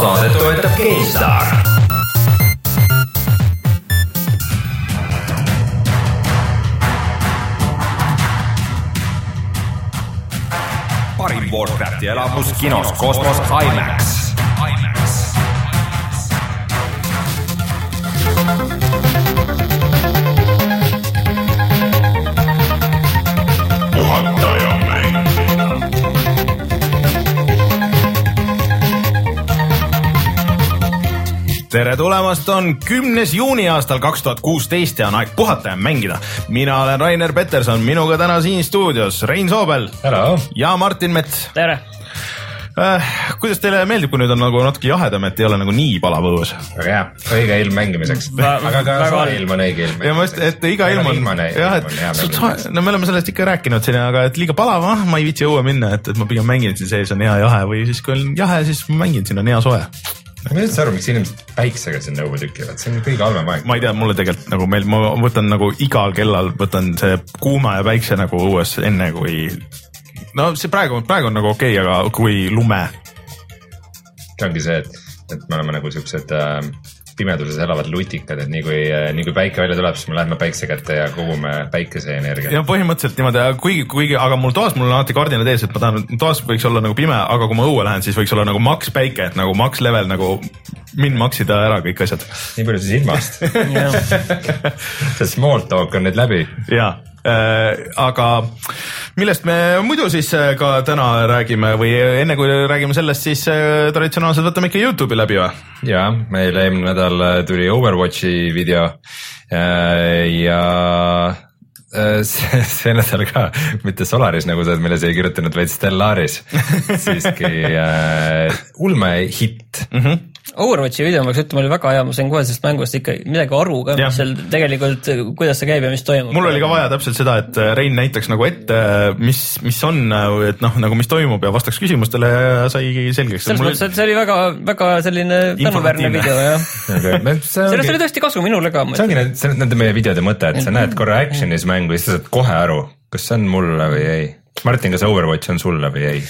saadet toetab GameStar. parim Warcrafti elamus kinos Kosmos IMAX. Tere tulemast, on kümnes juuni aastal kaks tuhat kuusteist ja on aeg puhata ja mängida. mina olen Rainer Peterson, minuga täna siin stuudios Rein Soobel Hello. ja Martin Mets tere. äh,. kuidas teile meeldib, kui nüüd on nagu natuke jahedam, et ei ole nagu nii palav õues? väga hea, õige ilm mängimiseks. aga ka väga soe ilm on õige ilm. ja ma just, et iga ilm on, jah, et no me oleme sellest ikka rääkinud siin, aga et liiga palav, ah ma ei viitsi õue minna, et, et ma pigem mängin siin sees on hea jahe või siis kui on jahe, siis ma mängin, siin on hea soe. Ma ei üldse aru, miks inimesed päiksega sinna õue tükivad, see on kõige halvem aeg. ma ei tea, mulle tegelikult nagu meil, ma võtan nagu igal kellal võtan see kuuma ja päikse nagu õues enne kui. no see praegu, praegu on nagu okei okay,, aga kui lume. see ongi see, et, et me oleme nagu siuksed äh, pimeduses elavad lutikad, et nii kui, nii kui päike välja tuleb, siis me läheme päikse kätte ja kogume päikeseenergiat. ja põhimõtteliselt niimoodi, kuigi, kuigi, aga mul toas, mul on alati kardinad ees, et ma tahan, toas võiks olla nagu pime, aga kui ma õue lähen, siis võiks olla nagu maks päike, et nagu maks level nagu min maksida ära kõik asjad. nii palju siis ilmast. see small talk on nüüd läbi. ja äh,, aga millest me muidu siis äh, ka täna räägime või enne kui räägime sellest, siis äh, traditsionaalselt võtame ikka Youtube'i läbi või? ja meil eelmine nädal äh, tuli Overwatchi video äh, ja äh, see, see nädal ka mitte Solaris, nagu sa oled meile siia kirjutanud, vaid Stellaris siiski äh, ulmehitt mm. -hmm. Overwatchi video ma peaks ütlema, oli väga hea, ma sain kohe sellest mängust ikka midagi aru ka, mis seal tegelikult, kuidas see käib ja mis toimub. mul oli ka vaja täpselt seda, et äh, Rein näitaks nagu ette, mis, mis on, et noh, nagu mis toimub ja vastaks küsimustele ja sai selgeks. selles mõttes, et see oli väga, väga selline tänuväärne video jah. see sellest oli tõesti kasu minule ka. see ongi on nende meie videode mõte, et sa näed korra action'is mängu ja siis sa saad kohe aru, kas see on mulle või ei. Martin, kas Overwatch on sulle või ei?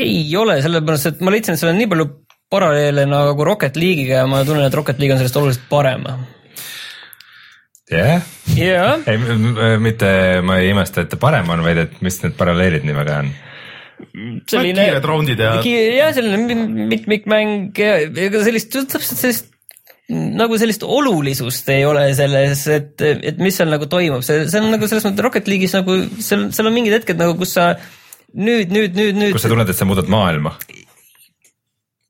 ei ole, sellepärast et ma leidsin, et seal on nii palju paralleele nagu Rocket League'iga ja ma tunnen, et Rocket League on sellest oluliselt parem. jah, jah, ei m- m- mitte ma ei imesta, et ta parem on, vaid et mis need paralleelid nii väga on. selline. kiired raundid ja- jah, selline mi- mitmikmäng ja ega sellist, täpselt sellist nagu sellist olulisust ei ole selles, et, et mis seal nagu toimub, see, see on nagu selles mõttes Rocket League'is nagu seal, seal on mingid hetked nagu, kus sa nüüd, nüüd, nüüd, nüüd kus sa tunned, et sa muudad maailma.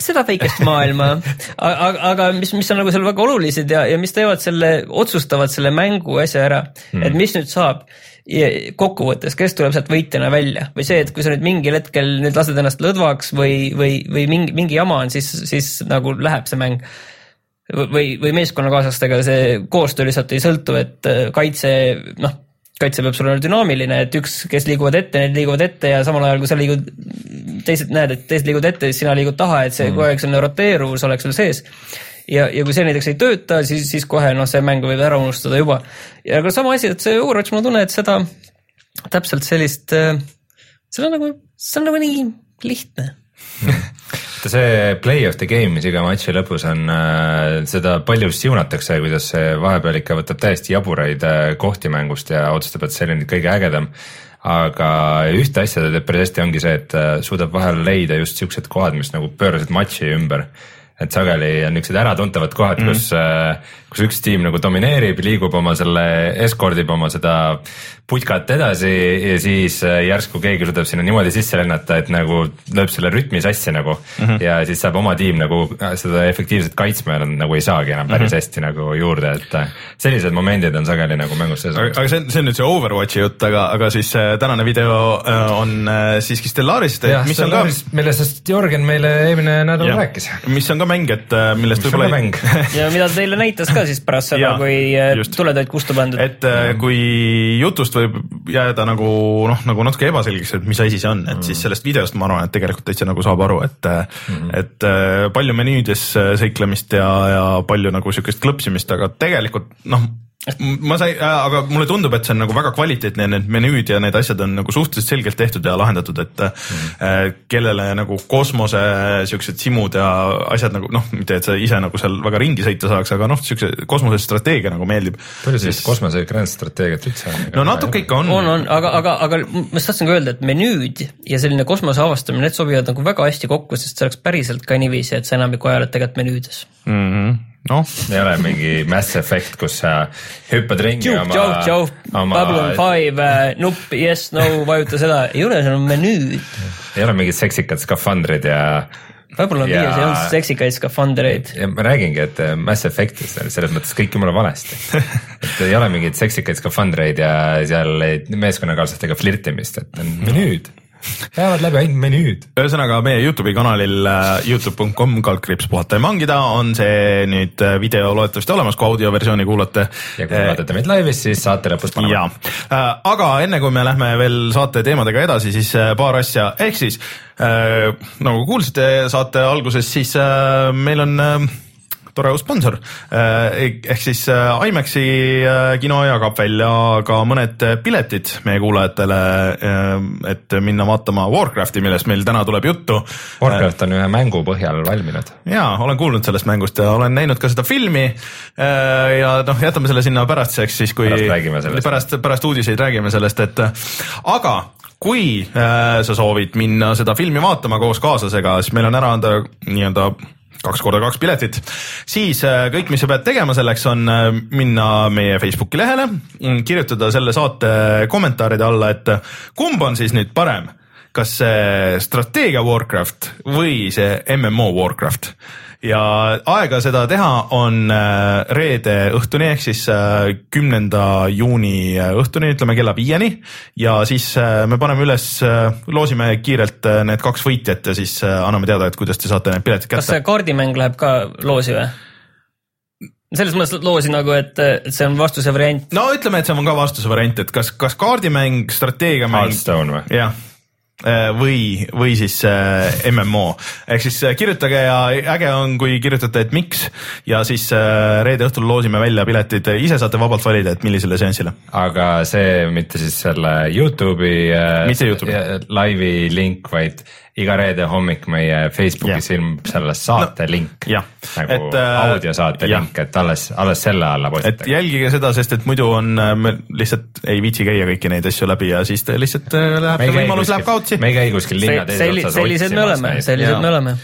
Seda väikest maailma, aga, aga mis, mis on nagu seal väga olulised ja, ja mis teevad selle, otsustavad selle mängu asja ära mm., et mis nüüd saab. kokkuvõttes, kes tuleb sealt võitjana välja või see, et kui sa nüüd mingil hetkel nüüd lased ennast lõdvaks või, või, või mingi, mingi jama on, siis, siis nagu läheb see mäng. või, või meeskonnakaaslastega see koostöö lihtsalt ei sõltu, et äh, kaitse, noh, kaitse peab sul olema dünaamiline, et üks, kes liiguvad ette, need liiguvad ette ja samal ajal, kui sa liigud, teised näed, et teised liiguvad ette, siis sina liigud taha, et see mm. kogu aeg selline roteeruvus oleks sul sees. ja, ja kui see näiteks ei tööta, siis, siis kohe noh, see mäng võib ära unustada juba. ja aga sama asi, et see Overwatch, mul on tunne, et seda täpselt sellist, see on nagu, see on nagu nii lihtne. see play of the game, mis iga matši lõpus on, seda palju siunatakse, kuidas see vahepeal ikka võtab täiesti jaburaid äh, kohti mängust ja otsustab, et see on nüüd kõige ägedam. aga ühte asja ta teeb päris hästi, ongi see, et äh, suudab vahel leida just siuksed kohad, mis nagu pöörasid matši ümber et sageli on niisugused äratuntavad kohad mm, kus, kus üks tiim nagu domineerib, liigub oma selle, eskordib oma seda putkat edasi ja siis äh, järsku keegi suudab sinna niimoodi sisse lennata, et nagu lööb selle rütmi sassi nagu mm. -hmm. ja siis saab oma tiim nagu äh, seda efektiivselt kaitsma ja nad nagu ei saagi enam päris mm -hmm. hästi nagu juurde, et äh, sellised momendid on sageli nagu mängus sees. aga see on, see on nüüd see Overwatchi jutt, aga, aga siis tänane video on siiski Stellarist, jah, mis see on ka millest Jörgen meile eelmine nädal Jah. rääkis. mis on ka mäng, et millest mis on ka võib-olla mäng. ja mida ta teile näitas ka siis pärast seda kui just. tuled olid kustu pandud. et äh, kui jutust võib jääda nagu noh, nagu natuke ebaselgeks, et mis asi see on, et mm. siis sellest videost ma arvan, et tegelikult täitsa nagu saab aru, et mm., et äh, palju menüüdes äh, seiklemist ja, ja palju nagu sihukest klõpsimist, aga tegelikult noh, ma sain, aga mulle tundub, et see on nagu väga kvaliteetne, need menüüd ja need asjad on nagu suhteliselt selgelt tehtud ja lahendatud, et mm. kellele nagu kosmose siuksed simud ja asjad nagu noh, mitte et sa ise nagu seal väga ringi sõita saaks, aga noh, siukse kosmosestrateegia nagu meeldib. palju sellist kosmose grandstrateegiat üldse on? no natuke ikka on, on, on, aga, aga, aga ma just tahtsin ka öelda, et menüüd ja selline kosmose avastamine, need sobivad nagu väga hästi kokku, sest see oleks päriselt ka niiviisi, et sa enamikku ajal oled tegelikult menüüdes. mm. -hmm. noh, ei ole mingi Mass Effect, kus sa hüppad ringi Joke, oma, joke, joke, Babylon Five, nupp yes, no vajuta seda, ei ole, seal on menüüd. ei ole mingid seksikad skafandrid ja Babylon Ja- viies ei olnud seksikaid skafandreid. ma räägingi, et äh, Mass Effectis on selles mõttes kõik jumala valesti. et ei ole mingeid seksikaid skafandreid ja seal meeskonnakaaslastega flirtimist, et on menüüd. Lähevad läbi ainult menüüd. ühesõnaga meie Youtube'i kanalil äh, Youtube.com kaldkriips puhata ja mangida on see nüüd äh, video loodetavasti olemas, kui audioversiooni kuulate. ja kui te vaatate meid laivis, siis saate lõpus ja panema., aga enne kui me lähme veel saate teemadega edasi, siis äh, paar asja, ehk siis äh, nagu kuulsite saate alguses, siis äh, meil on äh, tore uus sponsor äh, ehk siis äh, IMAX-i äh, kino jagab välja ka mõned piletid meie kuulajatele et minna vaatama Warcrafti, millest meil täna tuleb juttu. Warcraft on ühe mängu põhjal valminud. ja olen kuulnud sellest mängust ja olen näinud ka seda filmi. ja noh, jätame selle sinna pärastiseks siis, kui Pärast pärast, pärast uudiseid räägime sellest, et aga kui sa soovid minna seda filmi vaatama koos kaaslasega, siis meil on ära anda nii-öelda kaks korda kaks piletit, siis äh, kõik, mis sa pead tegema selleks, on äh, minna meie Facebooki lehele, kirjutada selle saate kommentaaride alla, et kumb on siis nüüd parem, kas see strateegia Warcraft või see MMO Warcraft ja aega seda teha on äh, reede õhtuni ehk siis äh, kümnenda juuni äh, õhtuni, ütleme kella viieni ja siis me paneme üles, loosime kiirelt need kaks võitjat ja siis anname teada, et kuidas te saate need piletid kas see kätte. kaardimäng läheb ka loosi või? selles mõttes loosi nagu, et, et see on vastuse variant. no ütleme, et see on ka vastuse variant, et kas, kas kaardimäng, strateegiamäng Hearthstone või? jah, või, või siis äh, MMO ehk siis äh, kirjutage ja äge on, kui kirjutate, et miks ja siis äh, reede õhtul loosime välja piletid, ise saate vabalt valida, et millisele seansile. aga see mitte siis selle Youtube'i äh, Mitte YouTube'i. äh, laivi link, vaid iga reede hommik meie Facebookis Jah. ilmub selle saate no, link jah. nagu Et, et, äh, audiosaate jah. link, et alles, alles selle alla et postitage. jälgige seda, sest et muidu on, me lihtsalt ei viitsi käia kõiki neid asju läbi ja siis te lihtsalt äh, läheb see võimalus läheb kaotsi. me ei käi kuskil linna teises selli-, otsas sellised me oleme, sellised me oleme.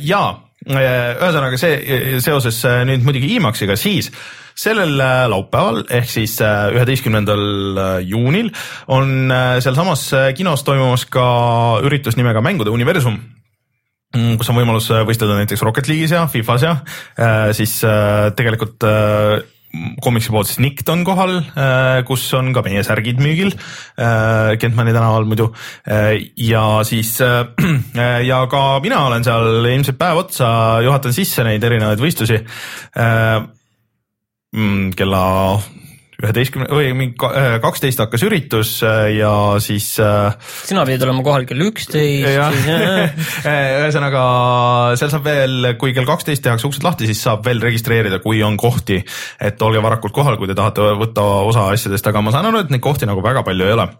ja äh, ühesõnaga see seoses äh, nüüd muidugi IMAX-iga, siis sellel äh, laupäeval ehk siis äh, üheteistkümnendal juunil on äh, sealsamas äh, kinos toimumas ka üritus nimega Mängude universum mm, kus on võimalus äh, võistelda näiteks Rocket League'is ja Fifas ja äh, siis äh, tegelikult äh, komiksi poolt siis Nikt on kohal äh,, kus on ka meie särgid müügil äh, Kentmani tänaval muidu äh, ja siis äh, ja ka mina olen seal ilmselt päev otsa, juhatan sisse neid erinevaid võistlusi äh,. Kella üheteistkümne või mingi äh, kaksteist hakkas üritus äh, ja siis äh, sina pidid olema kohal kell üksteist, ühesõnaga seal saab veel, kui kell kaksteist tehakse uksed lahti, siis saab veel registreerida, kui on kohti, et olge varakult kohal, kui te tahate võtta osa asjadest, aga ma saan aru, et neid kohti nagu väga palju ei ole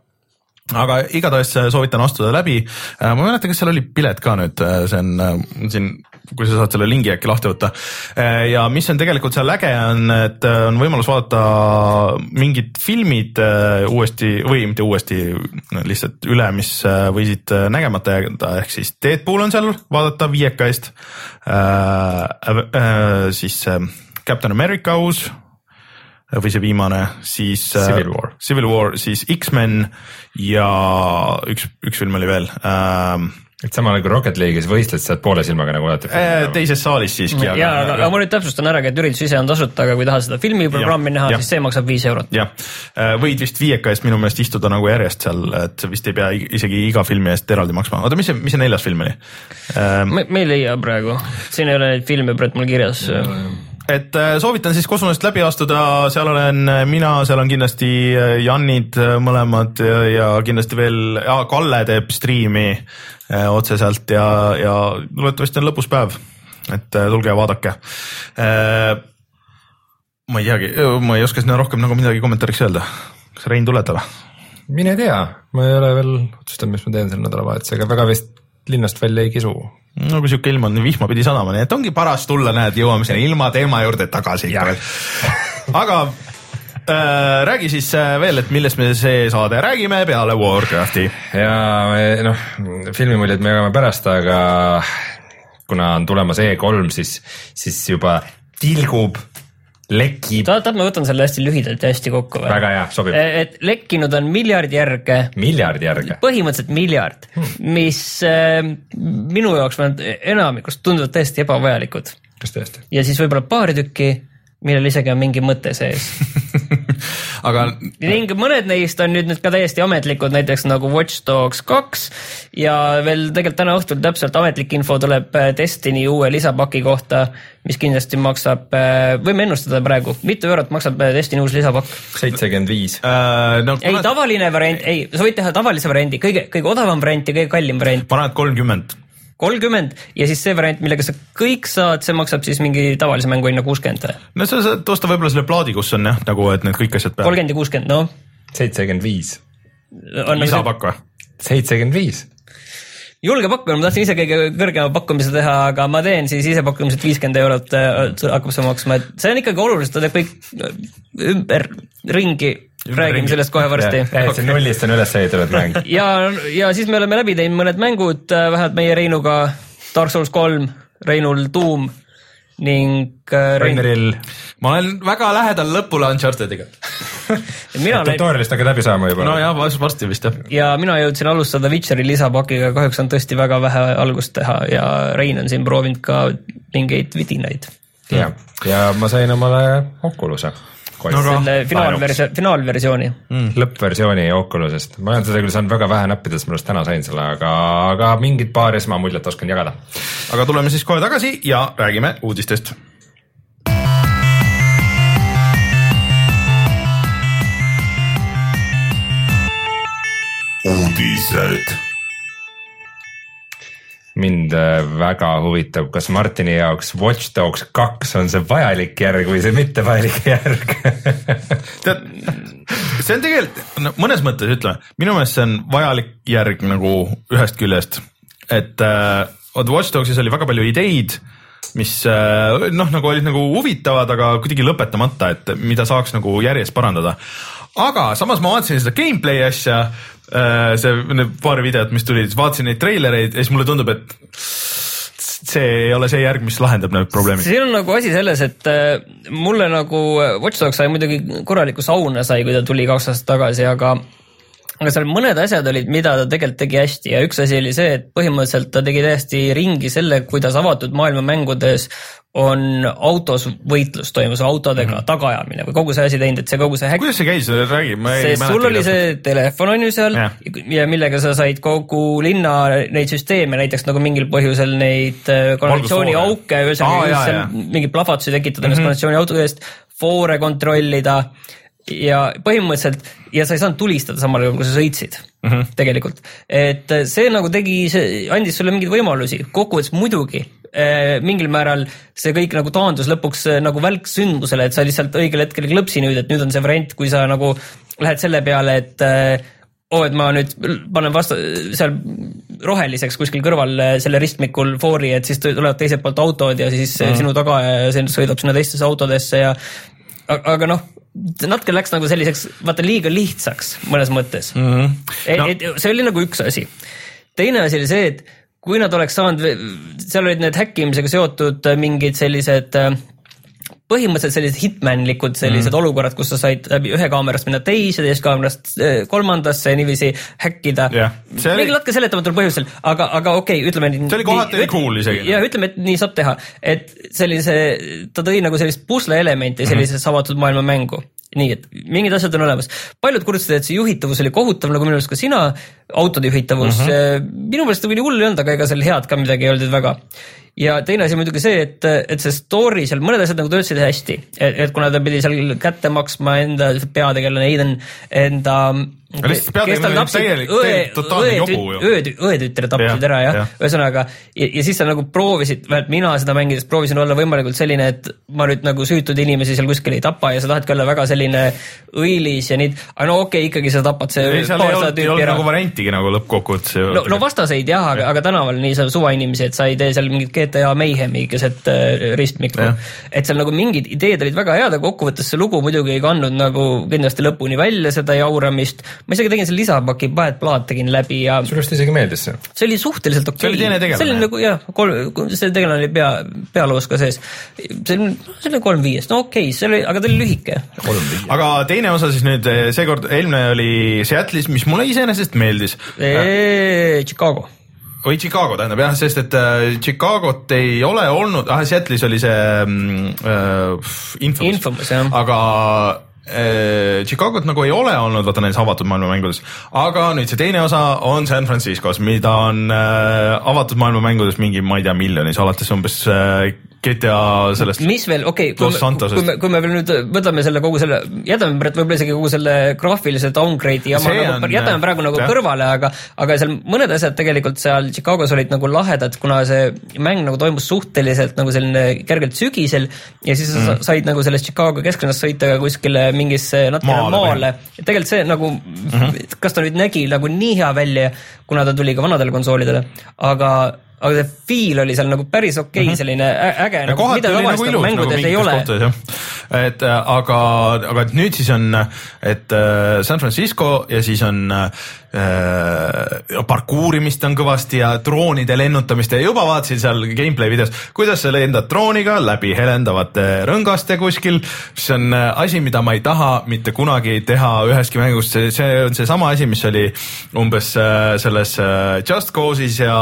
aga igatahes soovitan astuda läbi. ma ei mäleta, kas seal oli pilet ka nüüd, see on äh, siin, kui sa saad selle lingi äkki lahti võtta. ja mis on tegelikult seal äge, on, et äh, on võimalus vaadata mingid filmid äh, uuesti või mitte uuesti, lihtsalt üle, mis äh, võisid äh, nägemata jääda, ehk siis Deadpool on seal vaadata viieka eest äh,. Äh, siis äh, Captain America uus või see viimane, siis äh, Civil War. Civil War, siis X-men ja üks, üks film oli veel ähm,. et samal ajal kui Rocket League'is võistled, saad poole silmaga nagu vaadata Äh, teises saalis siiski. ja, aga, aga ma nüüd täpsustan ära, et üritus ise on tasuta, aga kui tahad seda filmiprogrammi Jah, näha, siis see maksab viis eurot. jah, võid vist viieka eest minu meelest istuda nagu järjest seal, et vist ei pea isegi iga filmi eest eraldi maksma, oota, mis see, mis see neljas film oli ähm,? me, me ei leia praegu, siin ei ole neid filme praegu mul kirjas. Et äh, soovitan siis kosmosest läbi astuda, seal olen äh, mina, seal on kindlasti äh, Jannid äh, mõlemad ja, ja kindlasti veel, Kalle teeb striimi otse sealt ja, ja loodetavasti on lõpus päev, et tulge ja vaadake ma ei teagi, ma ei oska sinna rohkem nagu midagi kommentaariks öelda. kas Rein tuletab? mine tea, ma ei ole veel otsustanud, mis ma teen selle nädalavahetusega, väga vist linnast välja ei kisu. No kui sihuke ilm on, vihma pidi sadama, nii et ongi paras tulla, näed, jõuame sinna ilma teema juurde tagasi ikka veel. aga äh, räägi siis äh, veel, et millest me see saade räägime peale Warcrafti. ja me, noh, filmimuljed me jagame pärast, aga kuna on tulemas E3, siis, siis juba tilgub, lekib, tahad, tahad, ma võtan selle hästi lühidalt ja hästi kokku või? väga hea, sobib, et lekkinud on miljard järge, miljardi järge. põhimõtteliselt miljard, mis äh, minu jaoks vähemalt enamikust tunduvad täiesti ebavajalikud kas tõesti? ja siis võib-olla paar tükki, millel isegi on mingi mõte sees. aga ning mõned neist on nüüd, nüüd ka täiesti ametlikud, näiteks nagu Watch Dogs kaks ja veel tegelikult täna õhtul täpselt ametlik info tuleb äh, Destiny uue lisapaki kohta, mis kindlasti maksab, võime ennustada praegu, mitu eurot maksab äh, Destiny uus lisapakk? seitsekümmend viis. äh, ei, tavaline variant, ei, sa võid teha tavalise variandi, kõige, kõige odavam variant ja kõige kallim variant, paned kolmkümmend, kolmkümmend ja siis see variant, millega sa kõik saad, see maksab siis mingi tavalise mängu hinna kuuskümmend no sa saad osta võib-olla selle plaadi, kus on jah, nagu et need kõik asjad peal. kolmkümmend ja kuuskümmend, noh. seitsekümmend viis, lisapakk või? seitsekümmend viis. julge pakkumine, ma tahtsin ise kõige kõrgema pakkumise teha, aga ma teen siis ise pakkumiselt viiskümmend eurot äh, hakkab see maksma, et see on ikkagi oluliselt, ta teeb kõik äh, ümber ringi, räägime sellest kohe varsti. täiesti nullist on üles ehitatud mäng. ja, ja siis me oleme läbi teinud mõned mängud, vähemalt meie Reinuga Dark Souls kolm, Reinul Doom ning äh, Rein, ma olen väga lähedal lõpule Unchartediga. mina olen tutorialist hakkad läbi saama juba. nojah, varsti vist jah. ja mina jõudsin alustada Witcheri lisapakiga, kahjuks on tõesti väga vähe algust teha ja Rein on siin proovinud ka mingeid vidinaid. ja, ja ma sain omale Oculus'e. Selle finaalversioon, finaalversiooni. lõppversiooni Oculusest, ma olen seda küll saanud väga vähe näppida, sest ma alles täna sain selle, aga, aga mingit paari esmamuljet oskan jagada. aga tuleme siis kohe tagasi ja räägime uudistest. uudised. Mind äh, väga huvitab, kas Martini jaoks Watch Dogs kaks on see vajalik järg või see mittevajalik järg tead, see on tegelikult no, mõnes mõttes ütleme, minu meelest see on vajalik järg nagu ühest küljest, et äh, vot Watch Dogsis oli väga palju ideid, mis äh, noh, nagu olid nagu huvitavad, aga kuidagi lõpetamata, et mida saaks nagu järjest parandada. aga samas ma vaatasin seda gameplay asja, see, need paar videot, mis tulid, vaatasin neid treilereid ja siis mulle tundub, et see ei ole see järg, mis lahendab need probleemid. siin on nagu asi selles, et äh, mulle nagu äh, Watch Dogs sai muidugi korraliku sauna sai, kui ta tuli kaks aastat tagasi, aga aga seal mõned asjad olid, mida ta tegelikult tegi hästi ja üks asi oli see, et põhimõtteliselt ta tegi täiesti ringi selle, kuidas avatud maailma mängudes on autos võitlus toimus, autodega mm -hmm. tagaajamine või kogu see asi teinud, et see kogu see häkk kuidas see käis, räägi, ma ei sest sul oli see telefon on ju seal ja. Ja millega sa said kogu linna neid süsteeme, näiteks nagu mingil põhjusel neid äh, kanalisatsiooniauke, Aa, ühesõnaga jaa. mingeid plahvatusi tekitada Mhm. mm -hmm. kanalisatsiooniauto eest, foore kontrollida ja põhimõtteliselt ja sa ei saanud tulistada samal ajal, kui sa sõitsid mm. -hmm. tegelikult. et see nagu tegi, andis sulle mingeid võimalusi, kokkuvõttes muidugi mingil määral see kõik nagu taandus lõpuks eh, nagu välksündmusele, et sa lihtsalt õigel hetkel klõpsi nüüd, et nüüd on see variant, kui sa nagu lähed selle peale, et eh, oo, et ma nüüd panen vastu seal roheliseks kuskil kõrval selle ristmikul foori, et siis tulevad teiselt poolt autod ja siis mm. sinu taga ja see sõidab sinna teistesse autodesse ja aga, noh, natuke läks nagu selliseks, vaata liiga lihtsaks mõnes mõttes mm. -hmm. No. et see oli nagu üks asi. teine asi oli see, et kui nad oleks saanud, seal olid need häkkimisega seotud äh, mingid sellised äh, põhimõtteliselt sellised hitmanlikud sellised mm. olukorrad, kus sa said läbi ühe kaamerast minna teise, teisest kaamerast äh, kolmandasse ja niiviisi häkkida Jah. See oli- mingil natuke seletamatul põhjusel, aga, aga okei okay,, ütleme nii. See oli kohati oli cool isegi. ja ütleme, et nii saab teha, et sellise, ta tõi nagu sellist pusle elementi sellisesse Mhm. avatud maailma mängu nii et mingid asjad on olemas, paljud kurtsid, et see juhitavus oli kohutav, nagu minu arust ka sina, autode juhitavus mm, -hmm. minu meelest ta nii hull ei olnud, aga ega seal head ka midagi ei olnud väga. Ja teine asi muidugi see, et, et see story seal, mõned asjad nagu töötasid hästi, et, kuna ta pidi seal kätte maksma enda peategelane Aiden enda Aga lihtsalt nagu tapsid täielik- täielik, totaalne jobu ju., õe, õetütre tapsid ära jah jah., ühesõnaga ja, ja siis sa nagu proovisid, vähemalt mina seda mängides proovisin olla võimalikult selline, et ma nüüd nagu süütuid inimesi seal kuskil ei tapa ja sa tahadki olla väga selline õilis ja nii, aga no okei okay,, ikkagi sa tapad see ei, seal ei olnud, ei olnud nagu variantigi nagu lõppkokkuvõttes no, no vastaseid jah, aga, aga tänaval nii sa suvainimesi, et sa ei tee seal mingit GTA Mayhemi keset äh, ristmikku et seal nagu mingid ideed olid väga head, aga kokkuvõttes see lugu muidugi ei kandnud nagu kindlasti lõpuni välja seda jauramist. ma isegi tegin selle lisapaki Bad Blood tegin läbi ja sulle vist isegi meeldis see? see oli suhteliselt okei See oli teine tegelane. see oli nagu jah, kolm, see tegelane oli pea, pealoos ka sees. see oli, see oli kolm viiest, no okei okay,, see oli, aga ta oli lühike. aga teine osa siis nüüd seekord, eelmine oli Seattle'is, mis mulle iseenesest meeldis. Chicago. Või Chicago tähendab jah, sest et äh, Chicagot ei ole olnud, ah Seattle'is oli see mm, äh, Infamous, Infamous, aga äh, Chicagot nagu ei ole olnud, vaata nendes avatud maailma mängudes, aga nüüd see teine osa on San Franciscos, mida on äh, avatud maailma mängudes mingi, ma ei tea, miljonis, alates umbes äh, GTA sellest mis veel, okei okay,, Santosest. kui me, kui me veel nüüd võtame selle kogu selle, jätame võib-olla isegi kogu selle graafilise downgrade'i jama nagu jätame praegu nagu jah. kõrvale, aga, aga seal mõned asjad tegelikult seal Chicagos olid nagu lahedad, kuna see mäng nagu toimus suhteliselt nagu selline kergelt sügisel ja siis mm. sa said nagu sellest Chicago kesklinnast sõita ka kuskile mingisse natukene maale, maale.. tegelikult see nagu mm, -hmm. kas ta nüüd nägi nagu nii hea välja, kuna ta tuli ka vanadele konsoolidele, aga aga see feel oli seal nagu päris okei okay, mm, -hmm. selline äge ja nagu, mida tavaliselt nagu ilus nagu mängudes ei ole. et äh, aga, aga nüüd siis on, et äh, San Francisco ja siis on äh, parkuurimist on kõvasti ja droonide lennutamist ja juba vaatasin seal gameplay videos, kuidas sa lendad drooniga läbi helendavate rõngaste kuskil, mis on äh, asi, mida ma ei taha mitte kunagi teha üheski mängus, see, see on seesama asi, mis oli umbes äh, selles äh, Just Cause'is ja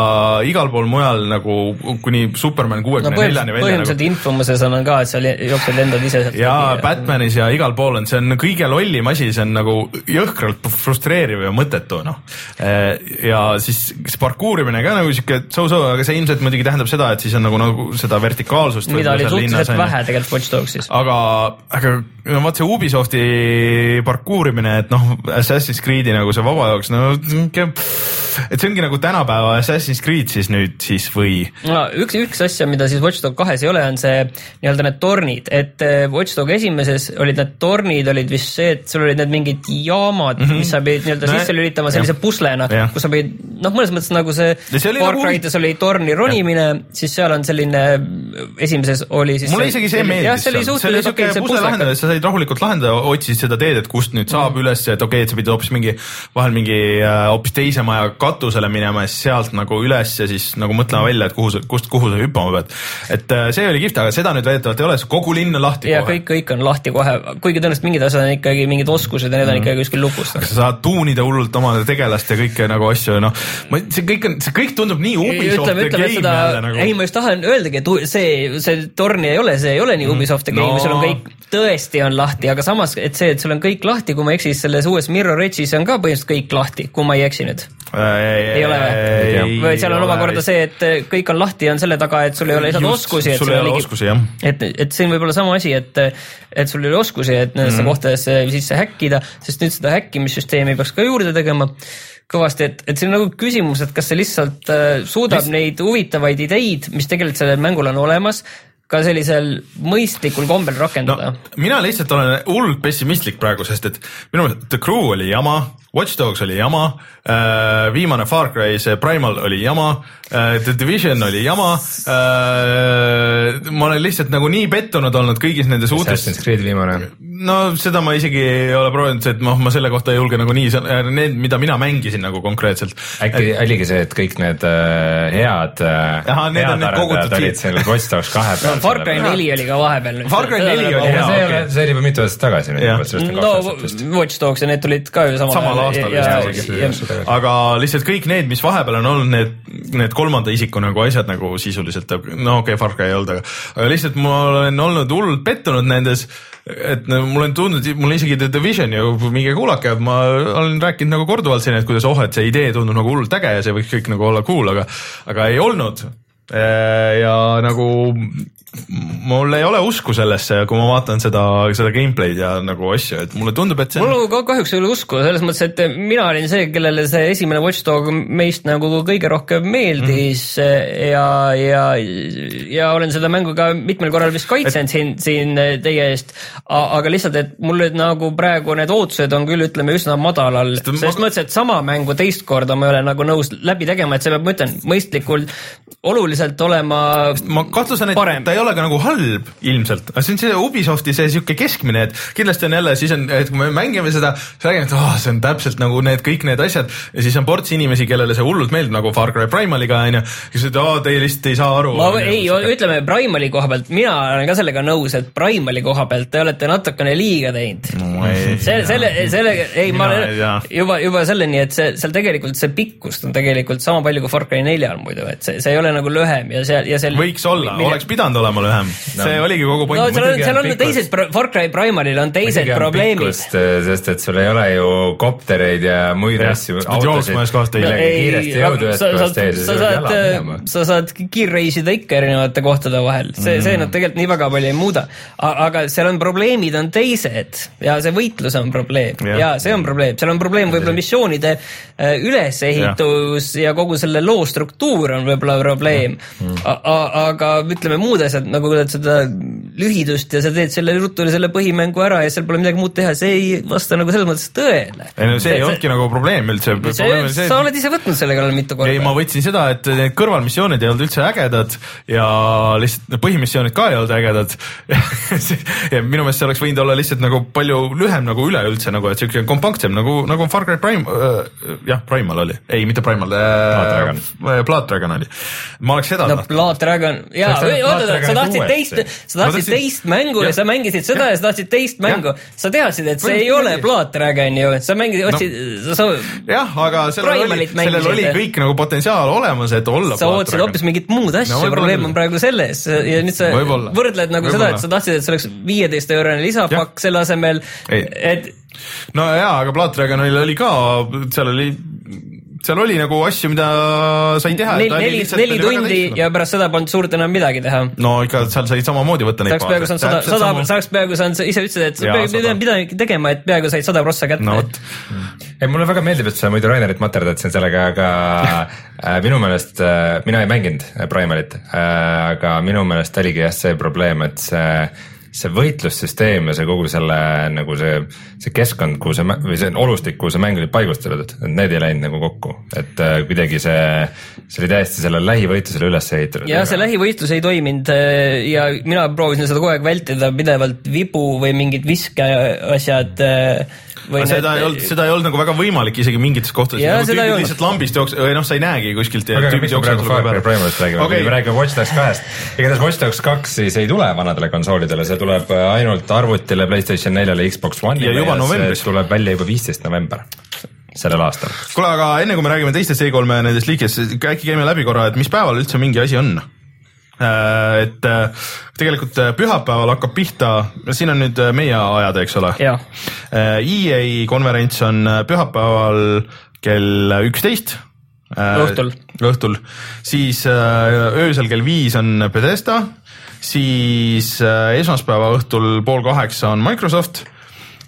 igal pool mujal nagu kuni Superman no kuuekümne põhimõtteliselt, neljani välja põhimõtteliselt nagu. Infomoses on ka, et sa jooksed, lendad ise sealt ja Batmanis ja igal pool on, see on kõige lollim asi, see on nagu jõhkralt frustreeriv ja mõttetu noh. ja siis see parkuurimine ka nagu sihuke so-so, aga see ilmselt muidugi tähendab seda, et siis on nagu, nagu seda vertikaalsust. mida oli suhteliselt vähe tegelikult Watch Dogsis. aga, aga no vaat see Ubisofti parkuurimine, et noh, Assassin's Creed'i nagu see vaba jaoks, no et see ongi nagu tänapäeva Assassin's Creed siis nüüd siis või? no üks, üks asja, mida siis Watch Dog kahes ei ole, on see nii-öelda need tornid, et eh, Watch Dog esimeses olid need tornid olid vist see, et sul olid need mingid jaamad mm, -hmm. mis sa pidid nii-öelda No, sisse lülitama sellise jah. puslena kus sa pidid noh, mõnes mõttes nagu see see oli Far nagu- Cry'des oli torni ronimine, siis seal on selline, esimeses oli siis mulle isegi see meeldis. see oli see pusle lahendamine, sa said rahulikult lahendada, otsisid seda teed, et kust nüüd saab mm. üles, et okei okay,, et sa pidid hoopis mingi, vahel mingi äh, hoopis teise maja katusele minema ja siis sealt nagu üles ja siis nagu mõtlema välja, et kuhu sa, kust, kuhu sa hüppama pead. et äh, see oli kihvt, aga seda nüüd väidetavalt ei ole, kogu linn on lahti ja kohe. kõik, kõik on lahti kohe, kuigi tõenäoliselt mingid asjad on ikkagi mingid oskused ja need on ikkagi kuskil lukus. sa saad tuunida hullult oma tegelast ja kõike nagu asju, noh, ma, see kõik on, see kõik tundub nii Ubisoft ütleme, ütleme game seda jälle, nagu. ei ma just tahan öeldagi, et see, see torn ei ole, see ei ole nii Ubisoft game No. sul on kõik tõesti on lahti, aga samas, et see, et sul on kõik lahti, kui ma ei eksi, siis selles uues Mirror Edge'is on ka põhimõtteliselt kõik lahti, kui ma ei eksi nüüd. Ei ole või? või seal on omakorda see, et kõik on lahti, on selle taga, et sul ei ole lihtsalt oskusi, et sul ei ole oskusi jah. et, et siin võib olla sama asi, et, et sul ei ole oskusi, et nendesse mm. kohtadesse sisse häkkida, sest nüüd seda häkkimissüsteemi peaks ka juurde tegema kõvasti, et, et siin on nagu küsimus, et kas see lihtsalt äh, suudab Mis- neid huvitavaid ideid, mis tegelikult sellel mängul on olemas, ka sellisel mõistlikul kombel rakendada no.. mina lihtsalt olen hullult pessimistlik praegu, sest et minu meelest The Crew oli jama, Watch Dogs oli jama äh,, viimane Far Cry, see Primal oli jama äh,, The Division oli jama äh,. ma olen lihtsalt nagu nii pettunud olnud kõigis nendes uutes Assassin's Creed viimane. No seda ma isegi ei ole proovinud, et noh, ma selle kohta ei julge nagu nii, need, mida mina mängisin nagu konkreetselt. äkki oligi see, et kõik need äh, head äh, Ahah, need on head need kogutud siia. seal Watch Dogs kahe peal. Far Cry neli oli ka vahepeal. Far Cry 4 oli hea, okei. see oli juba mitu aastat tagasi on no. Watch Dogs ja need tulid ka ju samal, samal aastal isegi ja,. aga lihtsalt kõik need, mis vahepeal on olnud, need, need kolmanda isiku nagu asjad nagu sisuliselt, no okei okay,, Far Cry ei olnud, aga, aga lihtsalt ma olen olnud hullult pettunud nendes, et mul on tundnud, mul isegi The Division ju minge kuulake, ma olen rääkinud nagu korduvalt siin, et kuidas oh, et see idee tundub nagu hullult äge ja see võiks kõik nagu olla cool, aga, aga ei olnud. Ja nagu mul ei ole usku sellesse, kui ma vaatan seda, seda gameplay'd ja nagu asju, et mulle tundub, et see on... mul ka kahjuks ei ole usku selles mõttes, et mina olin see, kellele see esimene Watch Dog meist nagu kõige rohkem meeldis mm -hmm. ja, ja, ja olen seda mängu ka mitmel korral vist kaitsenud et... siin, siin teie eest. aga lihtsalt, et mul nüüd nagu praegu need ootused on küll, ütleme üsna madalal, selles ma... mõttes, et sama mängu teist korda ma ei ole nagu nõus läbi tegema, et see peab, ma ütlen, mõistlikult oluliselt olema ma kahtlusan, et parem. ta ei ole ka nagu halb ilmselt, aga see on see Ubisofti see sihuke keskmine, et kindlasti on jälle, siis on, et kui me mängime seda, siis räägime, et oh, see on täpselt nagu need kõik need asjad ja siis on ports inimesi, kellele see hullult meeldib nagu Far Cry Primaliga onju, kes ütlevad, aa teie lihtsalt ei saa aru. ma ei, ütleme Primali koha pealt, mina olen ka sellega nõus, et Primali koha pealt te olete natukene liiga teinud no,. selle, selle, selle, ei, ma olen juba, juba selleni, et see seal tegelikult see pikkust on tegelikult sama palju kui Far Cry neljal muidu, et see, see ei ole nagu lühem ja seal ja seal. võiks olla, oleks pidanud olema lühem no., see oligi kogu point no,. seal on, seal on teised, Far Cry Primalil on teised probleemid. sest et sul ei ole ju koptereid ja muid asju. sa pead jooksma ühest kohast teise. kiiresti jõudu ühest kohast teise. sa saad, sa saad kiirreisida ikka erinevate kohtade vahel, see mm., see nad tegelikult nii väga palju ei muuda. aga seal on probleemid on teised ja see võitlus on probleem ja, ja see on probleem, seal on probleem võib-olla missioonide äh, ülesehitus ja. ja kogu selle loo struktuur on võib-olla probleem. Mm. aga ütleme muud asjad nagu seda lühidust ja sa teed selle ruttu selle põhimängu ära ja seal pole midagi muud teha, see ei vasta nagu selles mõttes tõele. ei no see, see ei olnudki nagu probleem üldse. Sa oled ise võtnud selle kallal mitu korda. ei, ma võtsin seda, et need kõrvalmissioonid ei olnud üldse ägedad ja lihtsalt põhimissioonid ka ei olnud ägedad ja minu meelest see oleks võinud olla lihtsalt nagu palju lühem nagu üleüldse nagu, et siuke kompaktsem nagu, nagu Far Cry Prime äh,, jah, Primal oli, ei mitte Primal äh,, Blood Dragon oli. ma oleks seda no, tahtnud. Blood Dragon, jaa, oota, sa tahtsid teist, sa tahtsid teist mängu ja, ja sa mängisid seda ja, ja sa tahtsid teist mängu. sa teadsid, et see ei ole Blood Dragon ju, sa mängisid, otsid no,, sa. jah, aga sellel oli, sellel oli kõik nagu potentsiaal olemas, et olla. sa ootasid hoopis mingit muud asja no,, probleem on praegu selles ja nüüd sa võibolla. võrdled nagu võibolla. seda, et sa tahtsid, et see oleks viieteist eurone lisapakk selle asemel, et. no jaa, aga Blood Dragonil oli ka, seal oli seal oli nagu asju, mida sai teha. neli, neli, neli tundi ja pärast seda polnud suurt enam midagi teha. no ikka seal sai samamoodi võtta neid. saaks peaaegu saanud sada, sada, saaks peaaegu saanud, ise ütlesid, et sa pidanud midagi tegema, et peaaegu said sada prossa kätte no,. ei, mulle väga meeldib, et sa muidu Rainerit materdad siin sellega, aga äh, minu meelest äh,, mina ei mänginud Primarit äh,, aga minu meelest oligi jah see probleem, et see see võitlussüsteem ja see kogu selle nagu see, see keskkond, kuhu see või see olustik, kuhu see mäng oli paigustatud, et need ei läinud nagu kokku, et äh, kuidagi see, see oli täiesti sellele lähivõitlusele üles ehitatud. jah, see lähivõitlus ei toiminud äh, ja mina proovisin seda kogu aeg vältida pidevalt vibu või mingid viskeasjad äh, Või seda need... ei olnud, seda ei olnud nagu väga võimalik isegi mingites kohtades, nagu tüübid lihtsalt lambist jooks-, või noh, sa ei näegi kuskilt. aga mis me praegu Far Cry Primalist räägime okay., me räägime Watch Dogs kahest. igatahes Watch Dogs kaks siis ei tule vanadele konsoolidele, see tuleb ainult arvutile, Playstation neljale, Xbox One'ile ja juba novembris. tuleb välja juba viisteist november sellel aastal. kuule, aga enne kui me räägime teistest E3-e nendest liikidest, äkki käime läbi korra, et mis päeval üldse mingi asi on? Äh, et äh, tegelikult äh, pühapäeval hakkab pihta, siin on nüüd meie ajad, eks ole. EA konverents on pühapäeval kell üksteist. õhtul. õhtul, siis öösel kell viis on Bethesda, siis esmaspäeva õhtul pool kaheksa on Microsoft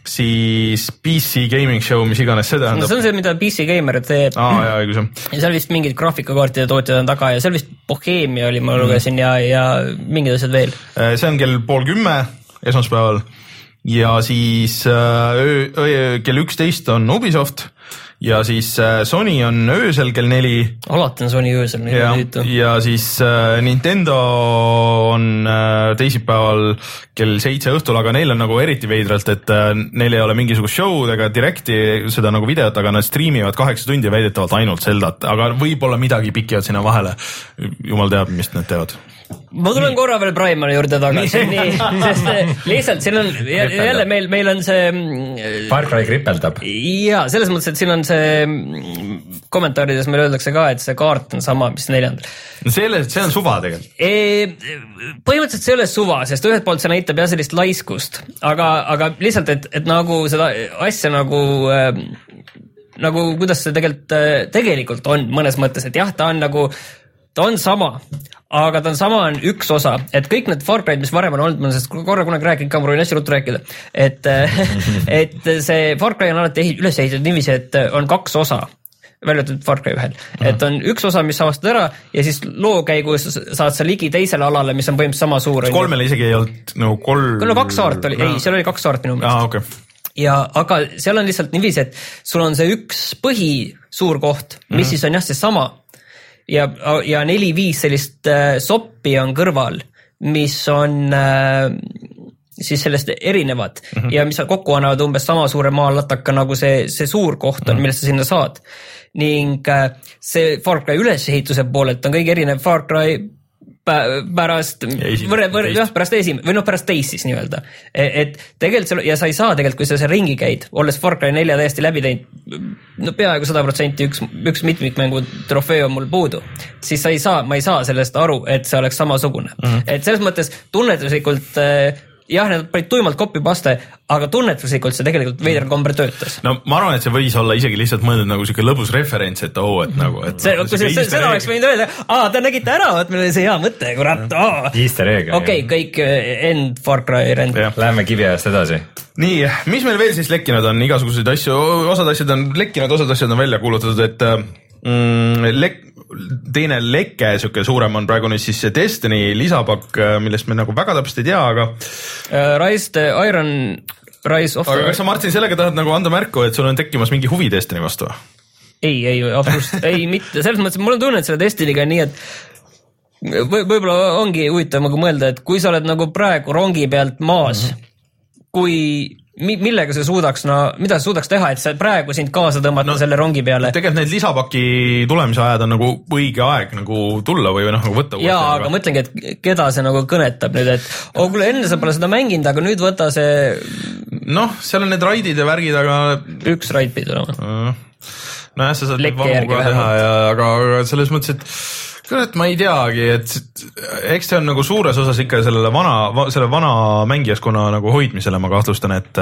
siis PC gaming show, mis iganes see tähendab no,. see on see, mida PC Gamer teeb. aa jaa, õigus jah. ja seal vist mingid graafikakaartide tootjad on taga ja seal vist Bohemia oli, ma lugesin mm. ja, ja mingid asjad veel. Äh, see on kell pool kümme esmaspäeval ja siis äh, öö, öö, kell üksteist on Ubisoft ja siis äh, Sony on öösel kell neli. alati on Sony öösel neli tüütu. ja siis äh, Nintendo on äh, teisipäeval kell seitse õhtul, aga neil on nagu eriti veidralt, et neil ei ole mingisugust show'd ega direct'i, seda nagu videot, aga nad striimivad kaheksa tundi väidetavalt ainult Zeldat, aga võib-olla midagi pikivad sinna vahele. jumal teab, mis nad teevad ma tulen korra veel Primali juurde tagasi, nii, sest eh, lihtsalt siin on jälle meil, meil on see. Mm, Far Cry kripeldab. ja selles mõttes, et siin on see mm, kommentaarides meil öeldakse ka, et see kaart on sama, mis neljandal. no selle, see on suva tegelikult e,. põhimõtteliselt see ei ole suva, sest ühelt poolt see näitab jah sellist laiskust, aga, aga lihtsalt, et, et nagu seda asja nagu äh, nagu kuidas see tegelikult, tegelikult on mõnes mõttes, et jah, ta on nagu ta on sama, aga ta on sama on üks osa, et kõik need Far Cry'd, mis varem on olnud, ma olen sellest korra kunagi rääkinud ka, ma proovin hästi ruttu rääkida, et, et see Far Cry on alati üles ehitatud niiviisi, et on kaks osa välja arvatud Far Cry ühel, et on üks osa, mis avastad ära ja siis loo käigus saad sa ligi teisele alale, mis on põhimõtteliselt sama suur. kolmel isegi ei olnud nagu kolm. no kaks saart oli, ei, seal oli kaks saart minu meelest okei okay.. ja aga seal on lihtsalt niiviisi, et sul on see üks põhi suur koht, mis mm -hmm. siis on jah, seesama ja, ja neli-viis sellist äh, soppi on kõrval, mis on äh, siis sellest erinevad mm -hmm. ja mis kokku annavad umbes sama suure maalataka nagu see, see suur koht on mm, -hmm. millest sa sinna saad. ning äh, see Far Cry ülesehituse poolelt on kõige erinev Far Cry pärast, jah, pärast esim- või noh, pärast teist siis nii-öelda. et tegelikult seal ja sa ei saa tegelikult, kui sa seal ringi käid, olles Far Cry nelja täiesti läbi teinud, no peaaegu sada protsenti üks, üks mitmikmängu trofee on mul puudu, siis sa ei saa, ma ei saa sellest aru, et see oleks samasugune mm. -hmm. et selles mõttes tunnetuslikult äh, jah, need panid tuimalt copy paste, aga tunnetuslikult see tegelikult veidral kombel töötas. no ma arvan, et see võis olla isegi lihtsalt mõeldud nagu siuke lõbus referents, et oo, et nagu, et. see, kusjuures see- seda oleks võinud öelda, aa, te nägite ära, vot meil oli see hea mõte, kurat, aa. Easter egg. okei, kõik äh, end Far Cry rend. Läheme kiviajast edasi. nii, mis meil veel siis lekkinud on, igasuguseid asju, osad asjad on lekkinud, osad asjad on välja kuulutatud, et mm, lek-, teine leke, sihuke suurem on praegu nüüd siis see Destiny lisapakk, millest me nagu väga täpselt ei tea, aga Uh, Rise the Iron, Rise of aga kas the sa, Martin, sellega tahad nagu anda märku, et sul on tekkimas mingi huvi Destiny vastu? ei, ei, absoluutselt ei, mitte selles mõttes, et mul on tunne, et selle Destiny'ga on nii, et või võib-olla ongi huvitav nagu mõelda, et kui sa oled nagu praegu rongi pealt maas mm, -hmm. kui millega sa suudaks, no mida sa suudaks teha, et sa praegu sind kaasa tõmmata no, selle rongi peale. tegelikult need lisapaki tulemise ajad on nagu õige aeg nagu tulla või noh, nagu võtta. jaa, aga mõtlengi, et keda see nagu kõnetab nüüd, et oh kuule, enne sa pole seda mänginud, aga nüüd võta see noh, seal on need raidid ja värgid, aga üks raid pidi olema. nojah, sa saad ka teha ja, aga, aga selles mõttes, et kurat, ma ei teagi, et eks see on nagu suures osas ikka sellele vana, selle vana mängijaskonna nagu hoidmisele ma kahtlustan, et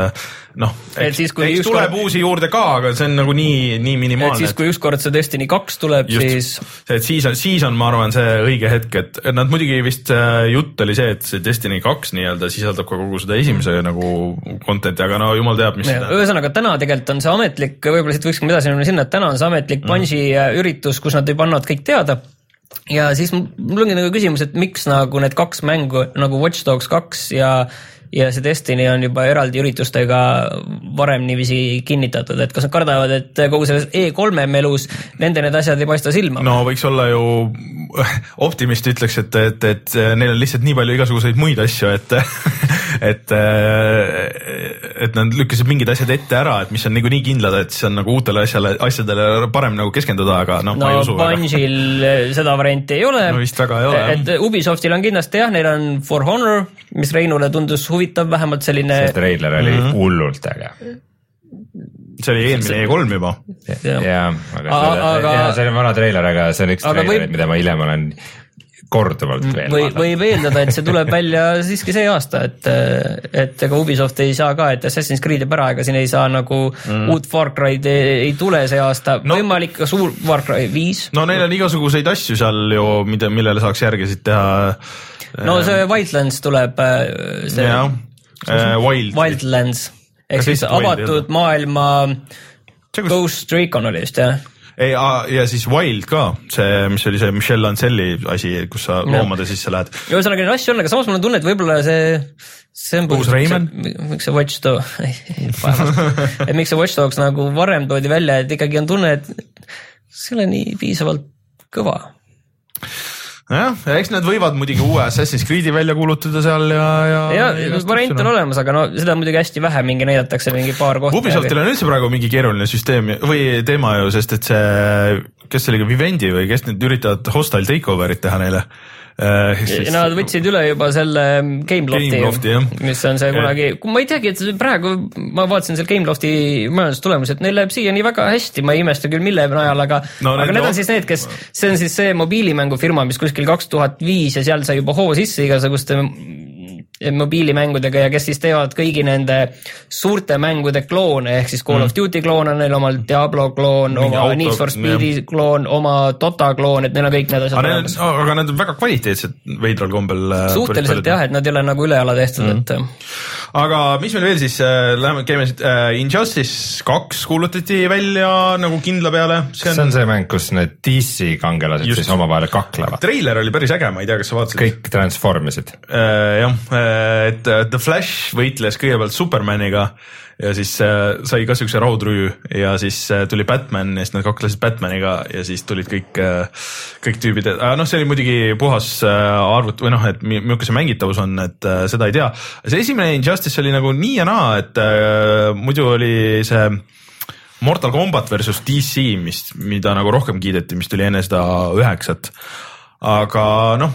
noh, Et eks, siis, kui eks tuleb uusi juurde ka, aga see on nagu nii, nii et minimaalne. siis, kui ükskord see Destiny kaks tuleb, siis et siis on, siis on, ma arvan, see õige hetk, et et nad muidugi vist äh, jutt oli see, et see Destiny kaks nii-öelda sisaldab ka kogu seda esimese nagu content'i, aga no jumal teab, mis ühesõnaga täna tegelikult on see ametlik, võib-olla siit võikski edasi minna sinna, et täna on see ametlik Bungi mm. üritus, kus nad juba annavad kõik teada. Ja siis mul ongi nagu küsimus, et miks nagu need kaks mängu nagu Watch Dogs kaks ja ja see Destiny on juba eraldi üritustega varem niiviisi kinnitatud, et kas nad kardavad, et kogu selles E3-e melus nende need asjad ei paista silma no.? no võiks olla ju, optimist ütleks, et, et, et neil on lihtsalt nii palju igasuguseid muid asju, et, et, et nad lükkasid mingid asjad ette ära, et mis on niikuinii kindlad, et siis on nagu uutele asjale, asjadele parem nagu keskenduda, aga noh, ma ei no usu väga. Bungil seda varianti ei ole. No vist väga ei ole, et Ubisoftil on kindlasti jah, neil on For Honor, mis Reinule tundus huvitav, vähemalt selline see treiler oli Mhm. hullult äge. see oli eelmine E3 juba. Jah. jaa, aga aga- jaa, see oli vana treiler, aga see on üks treilereid, võib- mida ma hiljem olen korduvalt veel või, vaadanud. võib eeldada, et see tuleb välja siiski see aasta, et, et ega Ubisoft ei saa ka, et Assassin's Creed jääb ära, ega siin ei saa nagu mm. uut Far Cry'd ei, ei tule see aasta No. võimalik ka suur Far Cry viis. no neil on igasuguseid asju seal ju, mida, millele saaks järgesid teha. No see Wildlands tuleb, see jah, Wild. Wildlands ehk siis Wild avatud olnud? maailma see, kus, Ghost Recon oli vist jah? ei, ja siis Wild ka, see, mis oli see Michelle Anselli asi, kus sa loomade sisse lähed. ühesõnaga neid asju on, aga samas mul on tunne, et võib-olla see, see on Uus Rayman? miks see- Watch Dogs, et miks see Watch Dogs nagu varem toodi välja, et ikkagi on tunne, et see ei ole nii piisavalt kõva. jah, eks nad võivad muidugi uue Assassin's Creed'i välja kuulutada seal ja, ja. ja variant on olemas, aga no seda muidugi hästi vähe mingi näidatakse, mingi paar kohta. Ubisoftil on üldse praegu mingi keeruline süsteem või teema ju, sest et see, kes see oli, Vivendi või kes nüüd üritavad hostile takeover'it teha neile. Nad võtsid üle juba selle Gamelofti Gamelofti, jah., mis on see kunagi, ma ei teagi, et praegu ma vaatasin seal Gamelofti majandustulemusi, et neil läheb siiani väga hästi, ma ei imesta küll, mille najal, aga No aga need on siis need, kes, see on siis see mobiilimängufirma, mis kuskil kaks tuhat viis ja seal sai juba hoo sisse igasuguste mobiilimängudega ja kes siis teevad kõigi nende suurte mängude kloone ehk siis Call mm. of Duty kloon on neil omal, Diablo kloon, oma auto- Need for Speedi kloon, oma Dota kloon, et neil on kõik need asjad olemas. on, aga need on väga kvaliteetsed veidral kombel. suhteliselt jah, et nad ei ole nagu üleala tehtud mm., et aga mis meil veel siis äh,, läheme, käime siit äh,, Injustice kaks kuulutati välja nagu kindla peale, see on see mäng, kus need DC kangelased Just. siis omavahel kaklevad, treiler oli päris äge, ma ei tea, kas sa vaatasid? kõik transformisid. äh, jah, et äh, The Flash võitles kõigepealt Supermaniga ja siis äh, sai ka siukse raudrüü ja siis äh, tuli Batman ja siis nad kaklesid Batmaniga ja siis tulid kõik äh,, kõik tüübid, noh, see oli muidugi puhas arvut- või noh, et mi- milline see mängitavus on, et seda ei tea. see esimene Injustice oli nagu nii ja naa, et muidu oli see Mortal Combat versus DC, mis, mida nagu rohkem kiideti, mis tuli enne seda üheksat. aga noh,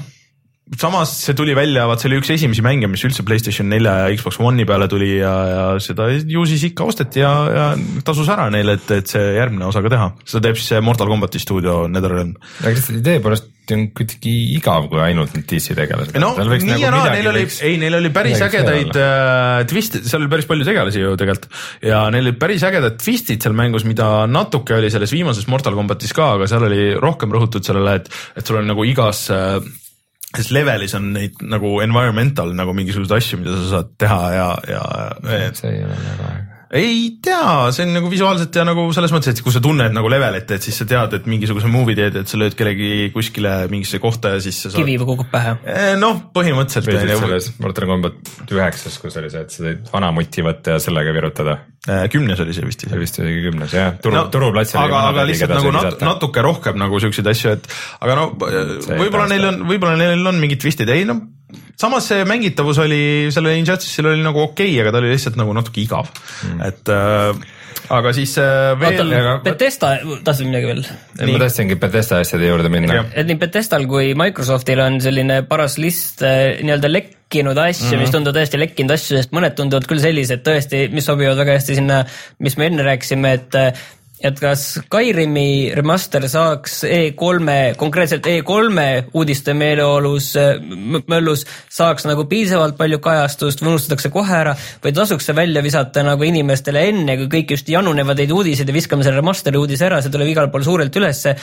samas see tuli välja, vaat see oli üks esimesi mänge, mis üldse Playstation nelja ja Xbox One'i peale tuli ja, ja seda ju siis ikka osteti ja, ja tasus ära neile, et, et see järgmine osa ka teha. seda teeb siis see Mortal Combati stuudio NetherRealm. aga lihtsalt idee poolest on kuidagi igav, kui ainult need DC tegelased. no nii ja naa, neil oli, ei, neil oli päris ägedaid äh, twist'e, seal oli päris palju tegelasi ju tegelikult ja neil olid päris ägedad twist'id seal mängus, mida natuke oli selles viimases Mortal Combatis ka, aga seal oli rohkem rõhutud sellele, et, et sul on nagu igas äh, selles levelis on neid nagu environmental nagu mingisuguseid asju, mida sa saad teha ja, ja see ei ole väga äge. Ei tea, see on nagu visuaalselt ja nagu selles mõttes, et kui sa tunned nagu levelit, et siis sa tead, et mingisuguse movie teed, et sa lööd kellegi kuskile mingisse kohta ja siis sa saad kivi kukub pähe. Eh, noh, põhimõtteliselt või on siis selles Mortal Combat üheksas, kus oli see, et sa tõid vana muti võtta ja sellega virutada. Äh, kümnes oli see vist see isegi. vist oli kümnes jah, turu no,, turuplatsil. aga, aga lihtsalt nagu nat, natuke rohkem nagu siukseid asju, et aga no võib-olla ei neil on, võib-olla neil on mingid twistid, ei no samas see mängitavus oli, sellel Injustice'il oli nagu okei okay,, aga ta oli lihtsalt nagu natuke igav mm., et äh, aga siis äh, veel oota, Betesta, tahtsid midagi veel? ma tahtsingi Bethesda asjade juurde minna et nii Betestal kui Microsoftil on selline paras list äh, nii-öelda lekkinud asju mm, -hmm. mis tunduvad täiesti lekkinud asju, sest mõned tunduvad küll sellised tõesti, mis sobivad väga hästi sinna, mis me enne rääkisime, et et kas Skyrimi remaster saaks E3-e, konkreetselt E3-e uudiste meeleolus, möllus saaks nagu piisavalt palju kajastust või unustatakse kohe ära või tasuks see välja visata nagu inimestele enne, kui kõik just janunevad neid uudiseid ja viskame selle remaster'i uudise ära, see tuleb igal pool suurelt ülesse.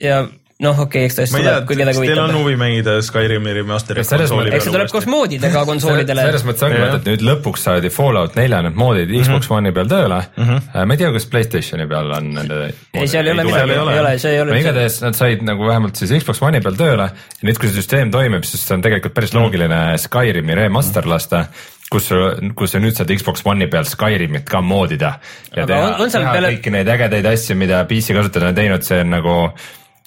Ja noh, okei okay,, eks ta siis ma ei tuleb, kui kedagi kas teil on huvitab. huvi mängida Skyrim'i remaster'i selles mõttes- eks see tuleb koos moodidega konsoolidele. selles mõttes ongi vaata, et nüüd lõpuks saadi Fallout nelja need moodid Xbox Mhm. One'i peal tööle mm. -hmm. ma ei tea, kas Playstationi peal on nende. ei, seal ei ole midagi, ei ole. ei ole, see ei ole. igatahes nad said nagu vähemalt siis Xbox One'i peal tööle ja nüüd, kui see süsteem toimib, siis see on tegelikult päris loogiline Skyrimi remaster lasta kus, kus sa nüüd saad Xbox One'i peal Skyrimit ka moodida ja Aga teha, on- on seal teha peale- kõiki neid ägedaid asju, mida PC kasutajad on teinud, see on nagu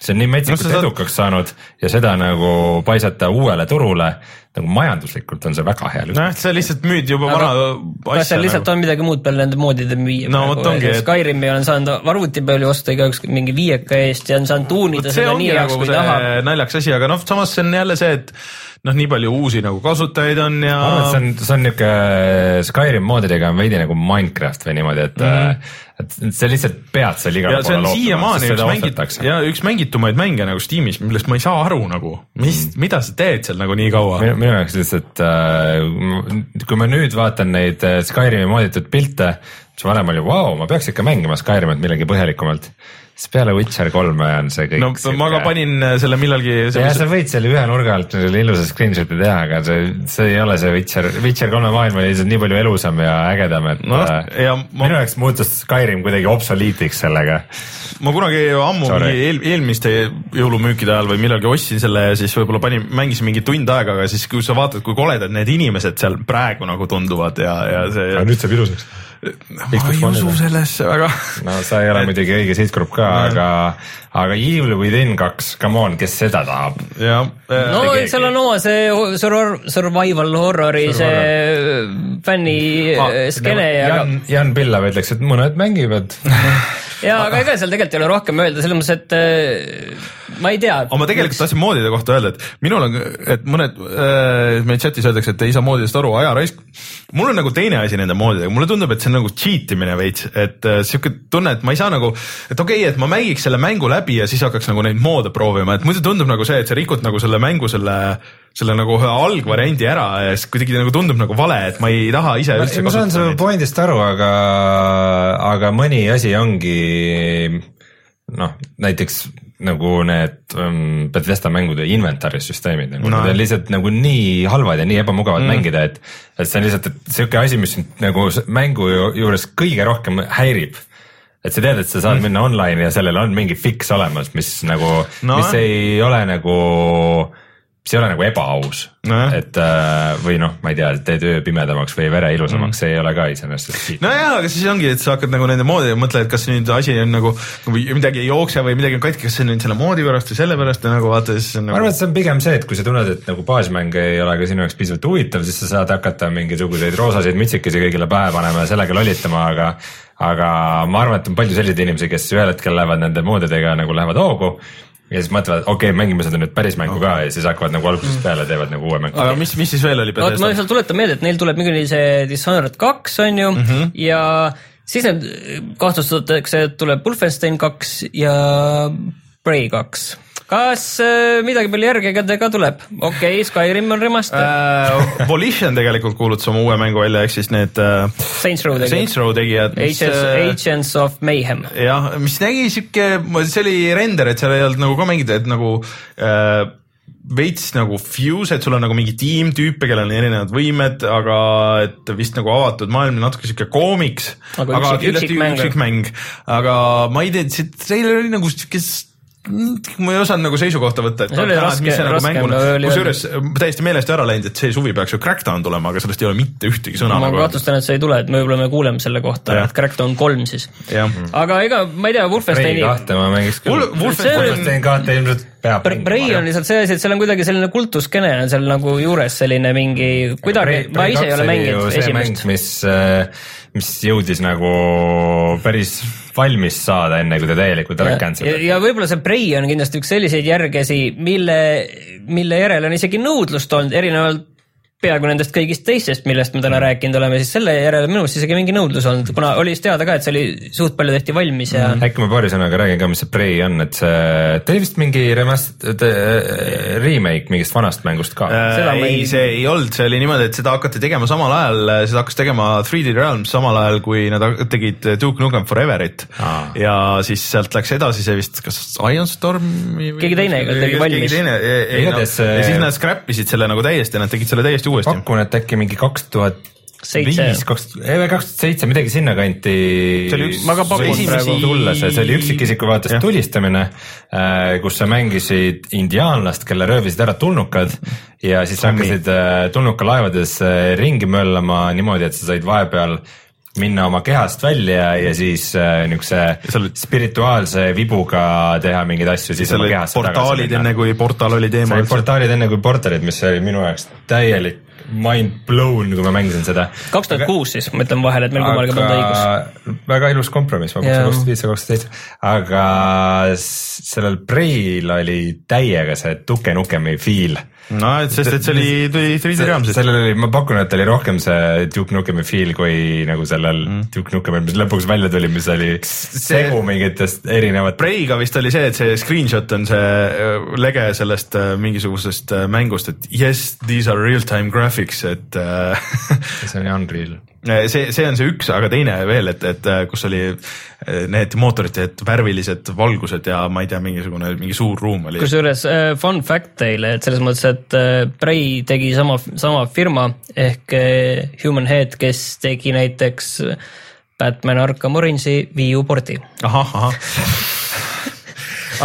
see on nii metsikult No no, sa saad- edukaks saanud ja seda nagu paisata uuele turule, nagu majanduslikult on see väga hea. nojah, sa lihtsalt müüd juba vana kas seal asja lihtsalt nagu. on midagi muud peale nende moodide müüa? No vot ongi, et- Skyrimi olen saanud arvuti peal ju osta igaüks mingi viieka eest ja on saanud tuunida see seda nii heaks, nagu kui tahab. naljakas asi, aga noh, samas see on jälle see, et noh, nii palju uusi nagu kasutajaid on ja see on, see on niuke Skyrim moodidega on veidi nagu Minecraft või niimoodi, et mm, -hmm. et sa lihtsalt pead seal igale on siiamaani üks mängit- ostetakse. ja üks mängitumaid mänge nagu Steamis, millest ma ei saa aru nagu, mis mm., mida sa teed seal nagu nii kaua. minu, jaoks lihtsalt äh,, kui ma nüüd vaatan neid Skyrimi mooditud pilte, siis varem oli vau, ma peaks ikka mängima Skyrimit millegi põhjalikumalt. siis peale Witcher kolme on see kõik. no ma ka panin äh, selle millalgi. ja sa võid selle ühe nurga alt selle ilusa screenshot'i teha, aga see, see ei ole see Witcher, Witcher kolme maailm oli lihtsalt nii palju elusam ja ägedam, et äh, ja ma- minu jaoks muutus Skyrim kuidagi obsoliitiks sellega. ma kunagi ammu mingi eel, eelmiste jõulumüükide ajal või millalgi ostsin selle ja siis võib-olla panin, mängisin mingi tund aega, aga siis, kui sa vaatad, kui koledad need inimesed seal praegu nagu tunduvad ja, ja see. nüüd saab ilusaks. Ma ei usu sellesse väga. no sa ei ole muidugi õige sihtgrupp ka, aga, aga Evil Within kaks, come on, kes seda tahab? jah. no keegi. seal on oma see suror- survival horror'i see fänni Ah, äh, skeene ja Jan, Jan Pillav ütleks, et mõned mängivad. ja aga ega seal tegelikult ei ole rohkem öelda, selles mõttes, et äh, ma ei tea. aga ma tegelikult tahtsin moodide kohta öelda, et minul on, et mõned äh,, meil chatis öeldakse, et ei saa moodidest aru, ajaraisk. mul on nagu teine asi nende moodidega, mulle tundub, et see on nagu cheat imine veits, et äh, sihuke tunne, et ma ei saa nagu, et okei okay,, et ma mängiks selle mängu läbi ja siis hakkaks nagu neid moode proovima, et muidu tundub nagu see, et sa rikud nagu selle mängu selle selle nagu ühe algvariandi ära ja siis kuidagi nagu tundub nagu vale, et ma ei taha ise üldse ma saan su pointist aru, aga, aga mõni asi ongi noh, näiteks nagu need um, Bethesda mängude inventory süsteemid nagu No. need on lihtsalt nagu nii halvad ja nii ebamugavad Mm. mängida, et, et see on lihtsalt sihuke asi, mis sind nagu mängu ju- juures kõige rohkem häirib et sa tead, et sa saad mm. minna online ja sellel on mingi fix olemas, mis nagu No mis ei ole nagu, mis ei ole nagu ebaaus Nojah. et äh, või noh, ma ei tea, teed öö pimedamaks või vere ilusamaks mm., see ei ole ka iseenesest. nojah, aga siis ongi, et sa hakkad nagu nende moodi, mõtled, kas nüüd asi on nagu, või midagi ei jookse või midagi on katki, kas see on nüüd selle moodi pärast või selle pärast ja nagu vaata siis on ma nagu arvan, et see on pigem see, et kui sa tunned, et nagu baasmäng ei ole ka sinu jaoks piisavalt huvitav, siis sa saad hakata mingisuguseid roosasid mütsikesi kõigile pähe panema ja sellega lollitama, aga aga ma arvan, et on palju selliseid inimesi, kes ühel hetkel lähevad nende moodidega nagu lähevad hoogu ja siis mõtlevad, okei okay,, mängime seda nüüd päris mängu ka ja siis hakkavad nagu algusest peale teevad nagu uue mängu. aga mis, mis siis veel oli oota, ma lihtsalt tuletan meelde, et neil tuleb mingi see Dishonored kaks on ju mm -hmm. ja siis need kahtlustatakse, et tuleb Wolfenstein kaks ja Prey kaks. Kas äh, midagi palju järge ka tuleb? okei okay,, Skyrim on remaster äh, Volition tegelikult kuulutas oma uue mängu välja, ehk siis need äh, Saints Row Saints tegid, Row tegijad, Agents, Agents of Mayhem. jah, mis nägi sihuke, see oli render, et seal ei olnud nagu ka mingid, et nagu äh, veits nagu fuse, et sul on nagu mingi tiim tüüpe, kellel on erinevad võimed, aga et vist nagu avatud maailm, natuke sihuke koomiks. Aga üksik- kindlasti üksikmäng. üksikmäng, aga ma ei tea, see treiler oli nagu sihuke ma ei osanud nagu seisukohta võtta, et See oli raske- nagu raske mänguna oli, kusjuures täiesti meelest ära läinud, et see suvi peaks ju Crackdown tulema, aga sellest ei ole mitte ühtegi sõna ma nagu kahtlustan, et see ei tule, et me võib-olla me kuuleme selle kohta et Crackdown kolm siis. aga ega ma ei tea, Wolfensteini kahte ma mängiks küll. Wolfenstein kahte ilmselt Prei on lihtsalt see asi, et seal on kuidagi selline kultuskene on seal nagu juures selline mingi kuidagi, ma ise ei ole mänginud esimest., mis, mis jõudis nagu päris valmis saada, enne kui ta täielikult ära ja, cancel'iti. ja võib-olla see Prei on kindlasti üks selliseid järgesi, mille, mille järele on isegi nõudlust olnud, erinevalt peaaegu nendest kõigist teistest, millest me täna rääkinud oleme, siis selle järele minu arust isegi mingi nõudlus olnud, kuna oli siis teada ka, et see oli suht palju tehti valmis ja mm. äkki ma paari sõnaga räägin ka, mis see Prey on, et see, ta oli vist mingi remast-, remake mingist vanast mängust ka. Seda ma ei ei-, see ei olnud, see oli niimoodi, et seda hakati tegema samal ajal, seda hakkas tegema 3D Realms samal ajal, kui nad tegid Duke Nukem Foreverit Aa. ja siis sealt läks edasi see vist, kas Ironstormi või Keegi teine tegi valmis. Igatahes, ja äh, siis nad scrap isid selle nagu täiesti, nad tegid selle täiesti uuesti. pakun, et äkki mingi kaks tuhat viis, kaks, kaks tuhat seitse, midagi sinnakanti. See oli üks- ma ka pakun praegu. tulla see, oli üksikisiku vaates tulistamine, kus sa mängisid indiaanlast, kelle röövisid ära tulnukad ja siis hakkasid äh, tulnukalaevades äh, ringi möllama niimoodi, et sa said vahepeal minna oma kehast välja ja siis äh, niisuguse spirituaalse vibuga teha mingeid asju, siis oma olid kehasse portaalid enne, kui portaal oli teema portaalid enne kui portalid, mis oli minu jaoks täielik mind blown, kui ma mängisin seda. kaks tuhat kuus siis, ma ütlen vahele, et meil kummalgi polnud õigus. väga ilus kompromiss, ma pakkusin kaks tuhat viis ja kaks tuhat seitse, aga sellel Preil oli täiega see Duke Nukemi feel. no et sest, et see oli, tuli 3D Realmsist. sellel oli, ma pakun, et oli rohkem see Duke Nukemi feel kui nagu sellel mm. Duke Nukemil, mis lõpuks välja tuli, mis oli segu mingitest erinevat. Preiga vist oli see, et see screenshot on see äh, lege sellest äh, mingisugusest äh, mängust, et yes, these are real-time graphics, et äh, see oli Unreal. see, see on see üks, aga teine veel, et, et äh, kus oli äh, need mootorite, et värvilised valgused ja ma ei tea, mingisugune mingi suur ruum oli. kusjuures fun fact teile, et selles mõttes, et Prey tegi sama, sama firma ehk Human Head, kes tegi näiteks Batman Arkham Orange'i Wii U porti. ahah, ahah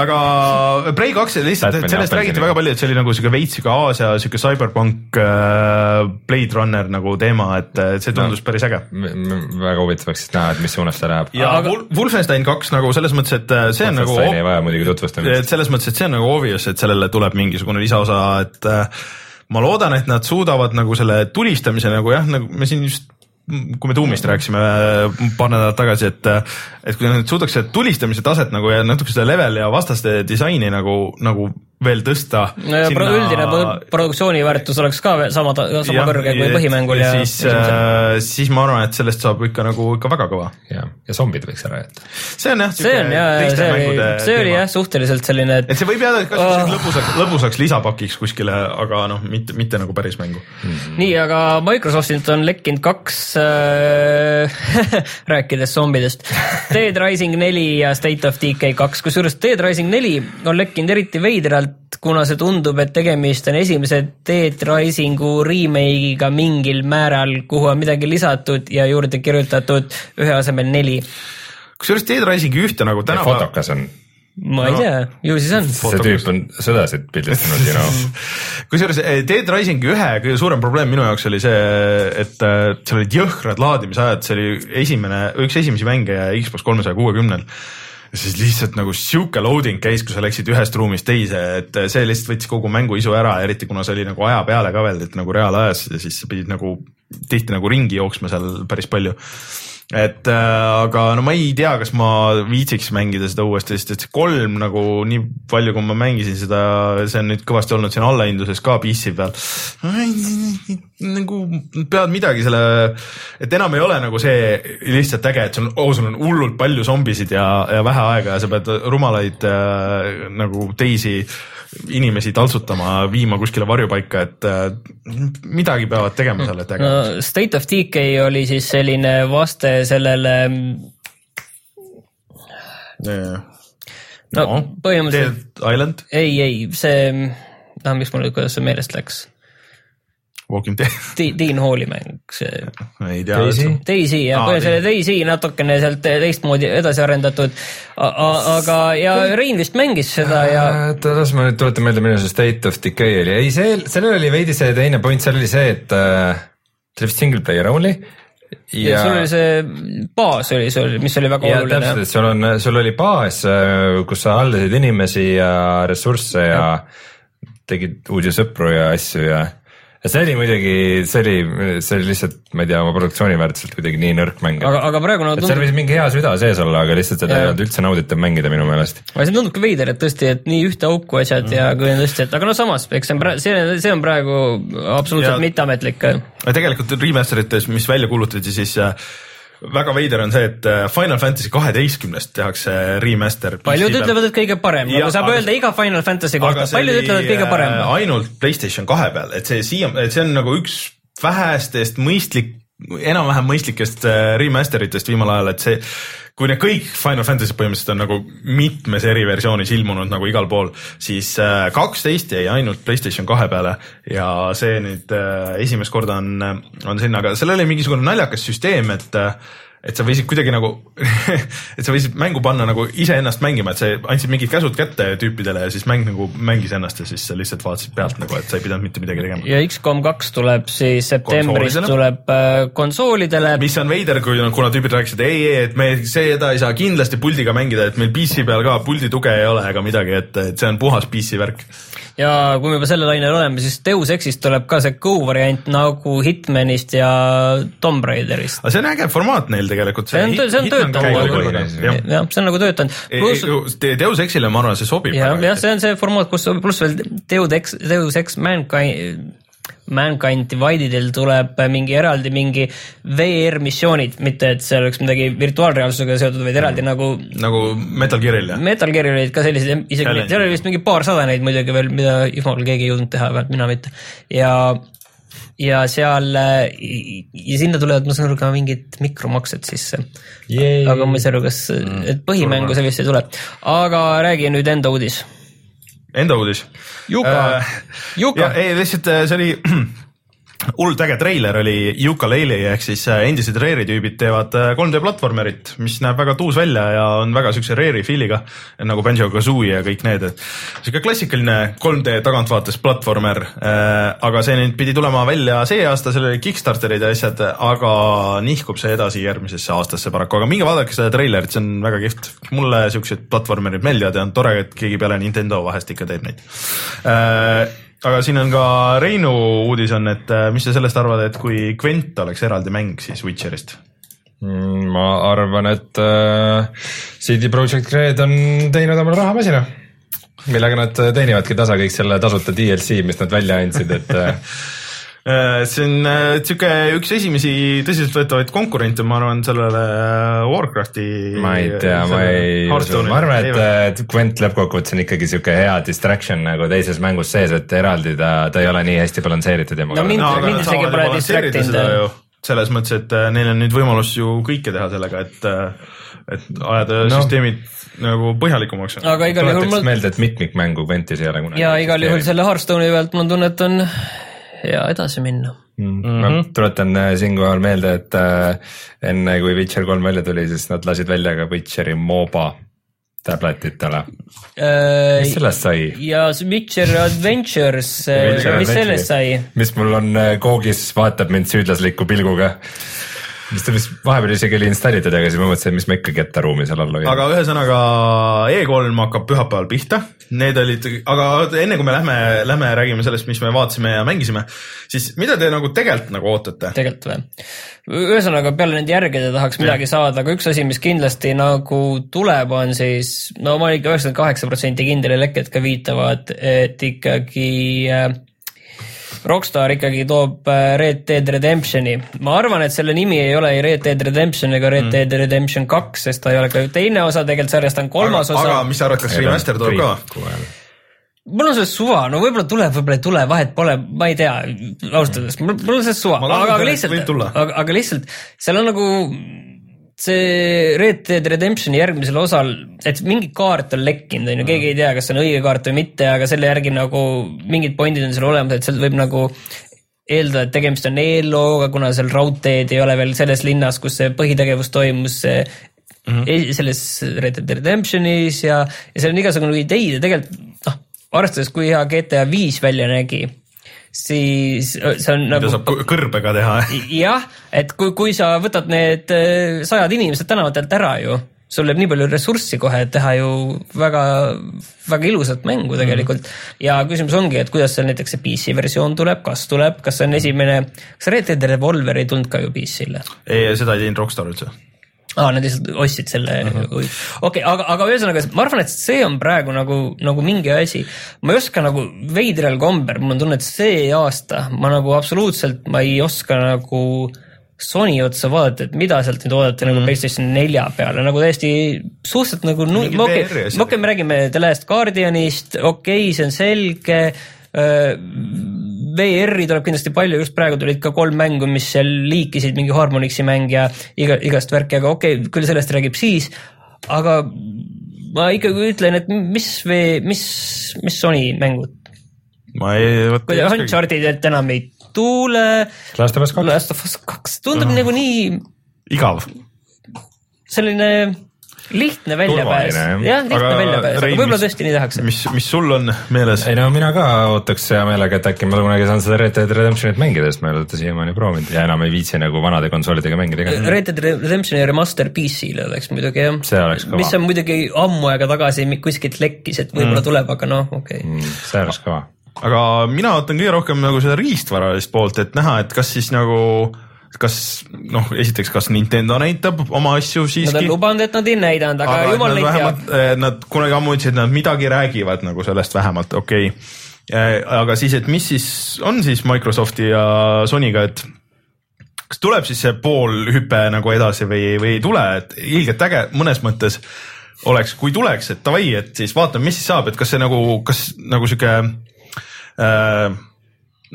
aga Prey kaks lihtsalt, et sellest räägiti väga palju, et see oli nagu sihuke veits sihuke Aasia sihuke cyberpunk äh, Blade Runner nagu teema, et äh, see tundus no. päris äge. väga huvitav oleks siis näha, et mis suunas ta läheb. ja Aga- aga... Wolfenstein kaks nagu selles mõttes, et äh, see on nagu ei vaja muidugi tutvustamist. et selles mõttes, et see on nagu obvious, et sellele tuleb mingisugune lisaosa, et äh, ma loodan, et nad suudavad nagu selle tulistamise nagu jah, nagu me siin just kui me tuumist rääkisime äh, paar nädalat tagasi, et et kui nad suudaks seda tulistamise taset nagu ja natuke seda level ja vastaste disaini nagu, nagu veel tõsta. no ja pro- üldine pro- produktsiooni väärtus oleks ka sama, sama kõrge kui põhimängul ja, siis, siis ma arvan, et sellest saab ikka nagu ikka väga kõva. ja, ja zombid võiks ära jätta. see on jah. see on ja, see oli, see oli jah. suhteliselt selline, et et see võib jääda kas Oh. oh. lõbusaks, lõbusaks lisapakiks kuskile, aga noh, mitte, mitte nagu päris mängu. nii, aga Microsoftilt on lekkinud kaks äh, rääkides zombidest, Dead Rising neli ja State of Decay kaks, kusjuures Dead Rising neli on lekkinud eriti veidralt, kuna see tundub, et tegemist on esimese Dead Risingu remake'iga mingil määral, kuhu on midagi lisatud ja juurde kirjutatud ühe asemel neli. kusjuures Dead Risingi ühte nagu tänapäeval, fotokas on, ma ei No. tea, ju siis on. see tüüp on sõdasid pildistanud, you know. kusjuures eh, Dead Risingi ühe kõige suurem probleem minu jaoks oli see, et äh, seal olid jõhkrad laadimisajad, see oli esimene, üks esimesi mänge Xbox kolmesaja kuuekümnel ja siis lihtsalt nagu sihuke loading käis, kui sa läksid ühest ruumist teise, et see lihtsalt võttis kogu mängu isu ära, eriti kuna see oli nagu aja peale ka veel, et nagu reaalajas ja siis sa pidid nagu tihti nagu ringi jooksma seal päris palju et äh, aga no ma ei tea, kas ma viitsiks mängida seda uuesti, sest et see kolm nagu nii palju, kui ma mängisin seda, see on nüüd kõvasti olnud siin allahinduses ka PC peal. nagu pead midagi selle, et enam ei ole nagu see lihtsalt äge, et sul on oh,, sul on hullult palju zombisid ja, ja vähe aega ja sa pead rumalaid äh, nagu teisi inimesi taltsutama, viima kuskile varjupaika, et äh, midagi peavad tegema seal, et äge no. State of Decay oli siis selline vaste sellele, no no, põhimõtteliselt Dead Island, ei, ei see, noh, miks mul, kuidas see meelest läks, Walking Dead, Dean Halli mäng, see ei tea. Daisy? Ja Aa, põhimõtteliselt Daisy natukene sealt teistmoodi edasi arendatud, aga, ja Rein vist mängis seda ja oota, las ma nüüd tuletan meelde, milline see State of Decay oli, ei see, sellel oli veidi see teine point, seal oli see, et äh, see oli vist single player only. ja, ja sul oli see baas oli sul, mis oli väga ja oluline täpselt, et sul on, sul oli baas, kus sa haldasid inimesi ja ressursse ja tegid uusi sõpru ja asju ja ja see oli muidugi, see oli, see oli lihtsalt, ma ei tea, oma produktsiooni väärtuselt kuidagi nii nõrk mäng. aga, aga praegu nagu et seal tundub, võis mingi hea süda sees olla, aga lihtsalt seda ei olnud üldse nauditav mängida minu meelest. aga see tundubki veider, et tõesti, et nii ühte auku asjad ja kui on tõesti, et aga no samas, eks see on praegu, see, see on praegu absoluutselt Ja- mitteametlik. tegelikult remaster ites, mis välja kuulutati, siis äh, väga veider on see, et äh, Final Fantasy kaheteistkümnest tehakse remaster. paljud ütlevad, et kõige parem, nagu saab aga- öelda iga Final Fantasy kohta aga, paljud ütlevad, et kõige parem äh,. ainult Playstation kahe peal, et see siia, et see on nagu üks vähestest mõistlik, enam-vähem mõistlikest äh, remaster itest viimal ajal, et see kui need kõik Final Fantasy põhimõtteliselt on nagu mitmes eri versioonis ilmunud nagu igal pool, siis äh, kaksteist jäi ainult Playstation kahe peale ja see nüüd äh, esimest korda on, on sinna, aga seal oli mingisugune naljakas süsteem, et äh, et sa võisid kuidagi nagu, et sa võisid mängu panna nagu iseennast mängima, et sa andsid mingid käsud kätte tüüpidele ja siis mäng nagu mängis ennast ja siis sa lihtsalt vaatasid pealt nagu, et sa ei pidanud mitte midagi tegema. ja X-kom kaks tuleb siis septembris tuleb äh, konsoolidele. mis on veider, kui, kuna tüübid rääkisid, ei, ei, et me seda ei saa kindlasti puldiga mängida, et meil PC peal ka puldi tuge ei ole ega midagi, et, et see on puhas PC värk. ja kui me juba sellel lainel oleme, siis Deus Exist tuleb ka see Go variant nagu Hitmanist ja Tomb Raiderist. aga see on äge formaat neil tegelikult. See on- see on töötanud. jah, see on nagu töötanud. pluss Deus Exile ma arvan, see sobib. jah, jah, see on see formaat, kus pluss veel Deus Ex, Deus Ex Mankind, Mankind Dividedil tuleb mingi eraldi mingi VR missioonid, mitte et see oleks midagi virtuaalreaalsusega seotud, vaid eraldi nagu nagu Metal Gearil jah? Metal Gearil olid ka sellised, isegi seal oli vist mingi paarsada neid muidugi veel, mida jumal keegi ei jõudnud teha, vähemalt mina mitte. ja, ja seal ja sinna tulevad, ma saan aru, ka mingid mikromaksed sisse. aga ma ei saa aru, kas, et põhimängu sellist ei tule. aga räägi nüüd enda uudis. Enda uudis. Yuka, Yuka, ei lihtsalt äh, see oli hullult äge treiler oli Yooka-Laylee ehk siis äh, endised Rare'i tüübid teevad äh, 3D platvormerit, mis näeb väga tuus välja ja on väga siukse Rare'i feel'iga nagu Banjo-Kazooie ja kõik need, et siuke klassikaline 3D tagantvaates platvormer äh,. aga see nüüd pidi tulema välja see aasta, seal oli Kickstarterid ja asjad, aga nihkub see edasi järgmisesse aastasse paraku, aga minge vaadake seda treilerit, see on väga kihvt. mulle siuksed platvormerid meeldivad ja on tore, et keegi peale Nintendo vahest ikka teeb neid äh, aga siin on ka Reinu uudis on, et äh, mis sa sellest arvad, et kui Gwent oleks eraldi mäng siis Witcherist? Mm, ma arvan, et äh, CD Projekt Red on teinud omale rahamasina. millega nad teenivadki tasa kõik selle tasuta DLC, mis nad välja andsid, et äh, Äh, see on äh, sihuke üks esimesi tõsiseltvõetavaid konkurente, ma arvan, sellele äh, Warcrafti. ma ei tea, ma ei ma arvan, et, Gwent lõppkokkuvõttes on ikkagi sihuke hea distraction nagu teises mängus sees, et eraldi ta, ta ei ole nii hästi balansseeritud ja No mind- mind isegi pole jah. ju, selles mõttes, et äh, neil on nüüd võimalus ju kõike teha sellega, et, et ajada No. süsteemid nagu põhjalikumaks. aga igal juhul mul meelde, et mitmikmängu Gwentis ei ole kunagi. ja igal juhul selle Hearthstone'i pealt mul on tunne, et on hea edasi minna. mm.. ma tuletan äh, siinkohal meelde, et äh, enne kui Witcher kolm välja tuli, siis nad lasid välja ka Witcheri MOBA tabletitele. mis sellest sai? Äh, ja Witcher Adventures, Witcher mis sellest sai? mis mul on äh, koogis, vaatab mind süüdlasliku pilguga. Mis ta vist vahepeal isegi oli installitud, aga siis ma mõtlesin, et mis ma ikka kettaruumi seal all hoian. aga ühesõnaga E3 hakkab pühapäeval pihta, need olid, aga enne kui me lähme, lähme räägime sellest, mis me vaatasime ja mängisime, siis mida te nagu tegelikult nagu ootate? tegelikult või? ühesõnaga peale nende järgede tahaks midagi saada, aga üks asi, mis kindlasti nagu tuleb, on siis no ma olen ikka üheksakümmend kaheksa protsenti kindel ja lekked ka viitavad, et ikkagi äh, Rockstar ikkagi toob äh, Red Dead Redemptioni. ma arvan, et selle nimi ei ole ei Red Dead Redemption ega Red Dead Redemption kaks, sest ta ei ole ka ju teine osa tegelikult sarjast, ta on kolmas aga, osa. aga. mis sa arvad, kas remaster tuleb ka? mul on sellest suva, no võib-olla tuleb, võib-olla ei tule, vahet pole, ma ei tea, ausalt öeldes, mul on sellest suva, aga, aga lihtsalt aga, aga lihtsalt seal on nagu see Red Dead Redemptioni järgmisel osal, et mingi kaart on lekkinud, on ju, keegi ei tea, kas see on õige kaart või mitte, aga selle järgi nagu mingid pointid on seal olemas, et seal võib nagu eeldada, et tegemist on eellooga, kuna seal raudteed ei ole veel selles linnas, kus see põhitegevus toimus, mm -hmm. selles Red Dead Redemptionis ja, ja seal on igasuguseid ideid ja tegelikult noh, arvestades, kui hea GTA viis välja nägi, siis see on mida nagu saab kõ- kõrbega teha? jah, et kui, kui sa võtad need äh, sajad inimesed tänavatelt ära ju, sul jääb nii palju ressurssi kohe, et teha ju väga, väga ilusat mängu tegelikult mm.. ja küsimus ongi, et kuidas seal näiteks see PC versioon tuleb, kas tuleb, kas see on esimene, kas Red Dead Revolver ei tulnud ka ju PC-le? ei, seda ei teinud Rockstar üldse. aa, nad lihtsalt ostsid selle okei aga, aga ühesõnaga, ma arvan, et see on praegu nagu, nagu mingi asi. ma ei oska nagu veidral kombel, mul on tunne, et see aasta ma nagu absoluutselt, ma ei oska nagu Sony otsa vaadata, et mida sealt nüüd oodata mm. nagu PlayStation nelja peale nagu täiesti suhteliselt nagu, okei okay,, me räägime The Last Guardianist, okei okay,, see on selge VR-i tuleb kindlasti palju, just praegu tulid ka kolm mängu, mis seal liikisid, mingi Harmonixi mäng ja iga, igast värki, aga okei okay,, küll sellest räägib siis, aga ma ikkagi ütlen, et mis mis, mis Sony mängud, ma ei, vot. Uncharted'ilt enam ei tule, Last of Us kaks. Last of Us kaks tundub nagu nii igav. selline lihtne väljapääs, jah. lihtne väljapääs, aga võib-olla mis- tõesti nii tehakse. mis, mis sul on meeles? ei no mina ka ootaks hea meelega, et äkki ma kunagi saan seda Red Dead Redemptionit mängida, sest ma ei ole seda siiamaani proovinud ja enam ei viitsi nagu vanade konsoolidega mängida ka. Red Dead Redemptioni remaster PC-le oleks muidugi jah. See oleks kõva. mis on muidugi ammu aega tagasi kuskilt lekkis, et võib-olla mm. tuleb, aga noh, okei okay.. see oleks kõva. aga mina ootan kõige rohkem nagu seda riistvaralist poolt, et näha, et kas siis nagu, kas noh, esiteks, kas Nintendo näitab oma asju Nad on siiski. lubanud, et nad ei näidanud, aga, aga jumal neid teab. vähemalt, nad kunagi ammu ütlesid, et nad midagi räägivad nagu sellest vähemalt, okei okay.. aga siis, et mis siis on siis Microsofti ja Sonyga, et kas tuleb siis see pool hüpe nagu edasi või, või ei tule, et ilgelt äge mõnes mõttes oleks, kui tuleks, et davai, et siis vaatame, mis siis saab, et kas see nagu, kas nagu sihuke äh,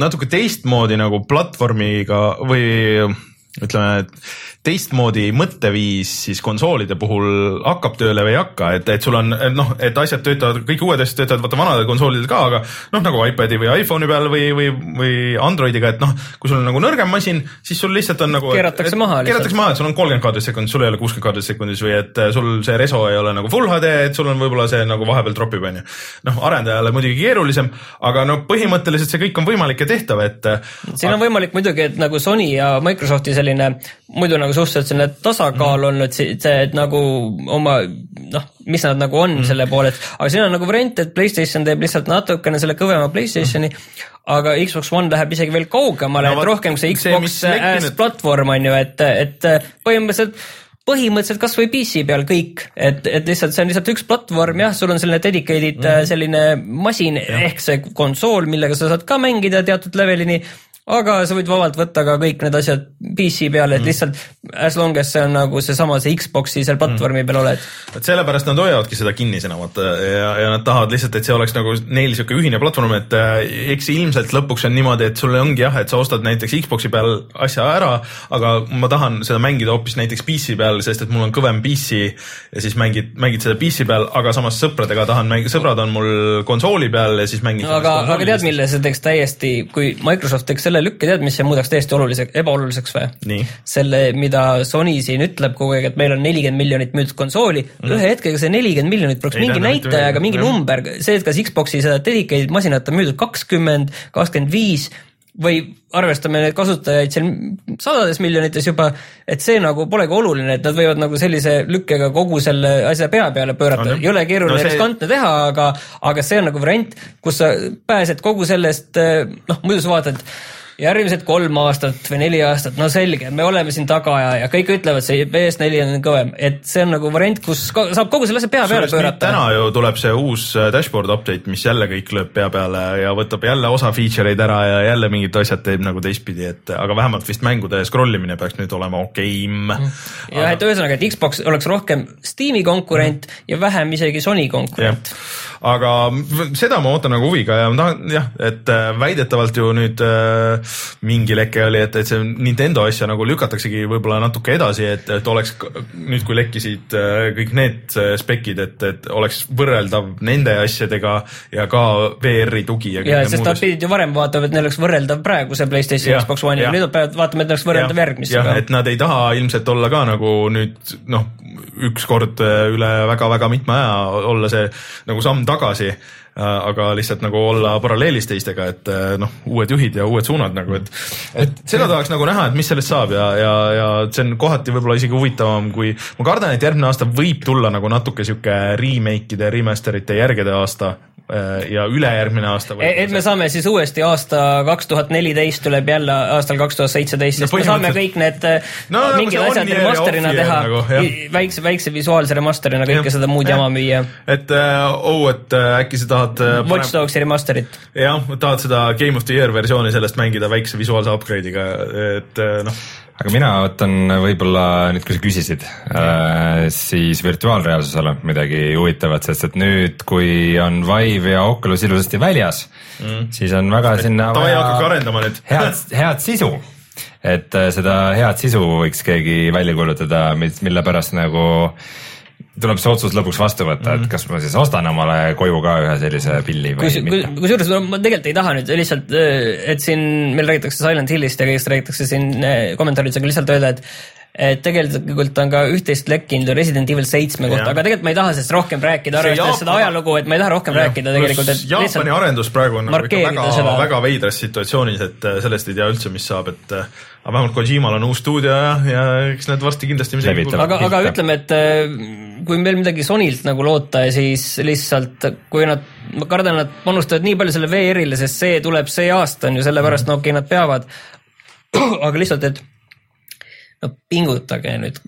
natuke teistmoodi nagu platvormiga või ütleme, et teistmoodi mõtteviis siis konsoolide puhul hakkab tööle või ei hakka, et, et sul on noh, et asjad töötavad, kõik uued asjad töötavad vaata vanadel konsoolidel ka, aga noh, nagu iPad'i või iPhone'i peal või, või, või Androidiga, et noh, kui sul on nagu nõrgem masin, siis sul lihtsalt on nagu. Keeratakse maha lihtsalt. keeratakse maha, et sul on kolmkümmend kaadrit sekundis, sul ei ole kuuskümmend kaadrit sekundis või et sul see reso ei ole nagu full HD, et sul on võib-olla see nagu vahepeal tropib, onju. noh, arendajale muidugi keerulisem, aga no põhimõtteliselt see kõik on võimalik ja tehtav, et. siin on võimalik muidugi, et nagu Sony ja Microsofti selline muidu nagu suhteliselt selline tasakaal Mhm. olnud, see, et nagu oma noh, mis nad nagu on mm. selle poole, et aga siin on nagu variant, et Playstation teeb lihtsalt natukene selle kõvema Playstationi mm., aga Xbox One läheb isegi veel kaugemale No et rohkem see Xbox mis as lekkinud- platvorm on ju, et, et põhimõtteliselt põhimõtteliselt kasvõi PC peal kõik, et, et lihtsalt see on lihtsalt üks platvorm jah, sul on selline dedicated mm -hmm. selline masin ja. ehk see konsool, millega sa saad ka mängida teatud levelini aga sa võid vabalt võtta ka kõik need asjad PC peale, et mm. lihtsalt as long as see on nagu seesama, see Xbox'i seal platvormi mm. peal oled. et sellepärast nad hoiavadki seda kinnisena vaata ja, ja nad tahavad lihtsalt, et see oleks nagu neil sihuke ühine platvorm, et äh, eks ilmselt lõpuks on niimoodi, et sul ongi jah, et sa ostad näiteks Xbox'i peal asja ära, aga ma tahan seda mängida hoopis näiteks PC peal, sest et mul on kõvem PC ja siis mängid, mängid seda PC peal, aga samas sõpradega tahan mängida, sõbrad on mul konsooli peal ja siis mängin no, aga, aga tead, mille see teeks täiesti, kui Microsoft teeks selle lükke, tead, mis see muudaks täiesti oluliseks, ebaoluliseks või? selle, mida Sony siin ütleb kogu aeg, et meil on nelikümmend miljonit müüdud konsooli mm, ühe hetkega see nelikümmend miljonit poleks mingi näitajaga, mingi number, see, et kas Xbox'i seda dedicated masinat on müüdud kakskümmend, kakskümmend viis või arvestame neid kasutajaid seal sadades miljonites juba, et see nagu polegi oluline, et nad võivad nagu sellise lükkega kogu selle asja pea peale pöörata. No,, ei ole keeruline no, see... riskantne teha, aga, aga see on nagu variant, kus sa pääsed kogu sellest, noh muidu sa vaatad järgmised kolm aastat või neli aastat, no selge, me oleme siin tagaaja ja kõik ütlevad, see PS4 on kõvem, et see on nagu variant, kus saab kogu selle asja pea peale pöörata. täna ju tuleb see uus äh, dashboard update, mis jälle kõik lööb pea peale ja võtab jälle osa feature eid ära ja jälle mingid asjad teeb nagu teistpidi, et aga vähemalt vist mängude scroll imine peaks nüüd olema okeim. Mm. ja aga... et ühesõnaga, et Xbox oleks rohkem Steam'i konkurent mm. ja vähem isegi Sony konkurent. aga seda ma ootan nagu huviga ja ma tahan jah, et äh, väidetavalt ju nüüd äh, mingi leke oli, et, et see Nintendo asja nagu lükataksegi võib-olla natuke edasi, et, et oleks nüüd, kui lekkisid äh, kõik need äh, spekid, et, et oleks võrreldav nende asjadega ja ka VR-i tugi ja ja sest nad pidid ju varem vaatama, et neil oleks võrreldav praeguse Playstation ja, Xbox One'i ja nüüd nad peavad vaatama, et neil oleks võrreldav järgmisega. et nad ei taha ilmselt olla ka nagu nüüd noh, ükskord äh, üle väga-väga mitme aja olla see nagu samm tagasi aga lihtsalt nagu olla paralleelis teistega, et äh, noh, uued juhid ja uued suunad nagu, et et seda tahaks nagu näha, et mis sellest saab ja, ja, ja see on kohati võib-olla isegi huvitavam, kui ma kardan, et järgmine aasta võib tulla nagu natuke sihuke remake'ide, remaster ite järgede aasta, Äh, ja ülejärgmine aasta. E, et me saame siis uuesti aasta kaks tuhat neliteist tuleb jälle aastal kaks tuhat seitseteist, sest me saame kõik need no, äh, mingid asjad remaster'ina teha nagu,, väikse, väikse visuaalse remaster'ina kõike ja, seda muud ja. jama müüa. et äh, oh, et äh, äkki sa tahad äh, Watch Dogsi remaster'it. jah, tahad seda Game of the Year versiooni sellest mängida väikse visuaalse upgrade'iga, et äh, noh aga mina võtan võib-olla nüüd, kui sa küsisid äh,, siis virtuaalreaalsusele midagi huvitavat, sest et nüüd, kui on Vive ja Oculus ilusasti väljas mm., siis on väga sinna vaja head, head sisu. et äh, seda head sisu võiks keegi välja kuulutada, mille pärast nagu äh, tuleb see otsus lõpuks vastu võtta mm, -hmm. et kas ma siis ostan omale koju ka ühe sellise pilli või Kus, mitte. kusjuures ma tegelikult ei taha nüüd lihtsalt, et siin meil räägitakse Silent Hillist ja kõigest räägitakse siin eh, kommentaarides, aga lihtsalt öelda, et et tegelikult on ka üht-teist lekkinud Resident Evil seitsme kohta, aga tegelikult ma ei taha sellest rohkem rääkida, arvestades seda ajalugu, et ma ei taha rohkem ja. rääkida tegelikult, et Jaapani arendus praegu on nagu ikka väga, väga veidras situatsioonis, et äh, sellest ei tea üldse, mis saab, et äh, aga vähemalt Kojimal on uus stuudio ja, ja eks need varsti kindlasti midagi aga, aga ütleme, et äh, kui meil midagi Sonylt nagu loota, siis lihtsalt kui nad, ma kardan, nad panustavad nii palju selle VR-ile, sest see tuleb see aasta on ju, sellepärast no okei okay,, nad peavad, aga lihtsalt, et no pingutage nüüd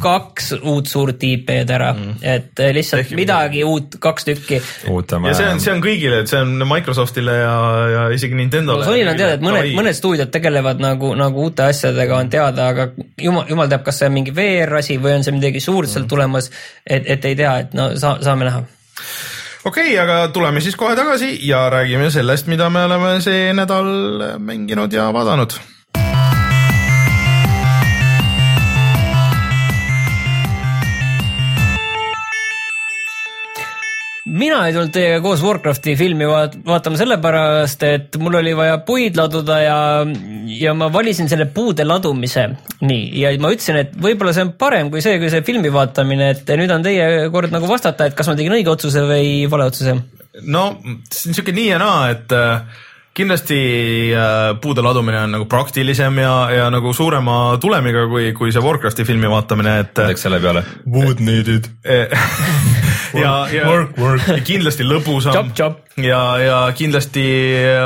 kaks uut suurt IP-d ära mm., et eh, lihtsalt Tehki midagi uut, kaks tükki. ja see on, see on kõigile, et see on Microsoftile ja, ja isegi Nintendole. Sonyl on teada, et mõned, mõned stuudiod tegelevad nagu, nagu uute asjadega on teada, aga jumal, jumal teab, kas see on mingi VR asi või on see midagi suurt mm. sealt tulemas, et, et ei tea, et no sa, saame näha okei okay,, aga tuleme siis kohe tagasi ja räägime sellest, mida me oleme see nädal mänginud ja vaadanud mina ei tulnud teiega koos Warcrafti filmi vaatama sellepärast, et mul oli vaja puid laduda ja, ja ma valisin selle puude ladumise. nii, ja ma ütlesin, et võib-olla see on parem kui see, kui see filmi vaatamine, et nüüd on teie kord nagu vastata, et kas ma tegin õige otsuse või vale otsuse. no see on sihuke nii ja naa, et äh kindlasti äh, puude ladumine on nagu praktilisem ja, ja nagu suurema tulemiga kui, kui see Warcrafti filmi vaatamine, et. mõtleks selle peale. Wood needed ja, ja, ja kindlasti lõbusam. ja, ja kindlasti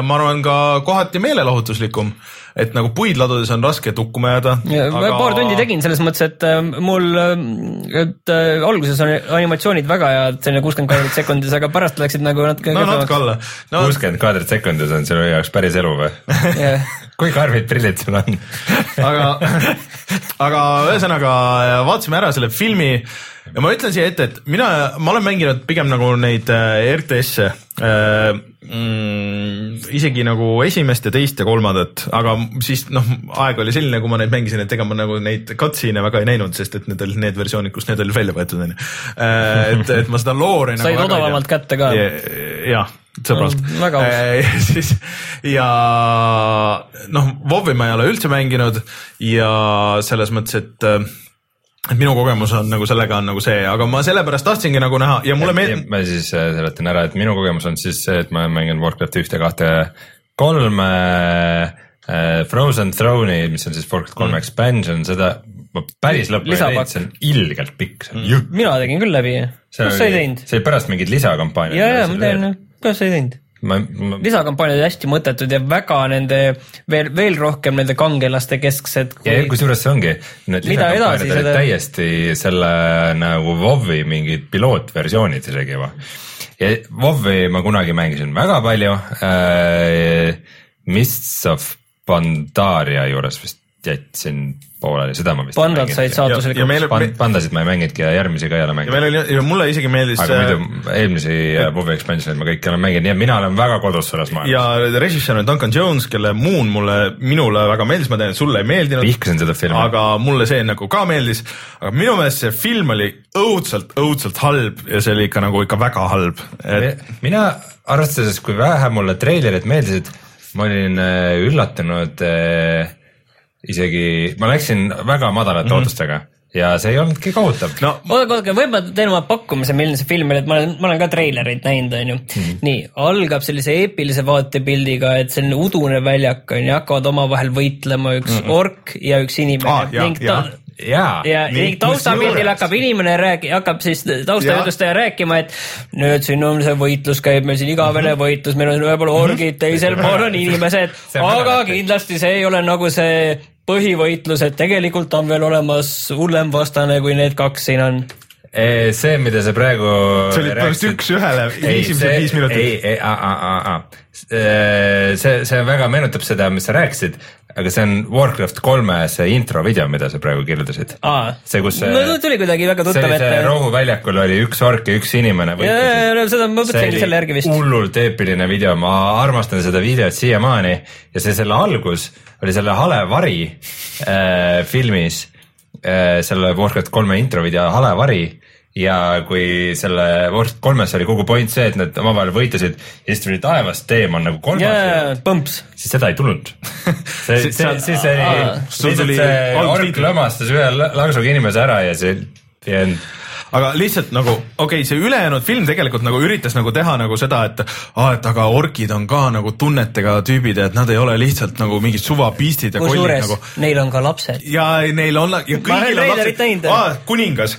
ma arvan ka kohati meelelahutuslikum, et nagu puid ladudes on raske tukkuma jääda. ma paar tundi tegin selles mõttes, et äh, mul, et äh, alguses on animatsioonid väga head, selline kuuskümmend kaadrit sekundis, aga pärast läksid nagu natuke no natuke alla. no kuuskümmend kaadrit sekundis on sinu jaoks päris elu või? jah, kui karmid prillid sul on? aga, aga ühesõnaga vaatasime ära selle filmi ja ma ütlen siia ette, et mina, ma olen mänginud pigem nagu neid äh, RTS-e äh,. Mm, isegi nagu esimest ja teist ja kolmandat, aga siis noh, aeg oli selline, kui ma neid mängisin, et ega ma nagu neid cutscene'e väga ei näinud, sest et need olid need versioonid, kus need olid välja võetud onju. et, et ma seda loori nagu Said tea. odavamalt kätte ka. jah, sõbrast väga aus. ja siis ja noh, WoW-i ma ei ole üldse mänginud ja selles mõttes, et et minu kogemus on nagu sellega on nagu see, aga ma sellepärast tahtsingi nagu näha ja mulle meeldib, ma siis äh, seletan ära, et minu kogemus on siis see, et ma olen mänginud Warcrafti ühte, kahte, kolme äh, Frozen Throne'i, mis on siis Warcraft kolme mm. expansion, seda ma päris lõpuni ei teinud, see on ilgelt pikk, see on jõhk. mina tegin küll läbi. kus sa ei teinud? see oli pärast mingit lisakampaaniat. ja, ja ma teen, kuidas sa ei teinud? ma, ma, lisakampaaniad olid hästi mõttetud ja väga nende veel, veel rohkem nende kangelaste kesksed. ja kusjuures see ongi, need lisakampaaniad olid seda- täiesti selle nagu WoW-i mingid pilootversioonid isegi juba. ja WoW-i ma kunagi mängisin väga palju äh,. Mists of Pandaria juures vist jätsin pooleli, seda ma vist. pandad said saatuslikuks. Pand,. pandasid ma ei mänginudki ja järgmisi ka ei ole ja mänginud. meil oli ja mulle isegi meeldis aga äh, muidu eelmisi äh, WoW-i expansioneid ma kõiki olen mänginud, nii et mina olen väga kodus selles maailmas. ja režissöör on Duncan Jones, kelle Moon mulle, minule väga meeldis, ma tean, et sulle ei meeldinud. vihkasin seda filmi. aga mulle see nagu ka meeldis, aga minu meelest see film oli õudselt, õudselt halb ja see oli ikka nagu ikka väga halb, et mina, arvestades, kui vähe mulle treilerid meeldisid, ma olin äh, üllatunud äh, isegi, ma läksin väga madalate mm -hmm. ootustega ja see ei olnudki kohutav no.. oodake, võib-olla teen oma pakkumise, milline see film oli, et ma olen, ma olen ka treilerit näinud, onju. Mhm. nii, algab sellise eepilise vaatepildiga, et selline udune väljak on ju, hakkavad omavahel võitlema üks mm -mm. ork ja üks inimene Aa, jaa, ning ta jaa, ja Nii, ning taustapildil hakkab inimene räägi-, hakkab siis taustajutustaja rääkima, et nüüd siin on see võitlus käib meil siin igavene võitlus, meil on ühel pool orgid, teisel pool on inimesed, aga kindlasti see ei ole nagu see põhivõitlus, et tegelikult on veel olemas hullem vastane, kui need kaks siin on. see, mida sa praegu. see oli põhimõtteliselt üks-ühele esimesed viis minutit. ei, ei, see, see väga meenutab seda, mis sa rääkisid, aga see on Warcraft kolme see intro video, mida sa praegu kirjeldasid. aa, see, kus no tuli kuidagi väga see tuttav ette. rohuväljakul oli üks ork ja üks inimene ja, ja, ja seda ma mõtlesingi selle järgi vist. hullult eepiline video, ma armastan seda videot siiamaani ja see selle algus oli selle hale vari äh, filmis äh,, selle Warcraft kolme introvideo hale vari ja kui selle Warcraft kolmes oli kogu point see, et nad omavahel võitlesid ja siis tuli taevast teemon nagu kolmas põmps. siis seda ei tulnud. see, see, seal- siis oli lihtsalt see ork algtiitel. lömastas ühe la- laksuga inimese ära ja see ei olnud aga lihtsalt nagu okei okay,, see ülejäänud film tegelikult nagu üritas nagu teha nagu seda, et aa, et aga orkid on ka nagu tunnetega tüübid et nad ei ole lihtsalt nagu mingid suvapiistid ja kollid nagu neil on ka lapsed. ja neil on ja kõigil on lapsed, kuningas,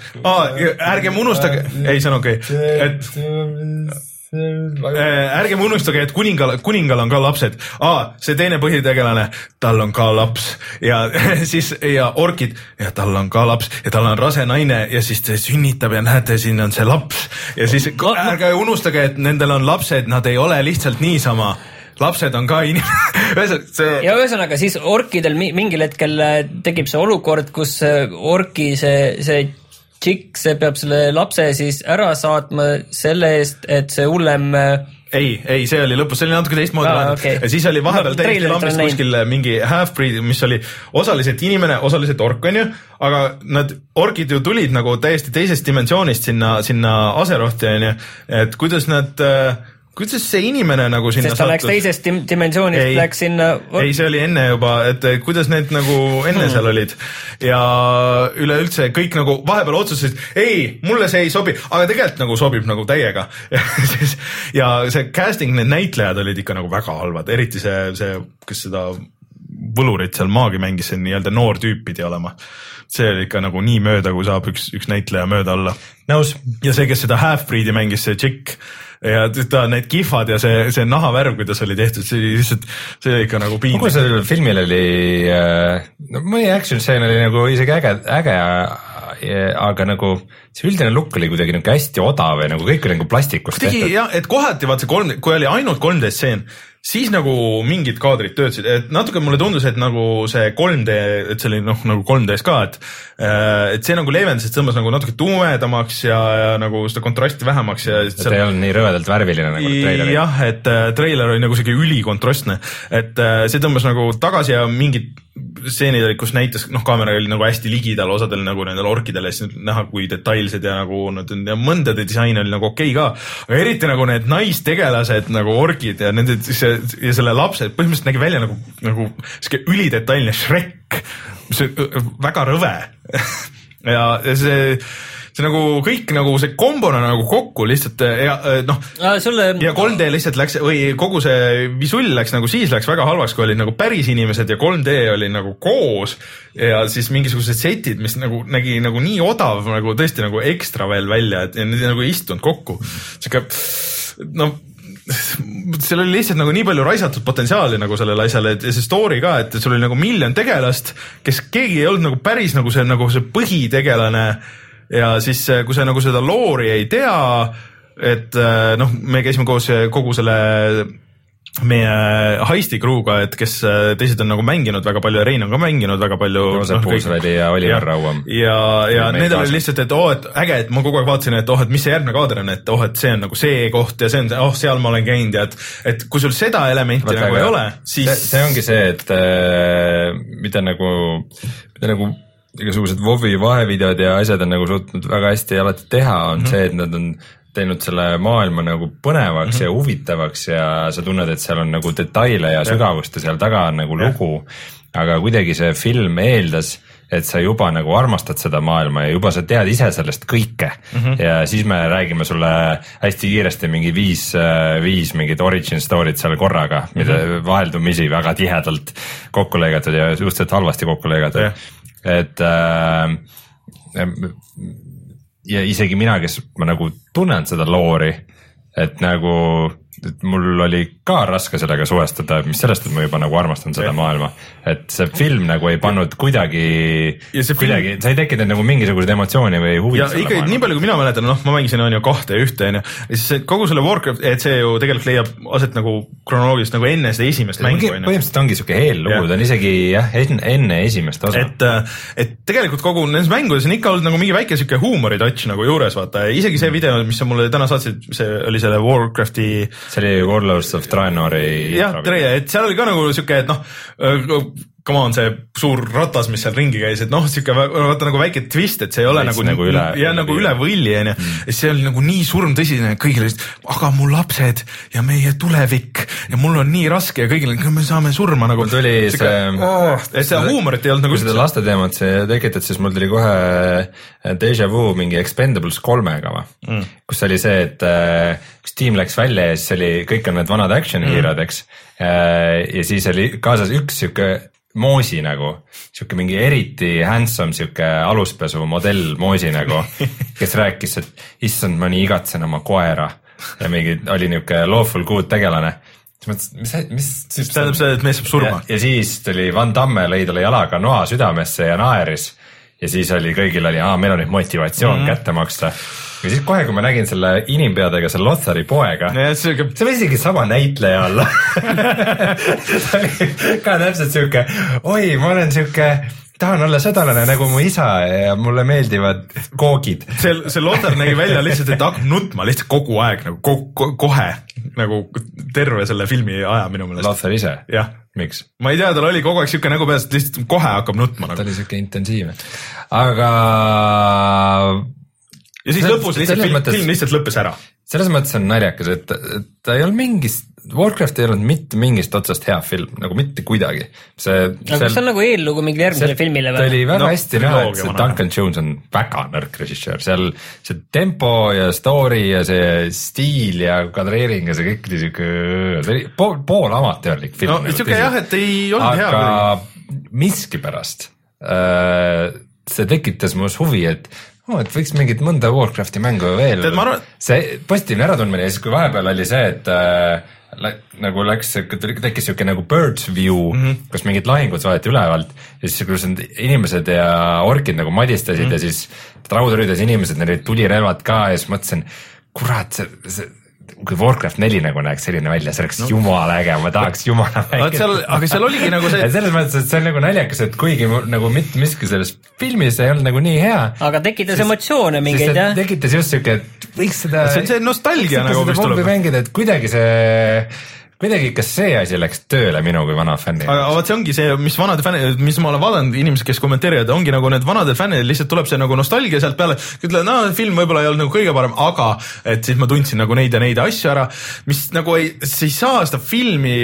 ärgem unustage, ei see on okei okay., et ärgem unustage, et kuningal, kuningal on ka lapsed. Ah,, see teine põhitegelane, tal on ka laps. Ja siis ja orkid ja tal on ka laps. Ja tal on rase naine ja siis ta sünnitab ja näete, siin on see laps. Ja siis ärge unustage, et nendel on lapsed, nad ei ole lihtsalt niisama. Lapsed on ka inimesed, see ja ühesõnaga siis orkidel mi- mingil hetkel äh, tekib see olukord, kus äh, orki see, see tšikk, see peab selle lapse siis ära saatma selle eest, et see hullem äh, ei, ei, see oli lõpus, see oli natuke teistmoodi Aa, lahendatud. okei. ja siis oli vahepeal Ma täiesti lambist kuskil mingi half-breed, mis oli osaliselt inimene, osaliselt ork onju, aga nad, orgid ju tulid nagu täiesti teisest dimensioonist sinna, sinna Aserothi onju, et kuidas nad, kuidas see inimene nagu sinna sest ta läks teisest dim- dimensioonist, Ei. läks sinna. ei, see oli enne juba, et kuidas need nagu enne seal olid ja üleüldse kõik nagu vahepeal otsustasid, ei, mulle see ei sobi, aga tegelikult nagu sobib nagu täiega. ja see casting, need näitlejad olid ikka nagu väga halvad, eriti see, see, kes seda võlurit seal maagi mängis, see nii-öelda noor tüüp pidi olema. see oli ikka nagu nii mööda, kui saab üks, üks näitleja mööda olla nõus. ja see, kes seda half-breed'i mängis, see tšikk, ja ta need kihvad ja see, see nahavärv, kuidas oli tehtud, see oli lihtsalt, see oli ikka nagu kogu piinlik. sellel filmil oli, no mõni action stseen oli nagu isegi äge, äge, aga nagu see üldine look oli kuidagi niuke hästi odav ja nagu kõik oli nagu plastikust tehtud. jah, et kohati vaat see kolm, kui oli ainult 3D stseen, siis nagu mingid kaadrid töötasid, et natuke mulle tundus, et nagu see 3D, et see oli noh, nagu 3D-s ka, et et see nagu leevendas, et tõmbas nagu natuke tumedamaks ja, ja nagu seda kontrasti vähemaks ja et ei olnud nii rõvedalt värviline nagu need treilerid. jah, et äh, treiler oli nagu siuke ülikontrastne, et äh, see tõmbas nagu tagasi ja mingid stseenid olid, kus näitas, noh, kaamera oli nagu hästi ligidal osadel nagu nendel orkidel ja siis näha, kui detailsed ja nagu nad on ja mõndade disain oli nagu okei okay ka. aga eriti nagu need naistegelased nagu orkid ja nende see ja selle lapse põhimõtteliselt nägi välja nagu, nagu siuke ülidetailne Shrek, mis on väga rõve ja see see nagu kõik nagu see kombona nagu kokku lihtsalt ja äh, noh, sulle, ja 3D lihtsalt läks või kogu see visull läks nagu siis läks väga halvaks, kui olid nagu päris inimesed ja 3D oli nagu koos ja siis mingisugused setid, mis nagu nägi nagu nii odav nagu tõesti nagu ekstra veel välja, et ja need nagu ei istunud kokku. sihuke no seal oli lihtsalt nagu nii palju raisatud potentsiaali nagu sellele asjale, et ja see story ka, et sul oli nagu miljon tegelast, kes keegi ei olnud nagu päris nagu see nagu see põhitegelane ja siis, kui sa nagu seda loori ei tea, et äh, noh, me käisime koos kogu selle meie heisti crew'ga, et kes teised on nagu mänginud väga palju ja Rein on ka mänginud väga palju. Joosep Uusväli ja Oliver Rauam. ja, ja nendel oli lihtsalt, et oo, et äge, et ma kogu aeg vaatasin, et oh, et mis see järgmine kaader on, et oh, et see on nagu see koht ja see on, oh, seal ma olen käinud ja et, et kui sul seda elementi Vaata, nagu ei ole, siis see ongi see, et äh, mida nagu, mida nagu igasugused WoW-i vahevideod ja asjad on nagu suutnud väga hästi alati teha, on mm -hmm. see, et nad on teinud selle maailma nagu põnevaks mm -hmm. ja huvitavaks ja sa tunned, et seal on nagu detaile ja sügavust ja seal taga on nagu lugu. aga kuidagi see film eeldas, et sa juba nagu armastad seda maailma ja juba sa tead ise sellest kõike mm. -hmm. ja siis me räägime sulle hästi kiiresti mingi viis, viis mingit origin story't seal korraga, mida mm -hmm. vaheldumisi väga tihedalt kokku lõigatud ja suhteliselt halvasti kokku lõigatud Jah. Et äh, ja isegi mina, kes ma nagu tunnen seda loori, et nagu, et mul oli ka raske sellega suhestuda, mis sellest, et ma juba nagu armastan seda maailma. et see film nagu ei pannud kuidagi Ja film- kuidagi, sa ei tekitanud nagu mingisuguseid emotsiooni või huvi ja ikka nii palju, kui mina mäletan, noh, ma mängisin on ju kahte ja ühte on ju, ja siis kogu selle Warcraft, et see ju tegelikult leiab aset nagu kronoloogiliselt nagu enne seda esimest mängu on ju. põhimõtteliselt ongi siuke eellugu ta on isegi jah, enne, esimest osa. et, et tegelikult kogu nendes mängudes on ikka olnud nagu mingi väike sihuke huumori touch nagu juures vaata, isegi see video, mis sa mulle täna saatsid, see oli selle Warcrafti see oli Warlords of Draenori. jah, Treia, et seal oli ka nagu sihuke, et noh, come on, see suur ratas, mis seal ringi käis, et noh, sihuke vaata nagu väike twist, et see ei ole Veits nagu, nagu üle- ja üle nagu üle võlli onju. ja see oli nagu nii surmtõsine, kõigile, aga mu lapsed ja meie tulevik ja mul on nii raske ja kõigile, me saame surma nagu. mul tuli see oh,, et seda huumorit ei olnud nagu kui seda üldse. laste teemat see tekitad, siis mul tuli kohe Deja Vu mingi Expendables kolmega või mm., kus oli see, et äh, kus tiim läks välja ja siis oli, kõik on need vanad action mm. hero'd, eks. ja siis oli kaasas üks sihuke moosi nagu, sihuke mingi eriti handsome sihuke aluspesu modell moosi nagu, kes rääkis, et issand, ma nii igatsen oma koera ja mingi oli nihuke lawful good tegelane. siis mõtlesin, mis, mis, mis tähendab seda, et mees saab surma ja,. ja siis tuli Van Damme, lõi talle jalaga noa südamesse ja naeris. Ja siis oli kõigil oli, aa, meil on nüüd motivatsioon mm -hmm. kätte maksta. ja siis kohe, kui ma nägin selle inimpeadega, selle Lothari poega, sihuke see võis isegi sama näitleja olla. ta oli ka täpselt sihuke, oi, ma olen sihuke, tahan olla sõdalane nagu mu isa ja mulle meeldivad koogid. see, see Lothar nägi välja lihtsalt, et hakkab nutma lihtsalt kogu aeg nagu ko, ko, kohe nagu terve selle filmi aja minu meelest. Lothar ise, jah, miks? ma ei tea, tal oli kogu aeg siuke nägu peas, et lihtsalt kohe hakkab nutma ta nagu. oli sihuke intensiivne, aga ja siis selles- lõpus lihtsalt film, mõttes- film lihtsalt lõppes ära. selles mõttes on naljakas, et ta ei olnud mingist, Warcraft ei olnud mitte mingist otsast hea film, nagu mitte kuidagi. see, aga kas see on nagu eellugu mingile järgmisele filmile ta oli või? väga No, hästi näha, et see. Duncan Jones on väga nõrk režissöör, seal see tempo ja story ja see stiil ja kadreering ja see kõik oli siuke, see oli pool, pool amatöörlik film. no siuke jah, et ei olnud hea aga miskipärast äh, see tekitas minus huvi, et oh, et võiks mingit mõnda Warcrafti mängu veel arvan- see positiivne äratundmine ja siis, kui vahepeal oli see, et äh, lä- nagu läks, tekkis siuke nagu bird's view mm, Mhm. -hmm. kus mingid lahingud vaadati ülevalt ja siis, kus need inimesed ja orkid nagu madistasid Mhm. mm -hmm. ja siis raudrüüdes inimesed, neil olid tulirelvad ka ja siis mõtlesin, kurat, see, see kui Warcraft neli nagu näeks selline välja, see oleks no. jumala äge, ma tahaks jumala Vaat seal, aga seal oligi nagu see, selles mõttes, et see on nagu naljakas, et kuigi nagu mitte miski selles filmis ei olnud nagu nii hea, aga tekitas emotsioone siis mingeid ta jah. tekitas just siuke, et võiks seda see on see nostalgia nagu, mis tuleb. mängida, et kuidagi see, kuidagi ikka see asi läks tööle minu kui vana fänni aga vot see ongi see, mis vanade fännid, mis ma olen vaadanud, inimesed, kes kommenteerivad, ongi nagu need vanade fännid, lihtsalt tuleb see nagu nostalgia sealt peale, ütlevad, no film võib-olla ei olnud nagu kõige parem, aga et siis ma tundsin nagu neid ja neid asju ära, mis nagu ei, sa ei saa seda filmi,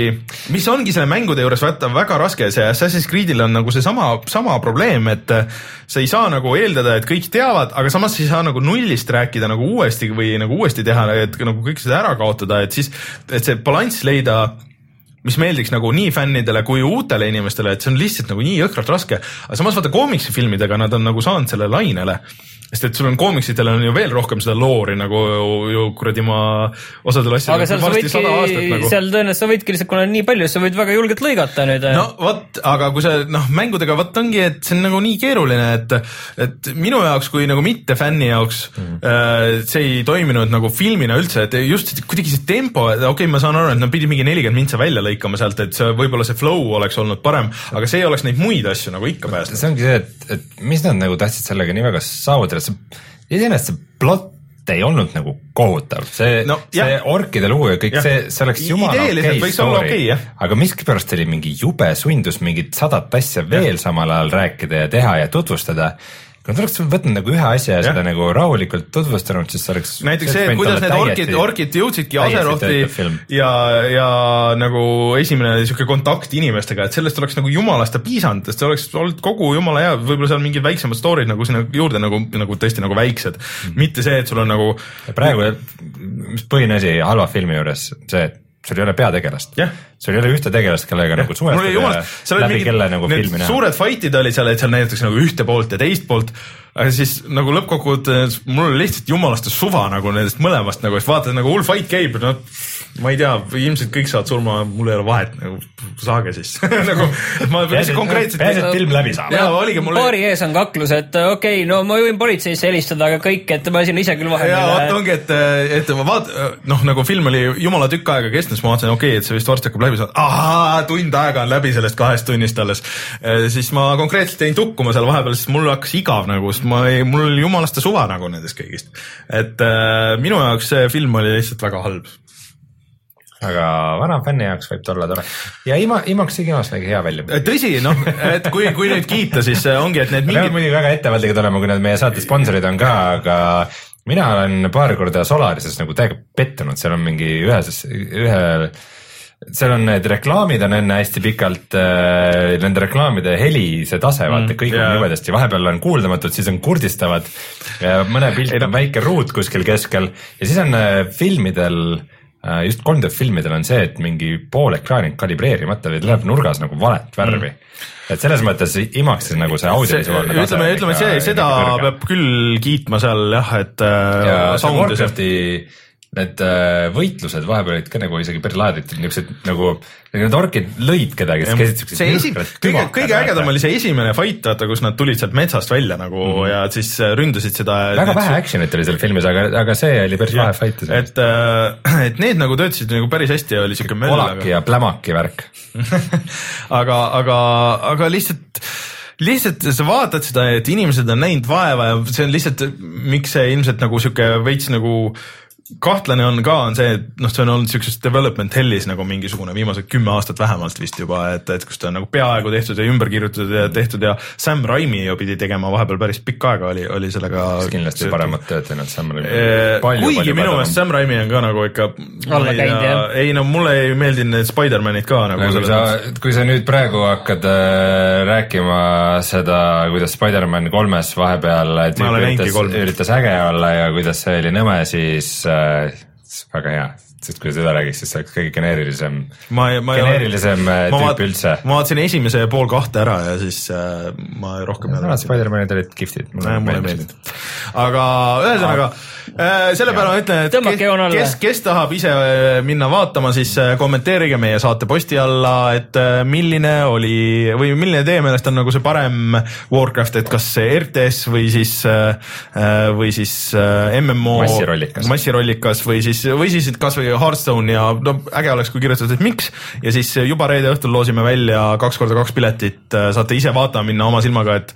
mis ongi selle mängude juures vaata väga raske, see Assassin's Creed'il on nagu seesama, sama probleem, et äh, sa ei saa nagu eeldada, et kõik teavad, aga samas sa ei saa nagu nullist rääkida nagu uuesti või nagu uuesti teha, et nagu kõik seda ära kaotada, et siis, et see balanss leida mis meeldiks nagu nii fännidele kui uutele inimestele, et see on lihtsalt nagu nii jõhkralt raske, aga samas vaata koomiksifilmidega nad on nagu saanud selle lainele sest et sul on koomiksitel on ju veel rohkem seda loori nagu ju, kuradi ma osadel aga asjadel seal sa võidki, nagu. seal tõenäoliselt sa võidki lihtsalt, kuna on nii palju, sa võid väga julgelt lõigata nüüd. no vot, aga kui sa noh, mängudega vot ongi, et see on nagu nii keeruline, et et minu jaoks kui nagu mitte fänni jaoks mm. äh, see ei toiminud nagu filmina üldse, et just kuidagi see tempo, okei okay,, ma saan aru, et nad pidid mingi nelikümmend mintsa välja lõikama sealt, et see võib-olla see flow oleks olnud parem, aga see ei oleks neid muid asju nagu ikka päästnud. see ongi see, et, et mis nad nagu tahtsid sellega nii väga saavutada, see iseenesest see plott ei olnud nagu kohutav, see No see orkide lugu ja kõik Jah. see, see oleks jumala okei olla story jah. aga miskipärast oli mingi jube sundus mingit sadat asja veel samal ajal rääkida ja teha ja tutvustada. Kui nad oleks võtnud nagu ühe asja ja seda nagu rahulikult tutvustanud, siis see oleks näiteks see, kuidas need orkid, orkid jõudsidki film. ja, ja nagu esimene niisugune kontakt inimestega, et sellest oleks nagu jumalast piisanud, sest see oleks olnud kogu jumala hea, võib-olla seal mingid väiksemad story'd nagu sinna juurde nagu, nagu tõesti nagu väiksed mm., mitte see, et sul on nagu praegu, mis põhiline asi halva filmi juures, see, et sul ei ole peategelast Jah. sul ei ole ühte tegelast, kellega nagu mul oli suhestuda ja läbi mingid kelle nagu filmi näha. suured fight'id olid seal, et seal näidatakse nagu ühte poolt ja teist poolt, aga siis nagu lõppkokkuvõttes mul oli lihtsalt jumalast suva nagu nendest mõlemast nagu, et vaatad nagu hull fight käib, no ma ei tea, ilmselt kõik saavad surma, mul ei ole vahet nagu, saage siis nagu ma lihtsalt konkreetselt peaasi, et film läbi saab. jaa, oligi mul paari ees on kaklus, et okei okay,, no ma võin politseisse helistada, aga kõik, et ma siin ise küll ja vot vahel. ongi, et, et ma vaat-, noh, nagu film oli jumala tükk aega kestnud, siis ma vaatasin, okei okay,, et see vist varsti hakkab läbi saama, ahaa, tund aega on läbi sellest kahest tunnist alles. siis ma konkreetselt jäin tukkuma seal vahepeal, sest mul hakkas igav nagu, sest ma ei, mul oli jumalaste suva nagu nendest kõigist. et äh, minu jaoks see film oli lihtsalt väga halb. aga vana fänni jaoks võib ta olla tore ja Ima, Imaksi kinos nägi hea välja. tõsi, noh, et kui, kui nüüd kiita, siis äh, ongi, et need me peame mingid, muidugi väga ettevaatlikud olema, kui nad meie saate sponsorid on ka, aga mina olen paar korda Solarises nagu täiega pettunud, seal on mingi ühes, ühe seal on need reklaamid on enne hästi pikalt äh,, nende reklaamide heli, see tase, vaata kõik jaa. on jubedasti, vahepeal on kuuldamatud, siis on kurdistavad mõne pilt on väike ruut kuskil keskel ja siis on äh, filmidel äh, just 3D filmidel on see, et mingi pool ekraani on kalibreerimata või tuleb nurgas nagu valet värvi mm.. et selles mõttes Imaxis nagu see audiovisuaalne tase ütleme, ütleme, see, seda peab küll kiitma seal jah, et ja äh, see sound ja see Warcrafti need äh, võitlused vahepeal olid ka nagu isegi päris lahedad, niisugused nagu, need orkid lõid kedagi, siis käisid siuksed see esi-, kõige, kõige ägedam oli see esimene fight, vaata, kus nad tulid sealt metsast välja nagu mm -hmm. ja siis äh, ründasid seda. Väga vähe action'it oli seal filmis, aga, aga see oli päris lahe fight. et, et need nagu töötasid nagu päris hästi ja oli siuke kolaki ja plämaki värk. aga, aga, aga lihtsalt lihtsalt sa vaatad seda, et inimesed on näinud vaeva ja see on lihtsalt, miks see ilmselt nagu sihuke veits nagu kahtlane on ka, on see, et noh, see on olnud siukses development hell'is nagu mingisugune viimased kümme aastat vähemalt vist juba, et, et kus ta on nagu peaaegu tehtud ja ümber kirjutatud ja tehtud ja Sam Raimi ju pidi tegema vahepeal päris pikka aega oli, oli sellega. kindlasti paremat tööd teinud, Sam Eh, palju, kuigi minu meelest Sam Raimi on ka nagu ikka. Alla käinud, jah. ei no mulle ei meeldinud need Spider-manid ka nagu kui selles sa kui sa nüüd praegu hakkad äh, rääkima seda, kuidas Spider-man kolmes vahepeal üritas üritas äge olla ja kuidas see oli nõme, siis äh, väga hea. Sest kui seda räägiks, siis see oleks kõige geneerilisem, ma ei, ma geneerilisem äh, ma tüüp vaat- üldse. ma vaatasin esimese pool kahte ära ja siis äh, ma rohkem ei ole Spider-manid olid kihvtid. mulle ei meeldinud. aga ühesõnaga äh, selle peale ma ütlen, et Tõmmake alla. kes, kes tahab ise äh, minna vaatama, siis äh, kommenteerige meie saate posti alla, et äh, milline oli või milline teie meelest on nagu see parem Warcraft, et kas see RTS või siis, või siis äh, MMO. Massirollikas. massirollikas või siis, või siis kasvõi Hearthstone ja no äge oleks, kui kirjutatud, et miks ja siis juba reede õhtul loosime välja kaks korda kaks piletit, saate ise vaatama minna oma silmaga, et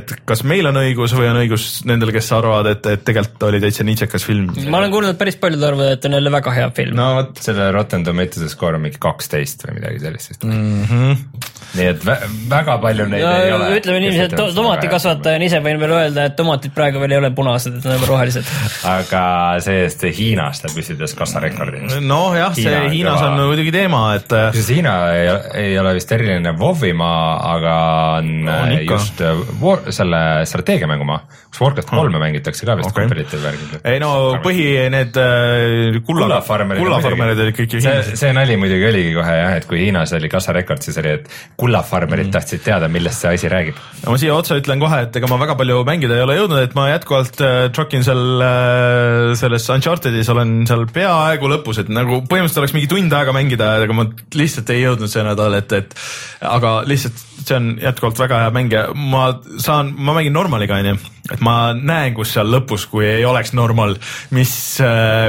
et kas meil on õigus või on õigus nendel, kes arvavad, et, et tegelikult oli täitsa niitsekas film. ma olen kuulnud, et päris paljud arvavad, et on jälle väga hea film. no vot, selle Rotten Tomatoes'e skoor on mingi kaksteist või midagi sellist mm. Mhm. -hmm. Nii et vä väga palju neid no ei ole. ütleme niiviisi, et to- tomatikasvatajana ise võin veel öelda, et tomatid praegu veel ei ole punased, et nad on rohelised. aga see-eest Hiinas ta püstitas kassarekordi. noh, jah, see Hiina on Hiinas on muidugi teema, et äh, kusjuures Hiina ei, ei ole vist eriline WoW-imaa, aga on, On ikka. just äh, war, selle strateegiamängumaa, kus Warcraft kolme mängitakse ka vist okay. competitive värgid. ei no põhi need äh, kulla, kullafarmerid. kullafarmerid olid kõik ju see hiinlased., see nali muidugi oligi kohe jah, et kui Hiinas oli kassarekord, siis oli, et kullafarmerid mm. tahtsid teada, millest see asi räägib. no ma siia otsa ütlen kohe, et ega ma väga palju mängida ei ole jõudnud, et ma jätkuvalt äh, trokin seal äh, selles Unchartedis olen seal peaaegu lõpus, et nagu põhimõtteliselt oleks mingi tund aega mängida, aga ma lihtsalt ei jõudnud see nädal, et, et aga lihtsalt see on jätkuvalt väga hea mäng ja ma saan, ma mängin normaliga onju, et ma näen, kus seal lõpus, kui ei oleks normal, mis,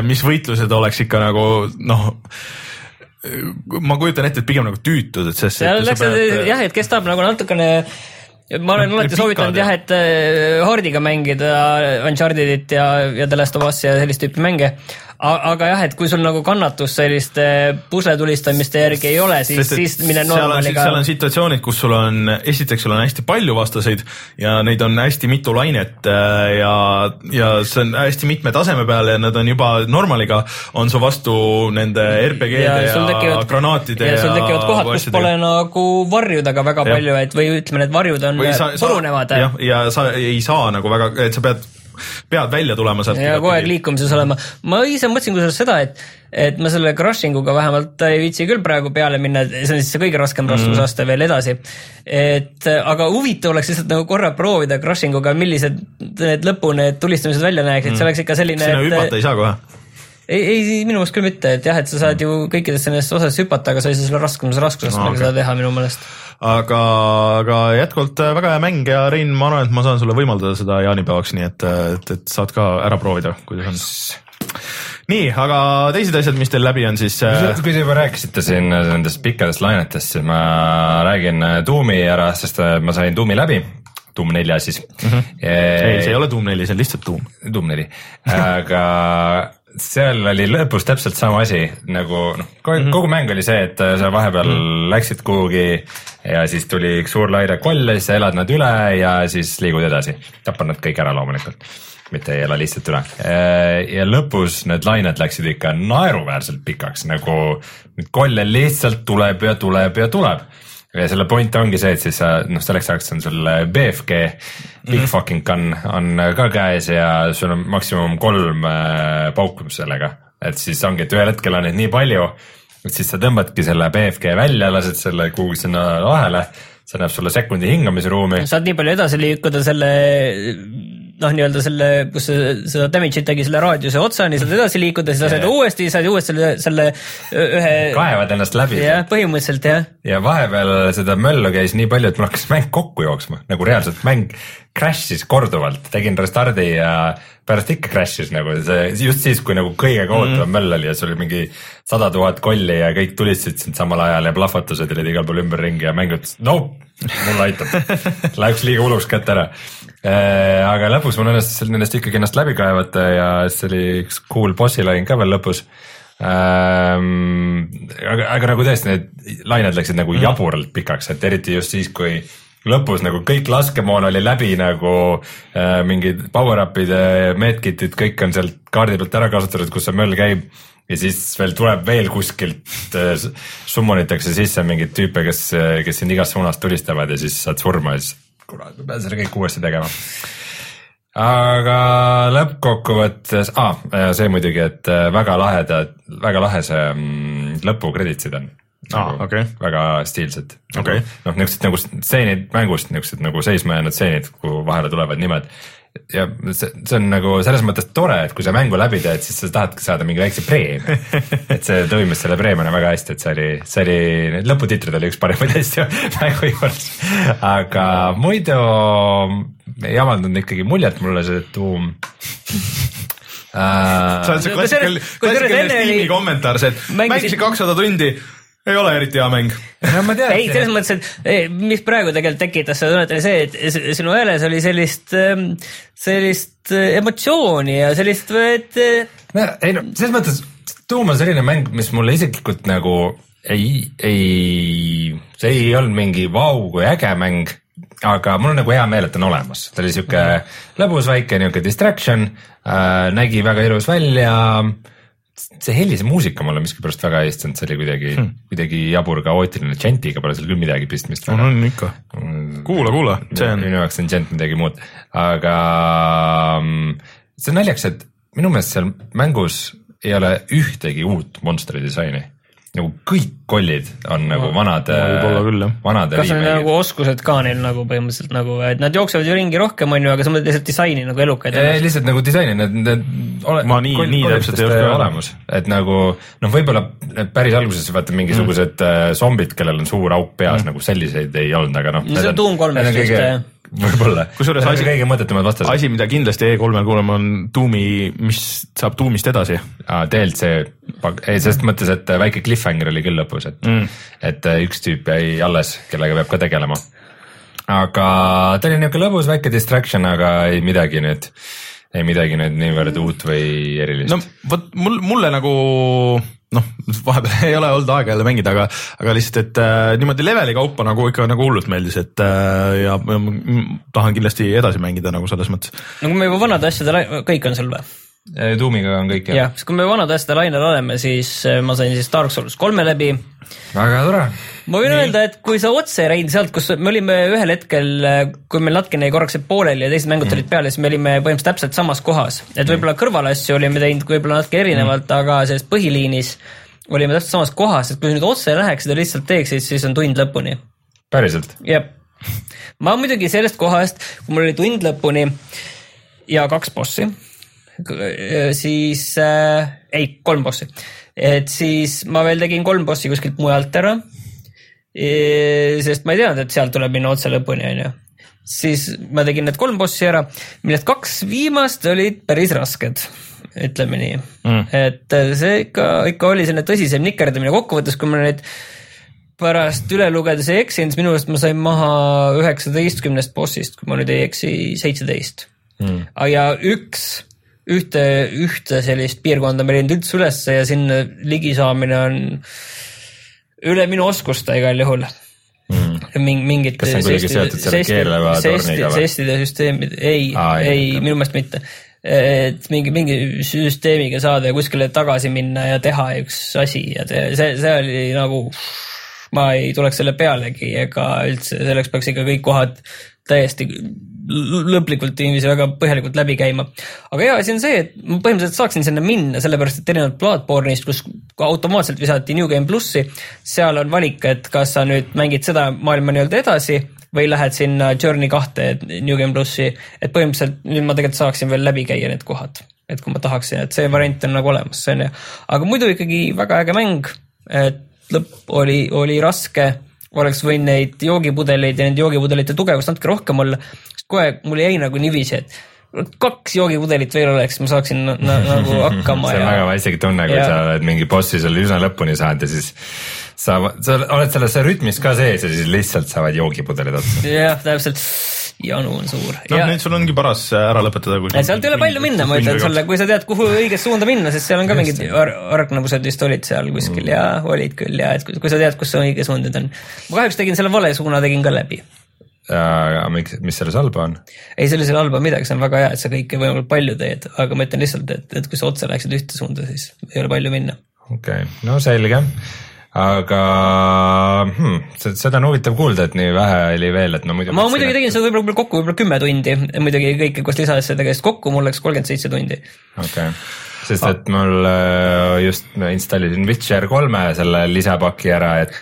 mis võitlused oleks ikka nagu noh ma kujutan ette, et pigem nagu tüütud, et läks jah, et kes tahab nagu natukene ma olen alati soovitanud ja- jah, et äh, Hardiga mängida Unchartedit ja, ja The Last of Us ja sellist tüüpi mänge. aga jah, et kui sul nagu kannatust selliste pusletulistamiste järgi ei ole, siis, siis mine normaliga seal on situatsioonid, kus sul on, esiteks sul on hästi palju vastaseid ja neid on hästi mitu lainet äh, ja, ja see on hästi mitme taseme peal ja nad on juba normaliga, on su vastu nende RPG-de ja, ja tekivad- granaatide ja sul tekivad kohad, kus pole nagu varjudega väga Jah. palju, et või ütleme, need varjud on purunevad jah, ja sa ei saa nagu väga, et sa pead, pead välja tulema sealt. ja kogu aeg liikumises olema. ma ise mõtlesin kusjuures seda, et, et ma selle crushing uga vähemalt ei viitsi küll praegu peale minna, see on siis see kõige raskem Mhm. raskusaste mm. veel edasi. et aga huvitav oleks lihtsalt nagu korra proovida crushing uga, millised need lõpu need tulistamised välja näeks, et see oleks ikka selline, sinna hüpata ei saa kohe. ei, ei minu meelest küll mitte, et jah, et sa saad ju kõikidesse nendesse osadesse hüpata, aga sa ei saa selle raskumise raskusastmega Aa, okay. seda teha minu meelest. aga, aga jätkuvalt äh, väga hea mäng ja Rein, ma arvan, et ma saan sulle võimaldada seda jaanipäevaks, nii et, et, et saad ka ära proovida, kuidas on. nii, aga teised asjad, mis teil läbi on siis äh, kui te juba rääkisite siin nendest pikkadest lainetest, siis ma räägin Doomi ära, sest äh, ma sain Doomi läbi, Doom nelja siis mm. -hmm. ei, see ei ole Doom neli, see on lihtsalt Doom. Doom neli, aga seal oli lõpus täpselt sama asi nagu noh, kogu, mm -hmm. mäng oli see, et äh, sa vahepeal mm -hmm. läksid kuhugi ja siis tuli üks suur laine koll ja siis sa elad nad üle ja siis liigud edasi, tapad nad kõik ära loomulikult mitte ei ela lihtsalt üle. ja lõpus need lained läksid ikka naeruväärselt pikaks, nagu kolle lihtsalt tuleb ja tuleb ja tuleb ja selle point ongi see, et siis sa noh, selleks ajaks on sul BFG Big mm -hmm. fucking gun on ka käes ja sul on maksimum kolm äh, pauku sellega, et siis ongi, et ühel hetkel on neid nii palju, et siis sa tõmbadki selle BFG välja, lased selle kuhugi sinna vahele, see annab sulle sekundi hingamisruumi. saad nii palju edasi liikuda selle noh, nii-öelda selle, kus sa seda damage'it tegi selle raadiuse otsani, saad edasi liikuda, siis lased uuesti, saad uuesti selle, selle ühe. kaevad ennast läbi jah, põhimõtteliselt jah. ja vahepeal seda möllu käis nii palju, et mul hakkas mäng kokku jooksma, nagu reaalselt mäng crash'is korduvalt, tegin restardi ja pärast ikka crash'is nagu see just siis, kui nagu kõige kohutavam mm. möll oli ja sul oli mingi sada tuhat kolli ja kõik tulistasid sind samal ajal ja plahvatused olid igal pool ümberringi ja mäng ütles nope, mulle aitab, läks liiga hulluks kätte ära. Aga lõpus mul õnnestus nendest ikkagi ennast läbi kaevata ja siis oli üks cool bossi lain ka veel lõpus ähm,. aga, aga nagu tõesti need lained läksid nagu jaburalt pikaks, et eriti just siis, kui lõpus nagu kõik laskemoon oli läbi nagu äh, mingid power-up'id ja medkit'id, kõik on sealt kaardi pealt ära kasutatud, kus see möll käib ja siis veel tuleb veel kuskilt äh, summonitakse sisse mingeid tüüpe, kes, kes sind igast suunast tulistavad ja siis saad surma ja siis kurat, ma pean selle kõik uuesti tegema. aga lõppkokkuvõttes ah,, see muidugi, et äh, väga lahedad, väga lahe see mm, lõpukrediitsid on. Aa, okei. väga stiilsed. Okei. noh, niisugused nagu stseenid mängust, niisugused nagu seisma jäänud stseenid, kuhu vahele tulevad nimed ja see, see on nagu selles mõttes tore, et kui sa mängu läbi teed, siis sa tahadki saada mingi väikse preemia. et see toimis selle preemiana väga hästi, et see oli, see oli, need lõputitrid oli üks parimaid asju mängu juures. aga muidu ei avaldanud ikkagi muljet mulle see tuum see on äh, see Kusjuures- klassikaline, klassikaline Steam'i kommentaar, see, et mängisin kakssada tundi, ei ole eriti hea mäng. ei, selles mõttes, et mis praegu tegelikult tekitas seda tunnet, oli see, et sinu hääles oli sellist, sellist eh, emotsiooni ja sellist, et no, ei no selles mõttes tuum on selline mäng, mis mulle isiklikult nagu ei, ei, see ei olnud mingi vau kui äge mäng, aga mul on nagu hea meel, et on olemas, ta oli sihuke lõbus väike niuke distraction äh,, nägi väga ilus välja see helise muusika mulle miskipärast väga ei istunud, see oli kuidagi hmm., kuidagi jabur kaootiline, džentiga pole seal küll midagi pistmist väga on ikka. kuula, kuula, see on, minu jaoks on džent midagi muud, aga mm, see on naljakas, et minu meelest seal mängus ei ole ühtegi uut monstri disaini. Nagu kõik kollid on nagu vanad, vanad kas on nagu oskused ka neil nagu põhimõtteliselt nagu, et nad jooksevad ju ringi rohkem, on ju, aga sa mõtled lihtsalt disaini nagu elukaid. ei, lihtsalt nagu disaini, need, need ole, Ma nii- nii täpselt ei oska öelda. olemas, et nagu noh, võib-olla päris alguses vaata mingisugused mm. zombid, kellel on suur auk peas mm., nagu selliseid ei olnud, aga noh. No see on Doom kolmest vist, jah. võib-olla, Kusjuures asi- kõige mõttetumad vastased. asi, mida kindlasti E3-l kuuleme, on Doomi, mis saab Doomist edasi. DLC, ei selles mõttes, et väike cliffhanger oli küll lõpus, et mm., et üks tüüp jäi alles, kellega peab ka tegelema. aga ta oli niuke lõbus väike distraction, aga ei midagi nüüd, ei midagi nüüd niivõrd uut või erilist no vot mul, mulle nagu noh, vahepeal ei ole olnud aega jälle mängida, aga, aga lihtsalt, et äh, niimoodi leveli kaupa nagu ikka nagu hullult meeldis, et äh, ja, ja tahan kindlasti edasi mängida nagu selles mõttes. no kui me juba vanade asjade, kõik on sul või? Tuumiga on kõik jah, siis kui me vanade asjade lainel oleme, siis eh, ma sain siis Dark Souls kolme läbi. väga tore. ma võin öelda, et kui sa otse Rein sealt, kus me olime ühel hetkel, kui meil natukene jäi korraks see pooleli ja teised mängud tulid peale, siis me olime põhimõtteliselt täpselt samas kohas, et võib-olla kõrvalasju olime teinud võib-olla natuke erinevalt mm., aga selles põhiliinis olime täpselt samas kohas, et kui nüüd otse läheksid ja lihtsalt teeksid, siis on tund lõpuni päriselt? jah, ma muidugi sellest kohast, kui mul oli tund lõpuni ja kaks bossi, siis äh,, ei, kolm bossi, et siis ma veel tegin kolm bossi kuskilt mujalt ära. sest ma ei teadnud, et sealt tuleb minna otse lõpuni, onju. siis ma tegin need kolm bossi ära, millest kaks viimast olid päris rasked, ütleme nii mm.. et äh, see ikka, ikka oli selline tõsisem nikerdamine, kokkuvõttes, kui ma neid pärast üle lugedes ei eksinud, siis minu arust ma sain maha üheksateistkümnest bossist, kui ma nüüd ei eksi, seitseteist mm.. ja üks, ühte, ühte sellist piirkonda ma ei leidnud üldse ülesse ja sinna ligi saamine on üle minu oskuste igal juhul mm.. mingid. Kas see on kuidagi seotud selle keerleva torniga või? sestide süsteemid, ei Aa,, ei, ei, minu meelest mitte et mingi, mingi süsteemiga saada ja kuskile tagasi minna ja teha üks asi ja te, see, see oli nagu, ma ei tuleks selle pealegi ega üldse, selleks peaks ikka kõik kohad täiesti lõplikult inimesi väga põhjalikult läbi käima. aga hea asi on see, et ma põhimõtteliselt saaksin sinna minna, sellepärast et erinevalt Bloodborne'ist, kus automaatselt visati New Game plussi, seal on valik, et kas sa nüüd mängid seda maailma nii-öelda edasi või lähed sinna Journey kahte New Game plussi, et põhimõtteliselt nüüd ma tegelikult saaksin veel läbi käia need kohad, et kui ma tahaksin, et see variant on nagu olemas, see on ju, aga muidu ikkagi väga äge mäng, et lõpp oli, oli raske, oleks võinud neid joogipudeleid ja nende joogipudelite tugevust natuke rohkem olla, sest aeg mul jäi nagu niiviisi, et kaks joogipudelit veel oleks, ma saaksin na, na, nagu hakkama see on ja väga vaisegi tunne, kui ja- sa oled mingi bossi seal üsna lõpuni saanud ja siis sa, sa oled selles rütmis ka sees ja siis lihtsalt saavad joogipudelid otsa. jah, täpselt, janu on suur noh, ja nüüd sul ongi paras ära lõpetada. Sealt ei ole palju minna, ma ütlen sulle, kui sa tead, kuhu õiges suunda minna, sest seal on ka mingid ar- argnevused vist olid seal kuskil Mm. ja olid küll ja et kui, kui sa tead, kus see õige suund nüüd on. ma kahjuks tegin selle vale suuna, tegin ka läbi. aga miks, mis selles halba on? ei, selles ei ole halba midagi, see on väga hea, et sa kõike võimalikult palju teed, aga ma ütlen lihtsalt, et, et kui sa otse läheksid ühte suunda, siis ei ole palju minna. okei okay., no selge. Aga hmm, se- seda on huvitav kuulda, et nii vähe oli veel, et no muidu. ma muidugi tegin seda võib-olla kokku võib-olla kümme tundi, muidugi kõike koos lisaasjadega, sest kokku mul läks kolmkümmend seitse tundi. okei okay., sest et mul äh, just installisin Witcher kolme selle lisapaki ära, et.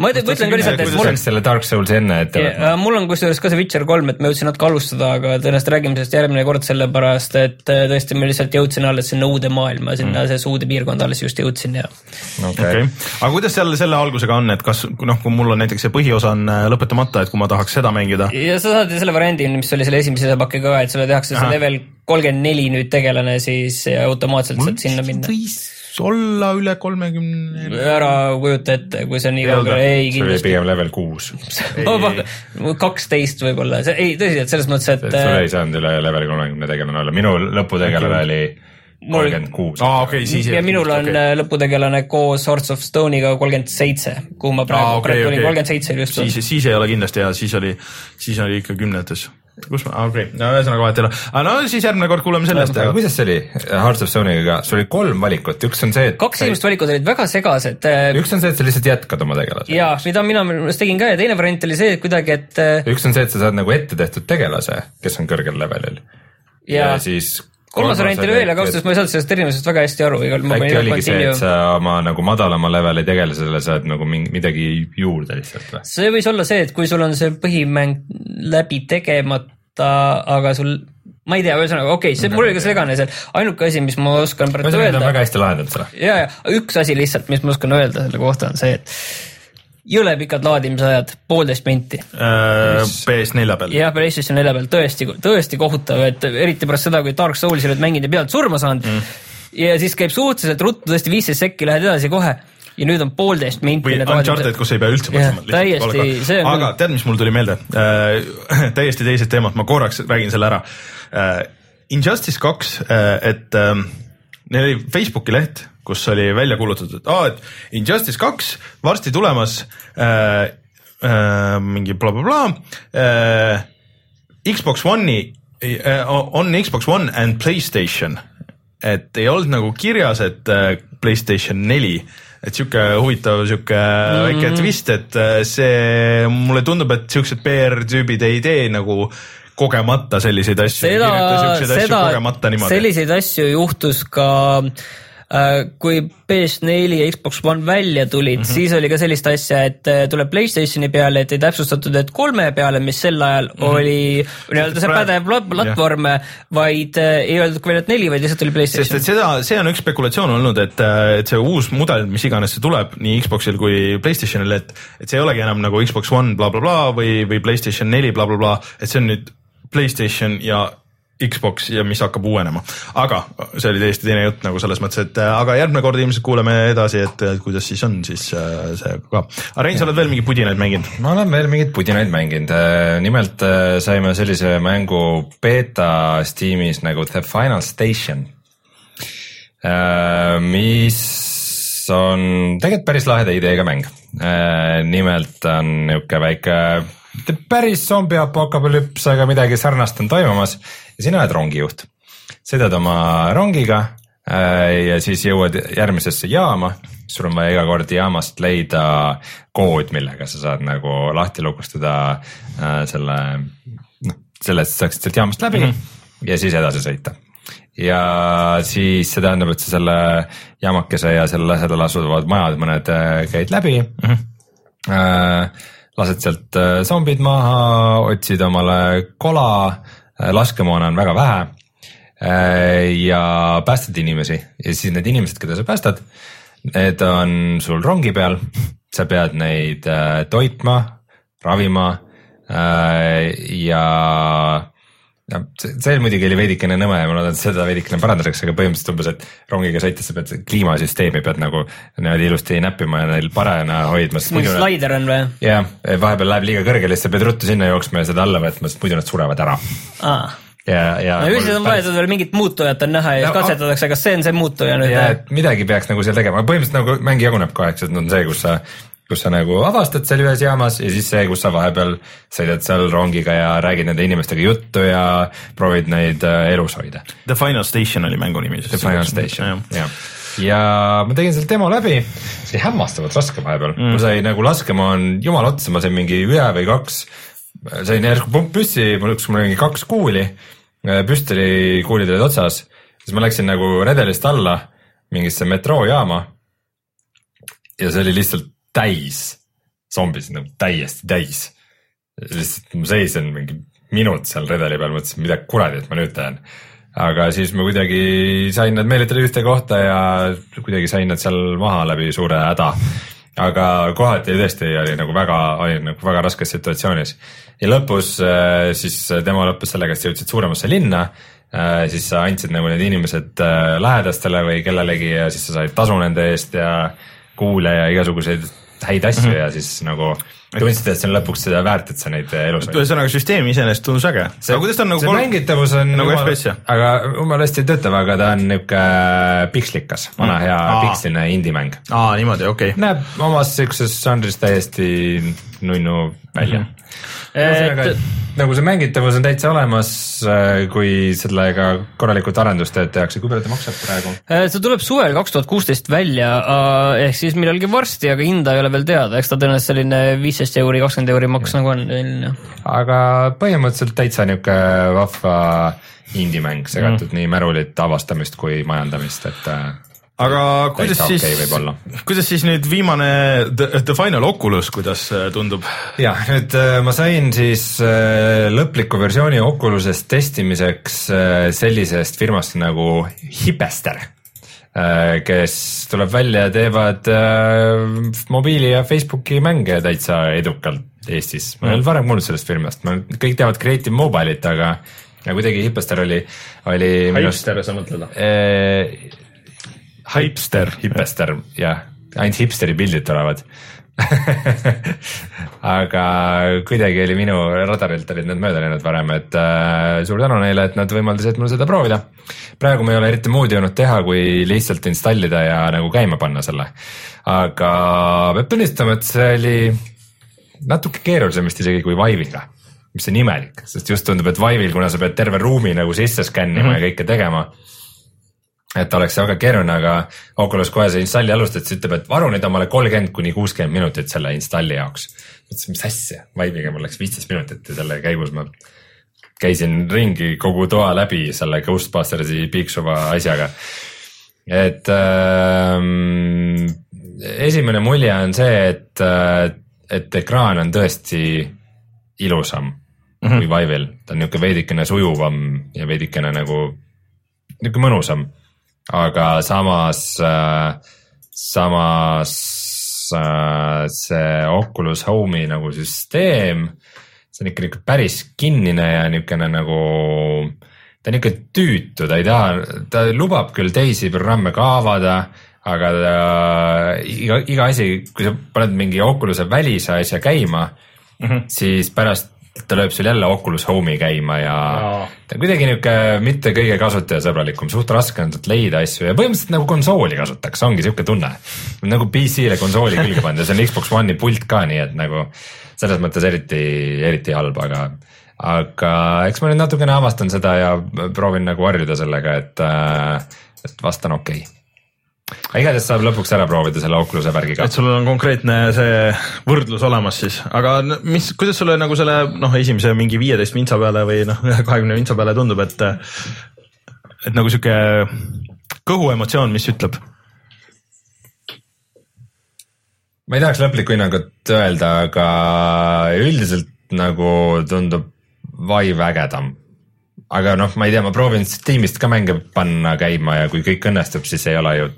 ma ütlen ma ütlen ka lihtsalt, et mul läks selle Dark Soulsi enne ette võtma. mul on kusjuures ka see Witcher kolm, et ma jõudsin natuke alustada, aga tõenäoliselt räägime sellest järgmine kord, sellepärast et äh, tõesti ma lihtsalt jõudsin alles sinna uude maailma, sinna mm. see uude piirkonda alles just jõudsin ja okei okei okay., aga kuidas seal selle algusega on, et kas noh, kui mul on näiteks see põhiosa on äh, lõpetamata, et kui ma tahaks seda mängida, ja sa saad ju selle variandi, mis oli selle esimese pakiga ka, et sulle tehakse see level kolmkümmend neli nüüd tegelane, siis automaatselt saad sinna minna. võis olla üle kolmekümne. ära kujuta ette, kui see on nii Ei või? ei see oli kindlasti. pigem level kuus, kaksteist võib-olla, see ei tõsiselt selles mõttes, et sul ei saanud üle level kolmekümne tegelane olla, minu lõputegelane oli kolmkümmend kuus. aa, okei, siis. ja minul on okay. lõputegelane koos Hearts of Stone'iga kolmkümmend seitse, kuhu ma praegu aa, okay,, praegu tulin, okei kolmkümmend. seitse just. siis, siis ei ole kindlasti hea, siis oli, siis oli ikka kümnetes. Kus ma, okei okay., no ühesõnaga vahet ei ole. aga no siis järgmine kord kuuleme sellest. aga kuidas see oli Hearts of Stone'iga, sul oli kolm valikut, üks on see, et kaks esimest valikut olid väga segased. üks on see, et sa lihtsalt jätkad oma tegelase. ja mida mina minu meelest tegin ka ja teine variant oli see, et kuidagi, et äh, üks on see, et sa saad nagu ette tehtud tegelase, kes on kõrgel levelil. ja, ja siis kolmas variant oli veel, aga ausalt öeldes ma ei saanud sellest erinevusest väga hästi aru, äkki oligi see, et sa oma nagu madalama leveli tegelasele saad nagu mingi midagi juurde lihtsalt või? see võis olla see, et kui sul on see põhimäng läbi tegemata, aga sul, ma ei tea, ühesõnaga okei okay,, see mul oli ka segane seal, ainuke asi, mis ma oskan praegu öelda, väga hästi lahendanud selle. ja, ja üks asi lihtsalt, mis ma oskan öelda selle kohta on see, et jõle pikad laadimisajad, poolteist minti. Äh, PS4 peal. jah, PlayStation nelja peal tõesti, tõesti kohutav, et eriti pärast seda, kui Dark Soulsi oled mänginud ja pealt surma saanud mm. ja siis käib suhteliselt ruttu, tõesti viisteist sekki, lähed edasi kohe ja nüüd on poolteist minti. või Uncharted, kus ei pea üldse mõtlema. täiesti, see on aga tead, mis mul tuli meelde äh? täiesti teised teemad, ma korraks räägin selle ära äh,. Injustice kaks äh,, et äh, neil oli Facebooki leht, kus oli välja kuulutatud, et aa, et Injustice kaks varsti tulemas äh,. Äh, mingi blablabla äh,. Xbox One'i äh, on Xbox One and Playstation, et ei olnud nagu kirjas, et äh, Playstation neli, et sihuke huvitav sihuke mm -hmm. väike twist, et äh, see mulle tundub, et siuksed PR-tüübid ei tee nagu kogemata selliseid asju, seda seda selliseid asju juhtus ka äh, kui PS4 ja Xbox One välja tulid mm. -hmm. siis oli ka sellist asja, et äh, tuleb Playstationi peale, et ei täpsustatud, et kolme peale, mis sel ajal mm -hmm. oli nii-öelda see pädev plat- platvorm, vaid äh, ei öeldud ka veel, et neli, vaid lihtsalt oli sest Playstation et. seda, see on üks spekulatsioon olnud, et, et see uus mudel, mis iganes see tuleb nii Xboxil kui Playstationil, et, et see ei olegi enam nagu Xbox One blablabla bla, bla, või, või Playstation neli blablabla bla,, et see on nüüd Playstation ja Xbox ja mis hakkab uuenema, aga see oli täiesti teine jutt nagu selles mõttes, et äh, aga järgmine kord ilmselt kuuleme edasi, et kuidas siis on siis äh, see ka. aga Rein, sa oled veel mingeid pudinaid mänginud? ma olen veel mingeid pudinaid mänginud, nimelt äh, saime sellise mängu beeta Steamis nagu The Final Station. mis on tegelikult päris laheda ideega mäng. nimelt on niisugune väike, mitte päris zombi apokalüps, aga midagi sarnast on toimumas ja sina oled rongijuht. sõidad oma rongiga äh, ja siis jõuad järgmisesse jaama, sul on vaja iga kord jaamast leida kood, millega sa saad nagu lahti lukustada äh, selle, noh, selle, et sa saaksid sealt jaamast läbi mm -hmm. ja siis edasi sõita. ja siis see tähendab, et sa selle jaamakese ja selle lähedal asuvad majad, mõned äh, käid läbi mm. -hmm. Äh, lased sealt äh, zombid maha, otsid omale kola, laskemoona on väga vähe äh, ja päästad inimesi. Ja siis need inimesed, keda sa päästad, need on sul rongi peal, sa pead neid äh, toitma, ravima äh, ja no see, muidugi oli veidikene nõme ja ma loodan, et seda veidikene parandatakse, aga põhimõtteliselt umbes, et rongiga sõites sa pead kliimasüsteemi pead nagu niimoodi ilusti näppima ja neil parajana hoidma, mingi slaider on või? jah, vahepeal läheb liiga kõrgele, siis sa pead ruttu sinna jooksma ja seda alla võtma, sest muidu nad surevad ära. aa, ja, ja. no üldiselt on et veel mingit muutujat on näha ja No, katsetatakse, kas see on see muutuja nüüd midagi peaks nagu seal tegema, põhimõtteliselt nagu mäng jaguneb kaheks, et on see, kus sa, kus sa nagu avastad seal ühes jaamas ja siis see, kus sa vahepeal sõidad seal rongiga ja räägid nende inimestega juttu ja proovid neid äh, elus hoida. The Final Station oli mängu nimi. The Final Station, jah. ja ma tegin selle demo läbi, see oli hämmastavalt raske vahepeal mm., mul sai nagu laskemoon jumala otsa, ma sain mingi ühe või kaks, sain järsku pump püssi, mul läks mul mingi kaks kuuli, püstolikuulid olid otsas, siis ma läksin nagu redelist alla mingisse metroojaama. ja see oli lihtsalt täis zombisid, nagu täiesti täis. lihtsalt ma seisin mingi minut seal redeli peal, mõtlesin, mida kuradi, et ma nüüd teen aga siis ma kuidagi sain nad meelitada ühte kohta ja kuidagi sain nad seal maha läbi suure häda. aga kohati tõesti oli nagu väga, oli nagu väga raskes situatsioonis. ja lõpus äh, siis demo lõppes sellega, et sa jõudsid suuremasse linna, äh, siis sa andsid nagu need inimesed äh, lähedastele või kellelegi ja siis sa said tasu nende eest ja kuule ja igasuguseid häid asju mm -hmm. ja siis nagu tundsid, et see on lõpuks seda väärt, et sa neid elus hoid. ühesõnaga süsteem iseenesest tundus äge. aga kuidas ta on nagu see kolm... mängitavus on nagu FPS jah? aga jumala hästi töötav, aga ta on niuke pikslikas, vana mm. hea Aa. piksline indie-mäng. aa, niimoodi, okei okay.. näeb omas siukses žanris täiesti nunnu välja mm. -hmm et nagu see mängitavus on täitsa olemas, äh, kui sellega korralikult arendustööd tehakse, kui palju ta maksab praegu? Äh, see tuleb suvel kaks tuhat kuusteist välja äh, ehk siis millalgi varsti, aga hinda ei ole veel teada, eks ta tõenäoliselt selline viisteist euri, kakskümmend euri maks nagu on. aga põhimõtteliselt täitsa niuke vahva indie-mäng, segatud mm. nii märulit, avastamist kui majandamist, et aga kuidas siis okay, kuidas siis nüüd viimane The, The Final Oculus, kuidas äh, tundub? jah, nüüd äh, ma sain siis äh, lõpliku versiooni Oculusest testimiseks sellisest firmast nagu Hipester, kes tuleb välja ja teevad mobiili ja Facebooki mänge täitsa edukalt Eestis. ma ei olnud varem kuulnud sellest firmast, ma, kõik teavad Creative Mobile'it, aga ja kuidagi Hipester oli, oli. Hipster sa mõtled või? Hipster, hipester, jah, ainult hipsteri pildid tulevad aga kuidagi oli minu radarilt olid need mööda läinud varem, et äh, suur tänu neile, et nad võimaldasid mul seda proovida. praegu ma ei ole eriti muud jõudnud teha, kui lihtsalt installida ja nagu käima panna selle. aga peab tunnistama, et see oli natuke keerulisem vist isegi kui Vive'iga, mis on imelik, sest just tundub, et Vive'il, kuna sa pead terve ruumi nagu sisse skännima mm -hmm. ja kõike tegema et oleks väga keeruline, aga Oculus kohe see installi alustades ütleb, et varu nüüd omale kolmkümmend kuni kuuskümmend minutit selle installi jaoks. mõtlesin, mis asja, Vive'iga mul läks viisteist minutit ja selle käigus ma käisin ringi kogu toa läbi selle Ghostbustersi piiksuva asjaga. et ähm, esimene mulje on see, et, et ekraan on tõesti ilusam mm -hmm. kui Vive'il, ta on niisugune veidikene sujuvam ja veidikene nagu niisugune mõnusam aga samas äh,, samas äh, see Oculus Home'i nagu süsteem, see on ikka niisugune päris kinnine ja niisugune nagu, ta on niisugune tüütu, ta ei taha, ta lubab küll teisi programme ka avada, aga ta, iga, iga asi, kui sa paned mingi Oculus'e välise asja käima mm, -hmm. siis pärast ta lööb sul jälle Oculus Home'i käima ja, ja. ta on kuidagi niuke mitte kõige kasutajasõbralikum, suht raske on sealt leida asju ja põhimõtteliselt nagu konsooli kasutaks, ongi siuke tunne. nagu PC-le konsooli külge panna, see on Xbox One'i pult ka, nii et nagu selles mõttes eriti, eriti halb, aga, aga eks ma nüüd natukene avastan seda ja proovin nagu harjuda sellega, et, et vast on okei okay igatahes saab lõpuks ära proovida selle Oculus'e värgiga. et sul on konkreetne see võrdlus olemas siis, aga mis, kuidas sulle nagu selle noh, esimese mingi viieteist vintsa peale või noh, kahekümne vintsa peale tundub, et et nagu sihuke kõhuemotsioon, mis ütleb? ma ei tahaks lõplikku hinnangut öelda, aga üldiselt nagu tundub Vive ägedam aga noh, ma ei tea, ma proovin Steamist ka mänge panna käima ja kui kõik õnnestub, siis ei ole ju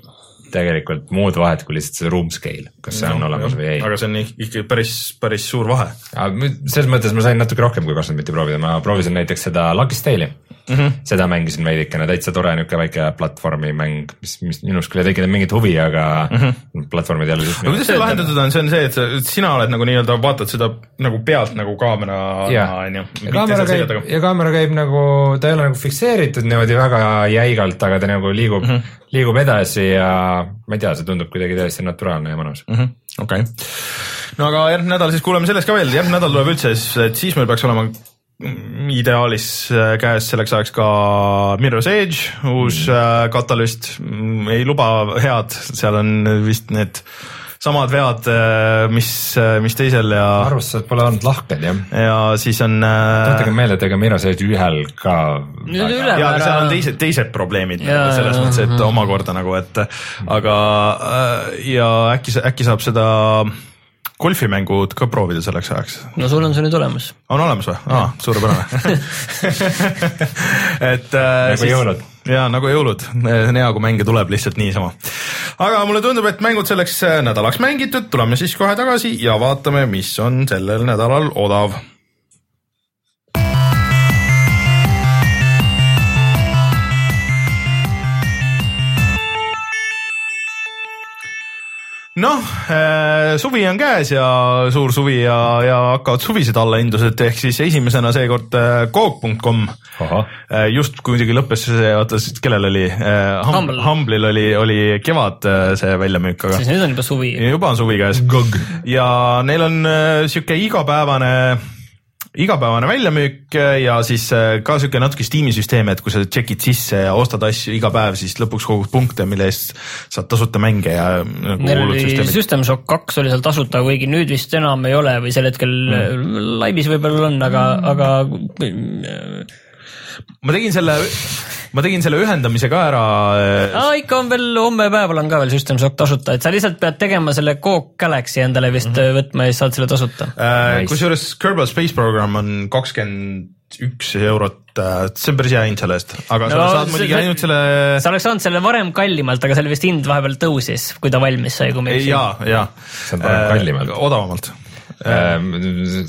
tegelikult muud vahet kui lihtsalt see room scale, kas see no, on olemas jah. või ei. aga see on ikkagi päris, päris suur vahe. selles mõttes ma sain natuke rohkem kui kakskümmend minutit proovida, ma proovisin näiteks seda Lucky Tale'i mm. -hmm. seda mängisin veidikene, täitsa tore niisugune väike platvormimäng, mis, mis minus küll ei tekitanud mingit huvi, aga mm -hmm. platvormid jälle. aga kuidas see lahendatud on, see on see, et sa, sina oled nagu nii-öelda vaatad seda nagu pealt nagu kaamera on ju. ja kaamera käib, ja kaamera käib nagu, ta ei ole nagu fikseeritud niimoodi väga jäigalt, aga ta nagu liigub mm, -hmm. liigub edasi ja ma ei tea, see tundub kuidagi täiesti naturaalne ja mõnus mm. -hmm. okei okay., no aga järgmine nädal siis kuuleme sellest ka veel, järgmine nädal tuleb üldse et siis meil peaks olema ideaalis äh, käes selleks ajaks ka Mirror's Edge, uus mm. katalüst, ei luba head, seal on vist need samad vead, mis, mis teisel ja, arvustused pole olnud lahked jah. ja siis on äh, tuletage meelde, et ega Mirror's Edge ühel ka ja, aga seal on teised, teised probleemid Jaa, nagu selles jaa, mõttes, et omakorda nagu, et aga äh, ja äkki, äkki saab seda golfimängud ka proovida selleks ajaks. no sul on see nüüd olemas. on olemas või ah,? suurepärane. et äh, Nagu jõulud. ja nagu jõulud, hea, kui mänge tuleb lihtsalt niisama. aga mulle tundub, et mängud selleks äh, nädalaks mängitud, tuleme siis kohe tagasi ja vaatame, mis on sellel nädalal odav noh, suvi on käes ja suur suvi ja, ja hakkavad suvised allahindlused ehk siis esimesena seekord äh, Coop.com. ahah, just kui muidugi lõppes see, oota, kellel oli Hum, Humble., Humble'il oli, oli kevad äh, see väljamüük, aga siis nüüd on juba suvi. juba on suvi käes. ja neil on äh, sihuke igapäevane igapäevane väljamüük ja siis äh, ka sihuke natuke Steam'i süsteem, et kui sa check'id sisse ja ostad asju iga päev, siis lõpuks kogud punkte, mille eest saad tasuta mänge ja nagu Neil hullud oli süsteemid. System Shock kaks oli seal tasuta, kuigi nüüd vist enam ei ole või sel hetkel mm. laivis võib-olla on, aga mm., aga ma tegin selle, ma tegin selle ühendamise ka ära. aa, ikka on veel homme päeval on ka veel System Shock tasuta, et sa lihtsalt pead tegema selle Coke Galaxy endale vist mm -hmm. võtma ja siis saad selle tasuta. Äh, kusjuures Kerbal Space Program on kakskümmend üks eurot, see on päris hea hind selle eest, aga sa No saad see- muidugi ainult selle sa oleks saanud selle varem kallimalt, aga selle vist hind vahepeal tõusis, kui ta valmis sai, kui ma ei eksi. ja, ja. See on parem kallimalt. odavamalt.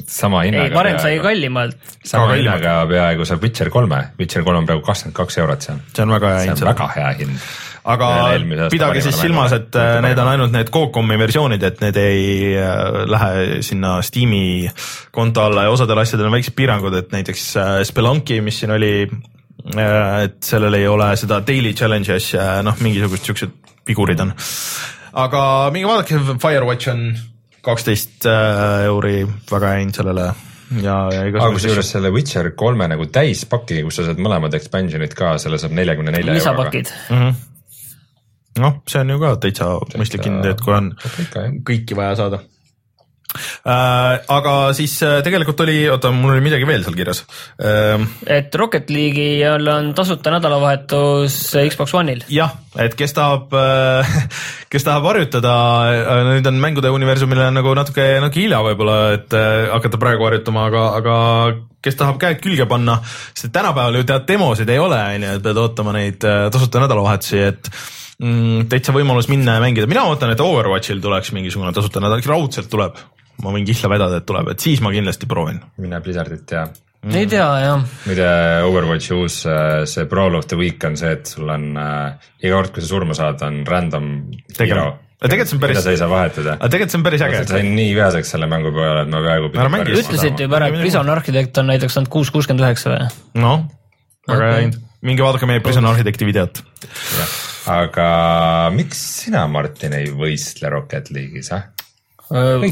Sama hinnaga. ei, varem sai. kallimalt. sama hinnaga peaaegu saab Witcher kolme, Witcher kolm on praegu kakskümmend kaks eurot seal. see on väga hea see hind on. väga hea hind. aga pidage siis silmas, et äh, need on ainult need Cocomi versioonid, et need ei äh, lähe sinna Steam'i konto alla ja osadel asjadel on väiksed piirangud, et näiteks äh, Spelunki, mis siin oli, et sellel ei ole seda daily challenge'i asja, noh, mingisugused siuksed vigurid on. aga minge vaadake, Firewatch on kaksteist äh, euri, väga hind sellele ja, ja aga igasugused kusjuures selle Witcher kolme nagu täispaki, kus sa saad mõlemad expansion'id ka, selle saab neljakümne nelja euroga. lisapakid. noh, see on ju ka täitsa mõistlik hind, et kui on kõiki vaja saada. Aga siis äh, tegelikult oli, oota, mul oli midagi veel seal kirjas äh,. et Rocket League'il on tasuta nädalavahetus Xbox One'il. jah, et kes tahab äh, kes tahab harjutada äh,, nüüd on mängude universumile nagu natuke, natuke hilja võib-olla, et äh, hakata praegu harjutama, aga, aga kes tahab käed külge panna, sest tänapäeval ju tead demosid ei ole, on ju, et pead ootama neid äh, tasuta nädalavahetusi, et mm, täitsa võimalus minna ja mängida, mina ootan, et Overwatchil tuleks mingisugune tasuta nädal, raudselt tuleb. Ma võin kihla vedada, et tuleb, et siis ma kindlasti proovin. mine Blizzardit ja Mm. ei tea jah, muide Overwatchi uus äh, see Brawl of the Week on see, et sul on äh, iga kord, kui sa surma saad, on random hero. Aga tegelikult see on päris- mida sa ei saa vahetada. aga tegelikult see on päris äge sain nii vihaseks selle mängu peale, et ma peaaegu Ära mängi. ütlesite juba ära, et Prison Architect on näiteks olnud kuus kuuskümmend üheksa või? noh, väga hea hind. minge vaadake meie Prison Architecti videot. aga miks sina, Martin, ei võistle Rocket League'is, ah?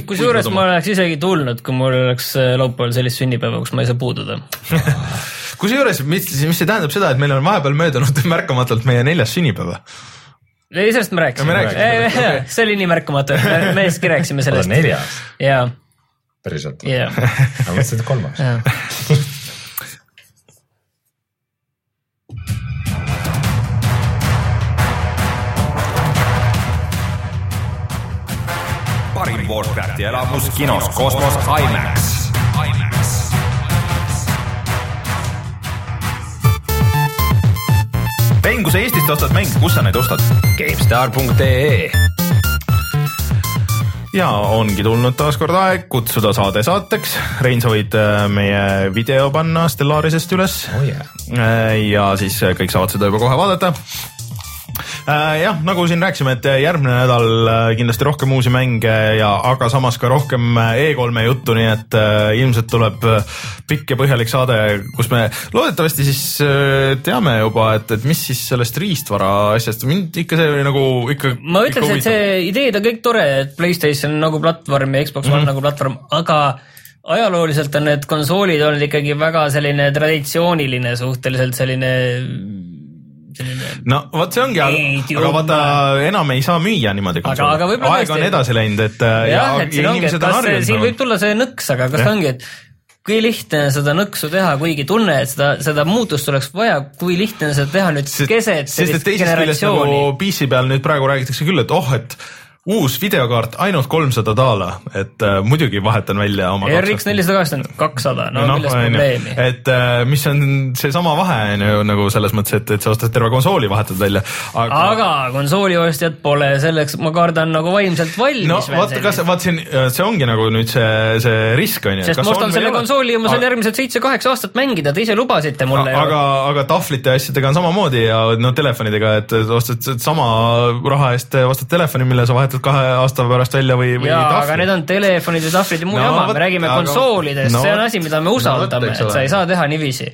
Kusjuures ma oleks isegi tulnud, kui mul oleks äh, laupäeval sellist sünnipäeva, kus ma ei saa puududa. kusjuures, mis, mis see tähendab seda, et meil on vahepeal möödunud märkamatult meie neljas sünnipäev. ei, sellest me rääkisime okay.. see oli nii märkamatu, et me, siiski rääkisime sellest. neljas, jaa, päriselt? jaa, ma mõtlesin, et kolmas. parim Warcrafti elamus kinos kosmos IMAX. IMAX. Rein, kui sa Eestist ostad mänge, kus sa neid ostad? GameStar.ee ja ongi tulnud taas kord aeg kutsuda saade saateks. Rein, sa võid äh, meie video panna Stellarisest üles oh yeah.. Äh, ja siis kõik saavad seda juba kohe vaadata. jah, nagu siin rääkisime, et järgmine nädal äh, kindlasti rohkem uusi mänge ja, aga samas ka rohkem äh, E3-e juttu, nii et äh, ilmselt tuleb äh, pikk ja põhjalik saade, kus me loodetavasti siis äh, teame juba, et, et mis siis sellest riistvara asjast, mind ikka see oli nagu ikka. ma ütleks, et see ideed on kõik tore, et Playstation nagu platvorm ja Xbox One mm -hmm. nagu platvorm, aga ajalooliselt on need konsoolid olnud ikkagi väga selline traditsiooniline suhteliselt selline no vot see ongi, aga, vaata enam ei saa müüa niimoodi võib-olla aeg on edasi läinud, et ja, jah, et ja ongi, inimesed on kas see, siin võib harjunud. tulla see nõks, aga kas ta ongi, et kui lihtne on seda nõksu teha, kuigi tunne, et seda, seda muutust oleks vaja, kui lihtne on seda teha nüüd keset sest et sellist küljest generatsiooni. Nagu PC peal nüüd praegu räägitakse küll, et oh, et uus videokaart ainult kolmsada daala, et äh, muidugi vahetan välja oma RX nelisada kaheksakümmend kakssada, no Noh, milles probleemi. et äh, mis on seesama vahe on ju nagu selles mõttes, et, et sa ostad terve konsooli, vahetad välja, aga, aga konsooli ostjad pole selleks, ma kardan nagu vaimselt valmis no vaata, kas, vaat siin, see ongi nagu nüüd see, see risk on ju. sest ma ostan selle konsooli ja ma saan järgmised seitse-kaheksa aastat mängida, te ise lubasite mulle aga, aga tahvlite ja asjadega on samamoodi ja no telefonidega, et ostad sama raha eest ostad telefoni, mille sa vahetad kahe aasta pärast välja või, või jaa, aga need on telefonid ja tahvlid ja muu No jama, vot, me räägime aga- konsoolidest no see on vot. asi, mida me No usaldame vot, eks et sa ei saa teha niiviisi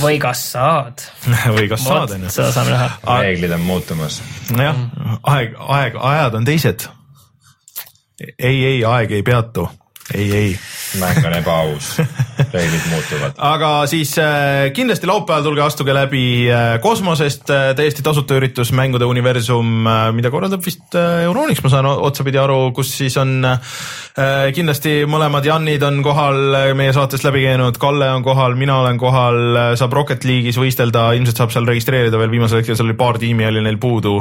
või kas saad? või kas saad on ju. seda saame näha. reeglid on muutumas. nojah, aeg, aeg, ajad on teised. ei, ei, aeg ei peatu, ei, ei mäng on ebaaus, reeglid muutuvad. aga siis äh, kindlasti laupäeval tulge astuge läbi äh, kosmosest äh, täiesti tasuta üritus Mängude universum mida korraldab vist Euronix, ma saan otsapidi aru, kus siis on kindlasti mõlemad Janid on kohal meie saatest läbi käinud, Kalle on kohal, mina olen kohal saab Rocket League'is võistelda, ilmselt saab seal registreerida veel viimasel hetkel, seal oli paar tiimi oli neil puudu.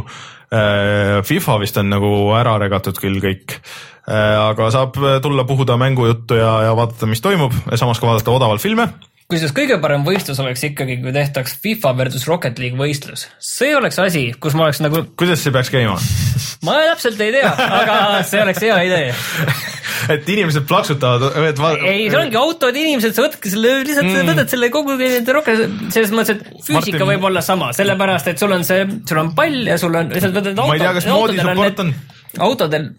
FIFA vist on nagu ära regatud küll kõik. Äh,, aga saab tulla puhuda mängujuttu ja, ja vaadata, mis toimub, samas ka vaadata odavalt filme kusjuures kõige parem võistlus oleks ikkagi, kui tehtaks FIFA versus Rocket League võistlus. see oleks asi, kus ma oleks nagu, kuidas see peaks käima? ma täpselt ei tea, aga see oleks hea idee. et inimesed plaksutavad, et va- ei, see ongi autod, inimesed, sa võtke selle, lihtsalt mm. võtad selle kogu nende rohkem, selles mõttes, et füüsika Martin- võib olla sama, sellepärast et sul on see, sul on pall ja sul on, lihtsalt võtad auto. Ma ei tea, kas moodi support on. autodel,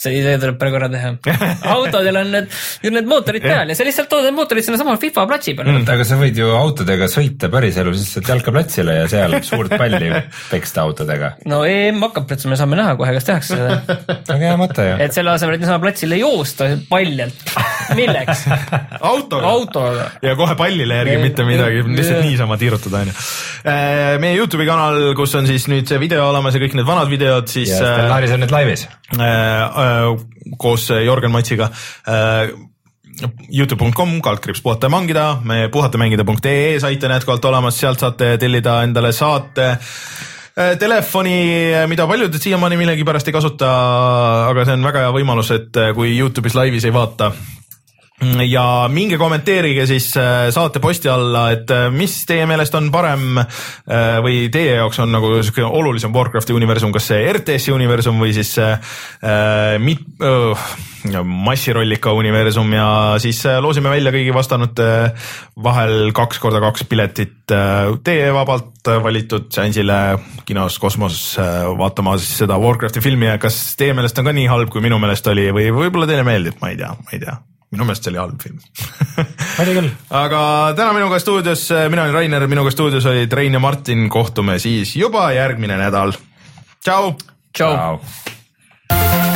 see idee tuleb praegu ära teha. autodel on need, need mootorid peal ja sa lihtsalt tood need mootorid sinnasamale FIFA platsi peale mm.. aga sa võid ju autodega sõita päriselus lihtsalt jalkaplatsile ja seal suurt palli peksta autodega. no EM hakkab plats, me saame näha kohe, kas tehakse seda. väga hea mõte ju. et selle asemel, et niisama platsile joosta paljalt, milleks? autoga, autoga. ja kohe pallile järgi mitte midagi, lihtsalt niisama tiirutada onju. meie Youtube'i kanal, kus on siis nüüd see video olemas ja kõik need vanad videod, siis ja äh, Stellaris on nüüd laivis. Äh, äh, koos Jörgen Matsiga äh, Youtube.com, kaldkriips puhata ja mangida, meie puhatamängida.ee sait on jätkuvalt olemas, sealt saate tellida endale saate äh, telefoni, mida paljud siiamaani millegipärast ei kasuta, aga see on väga hea võimalus, et äh, kui Youtube'is laivis ei vaata, ja minge kommenteerige siis äh, saate posti alla, et äh, mis teie meelest on parem äh, või teie jaoks on nagu siuke olulisem Warcrafti universum, kas see RTS-i universum või siis see äh, mit- äh, massirollika universum ja siis loosime välja kõigi vastanute vahel kaks korda kaks piletit teie vabalt valitud seansile kinos kosmoses vaatama siis seda Warcrafti filmi ja kas teie meelest on ka nii halb, kui minu meelest oli või võib-olla teile meeldib, ma ei tea, ma ei tea minu meelest see oli halb film oli küll. aga täna minuga stuudios, mina olen Rainer, minuga stuudios olid Rein ja Martin, kohtume siis juba järgmine nädal. tšau. tšau. Wow.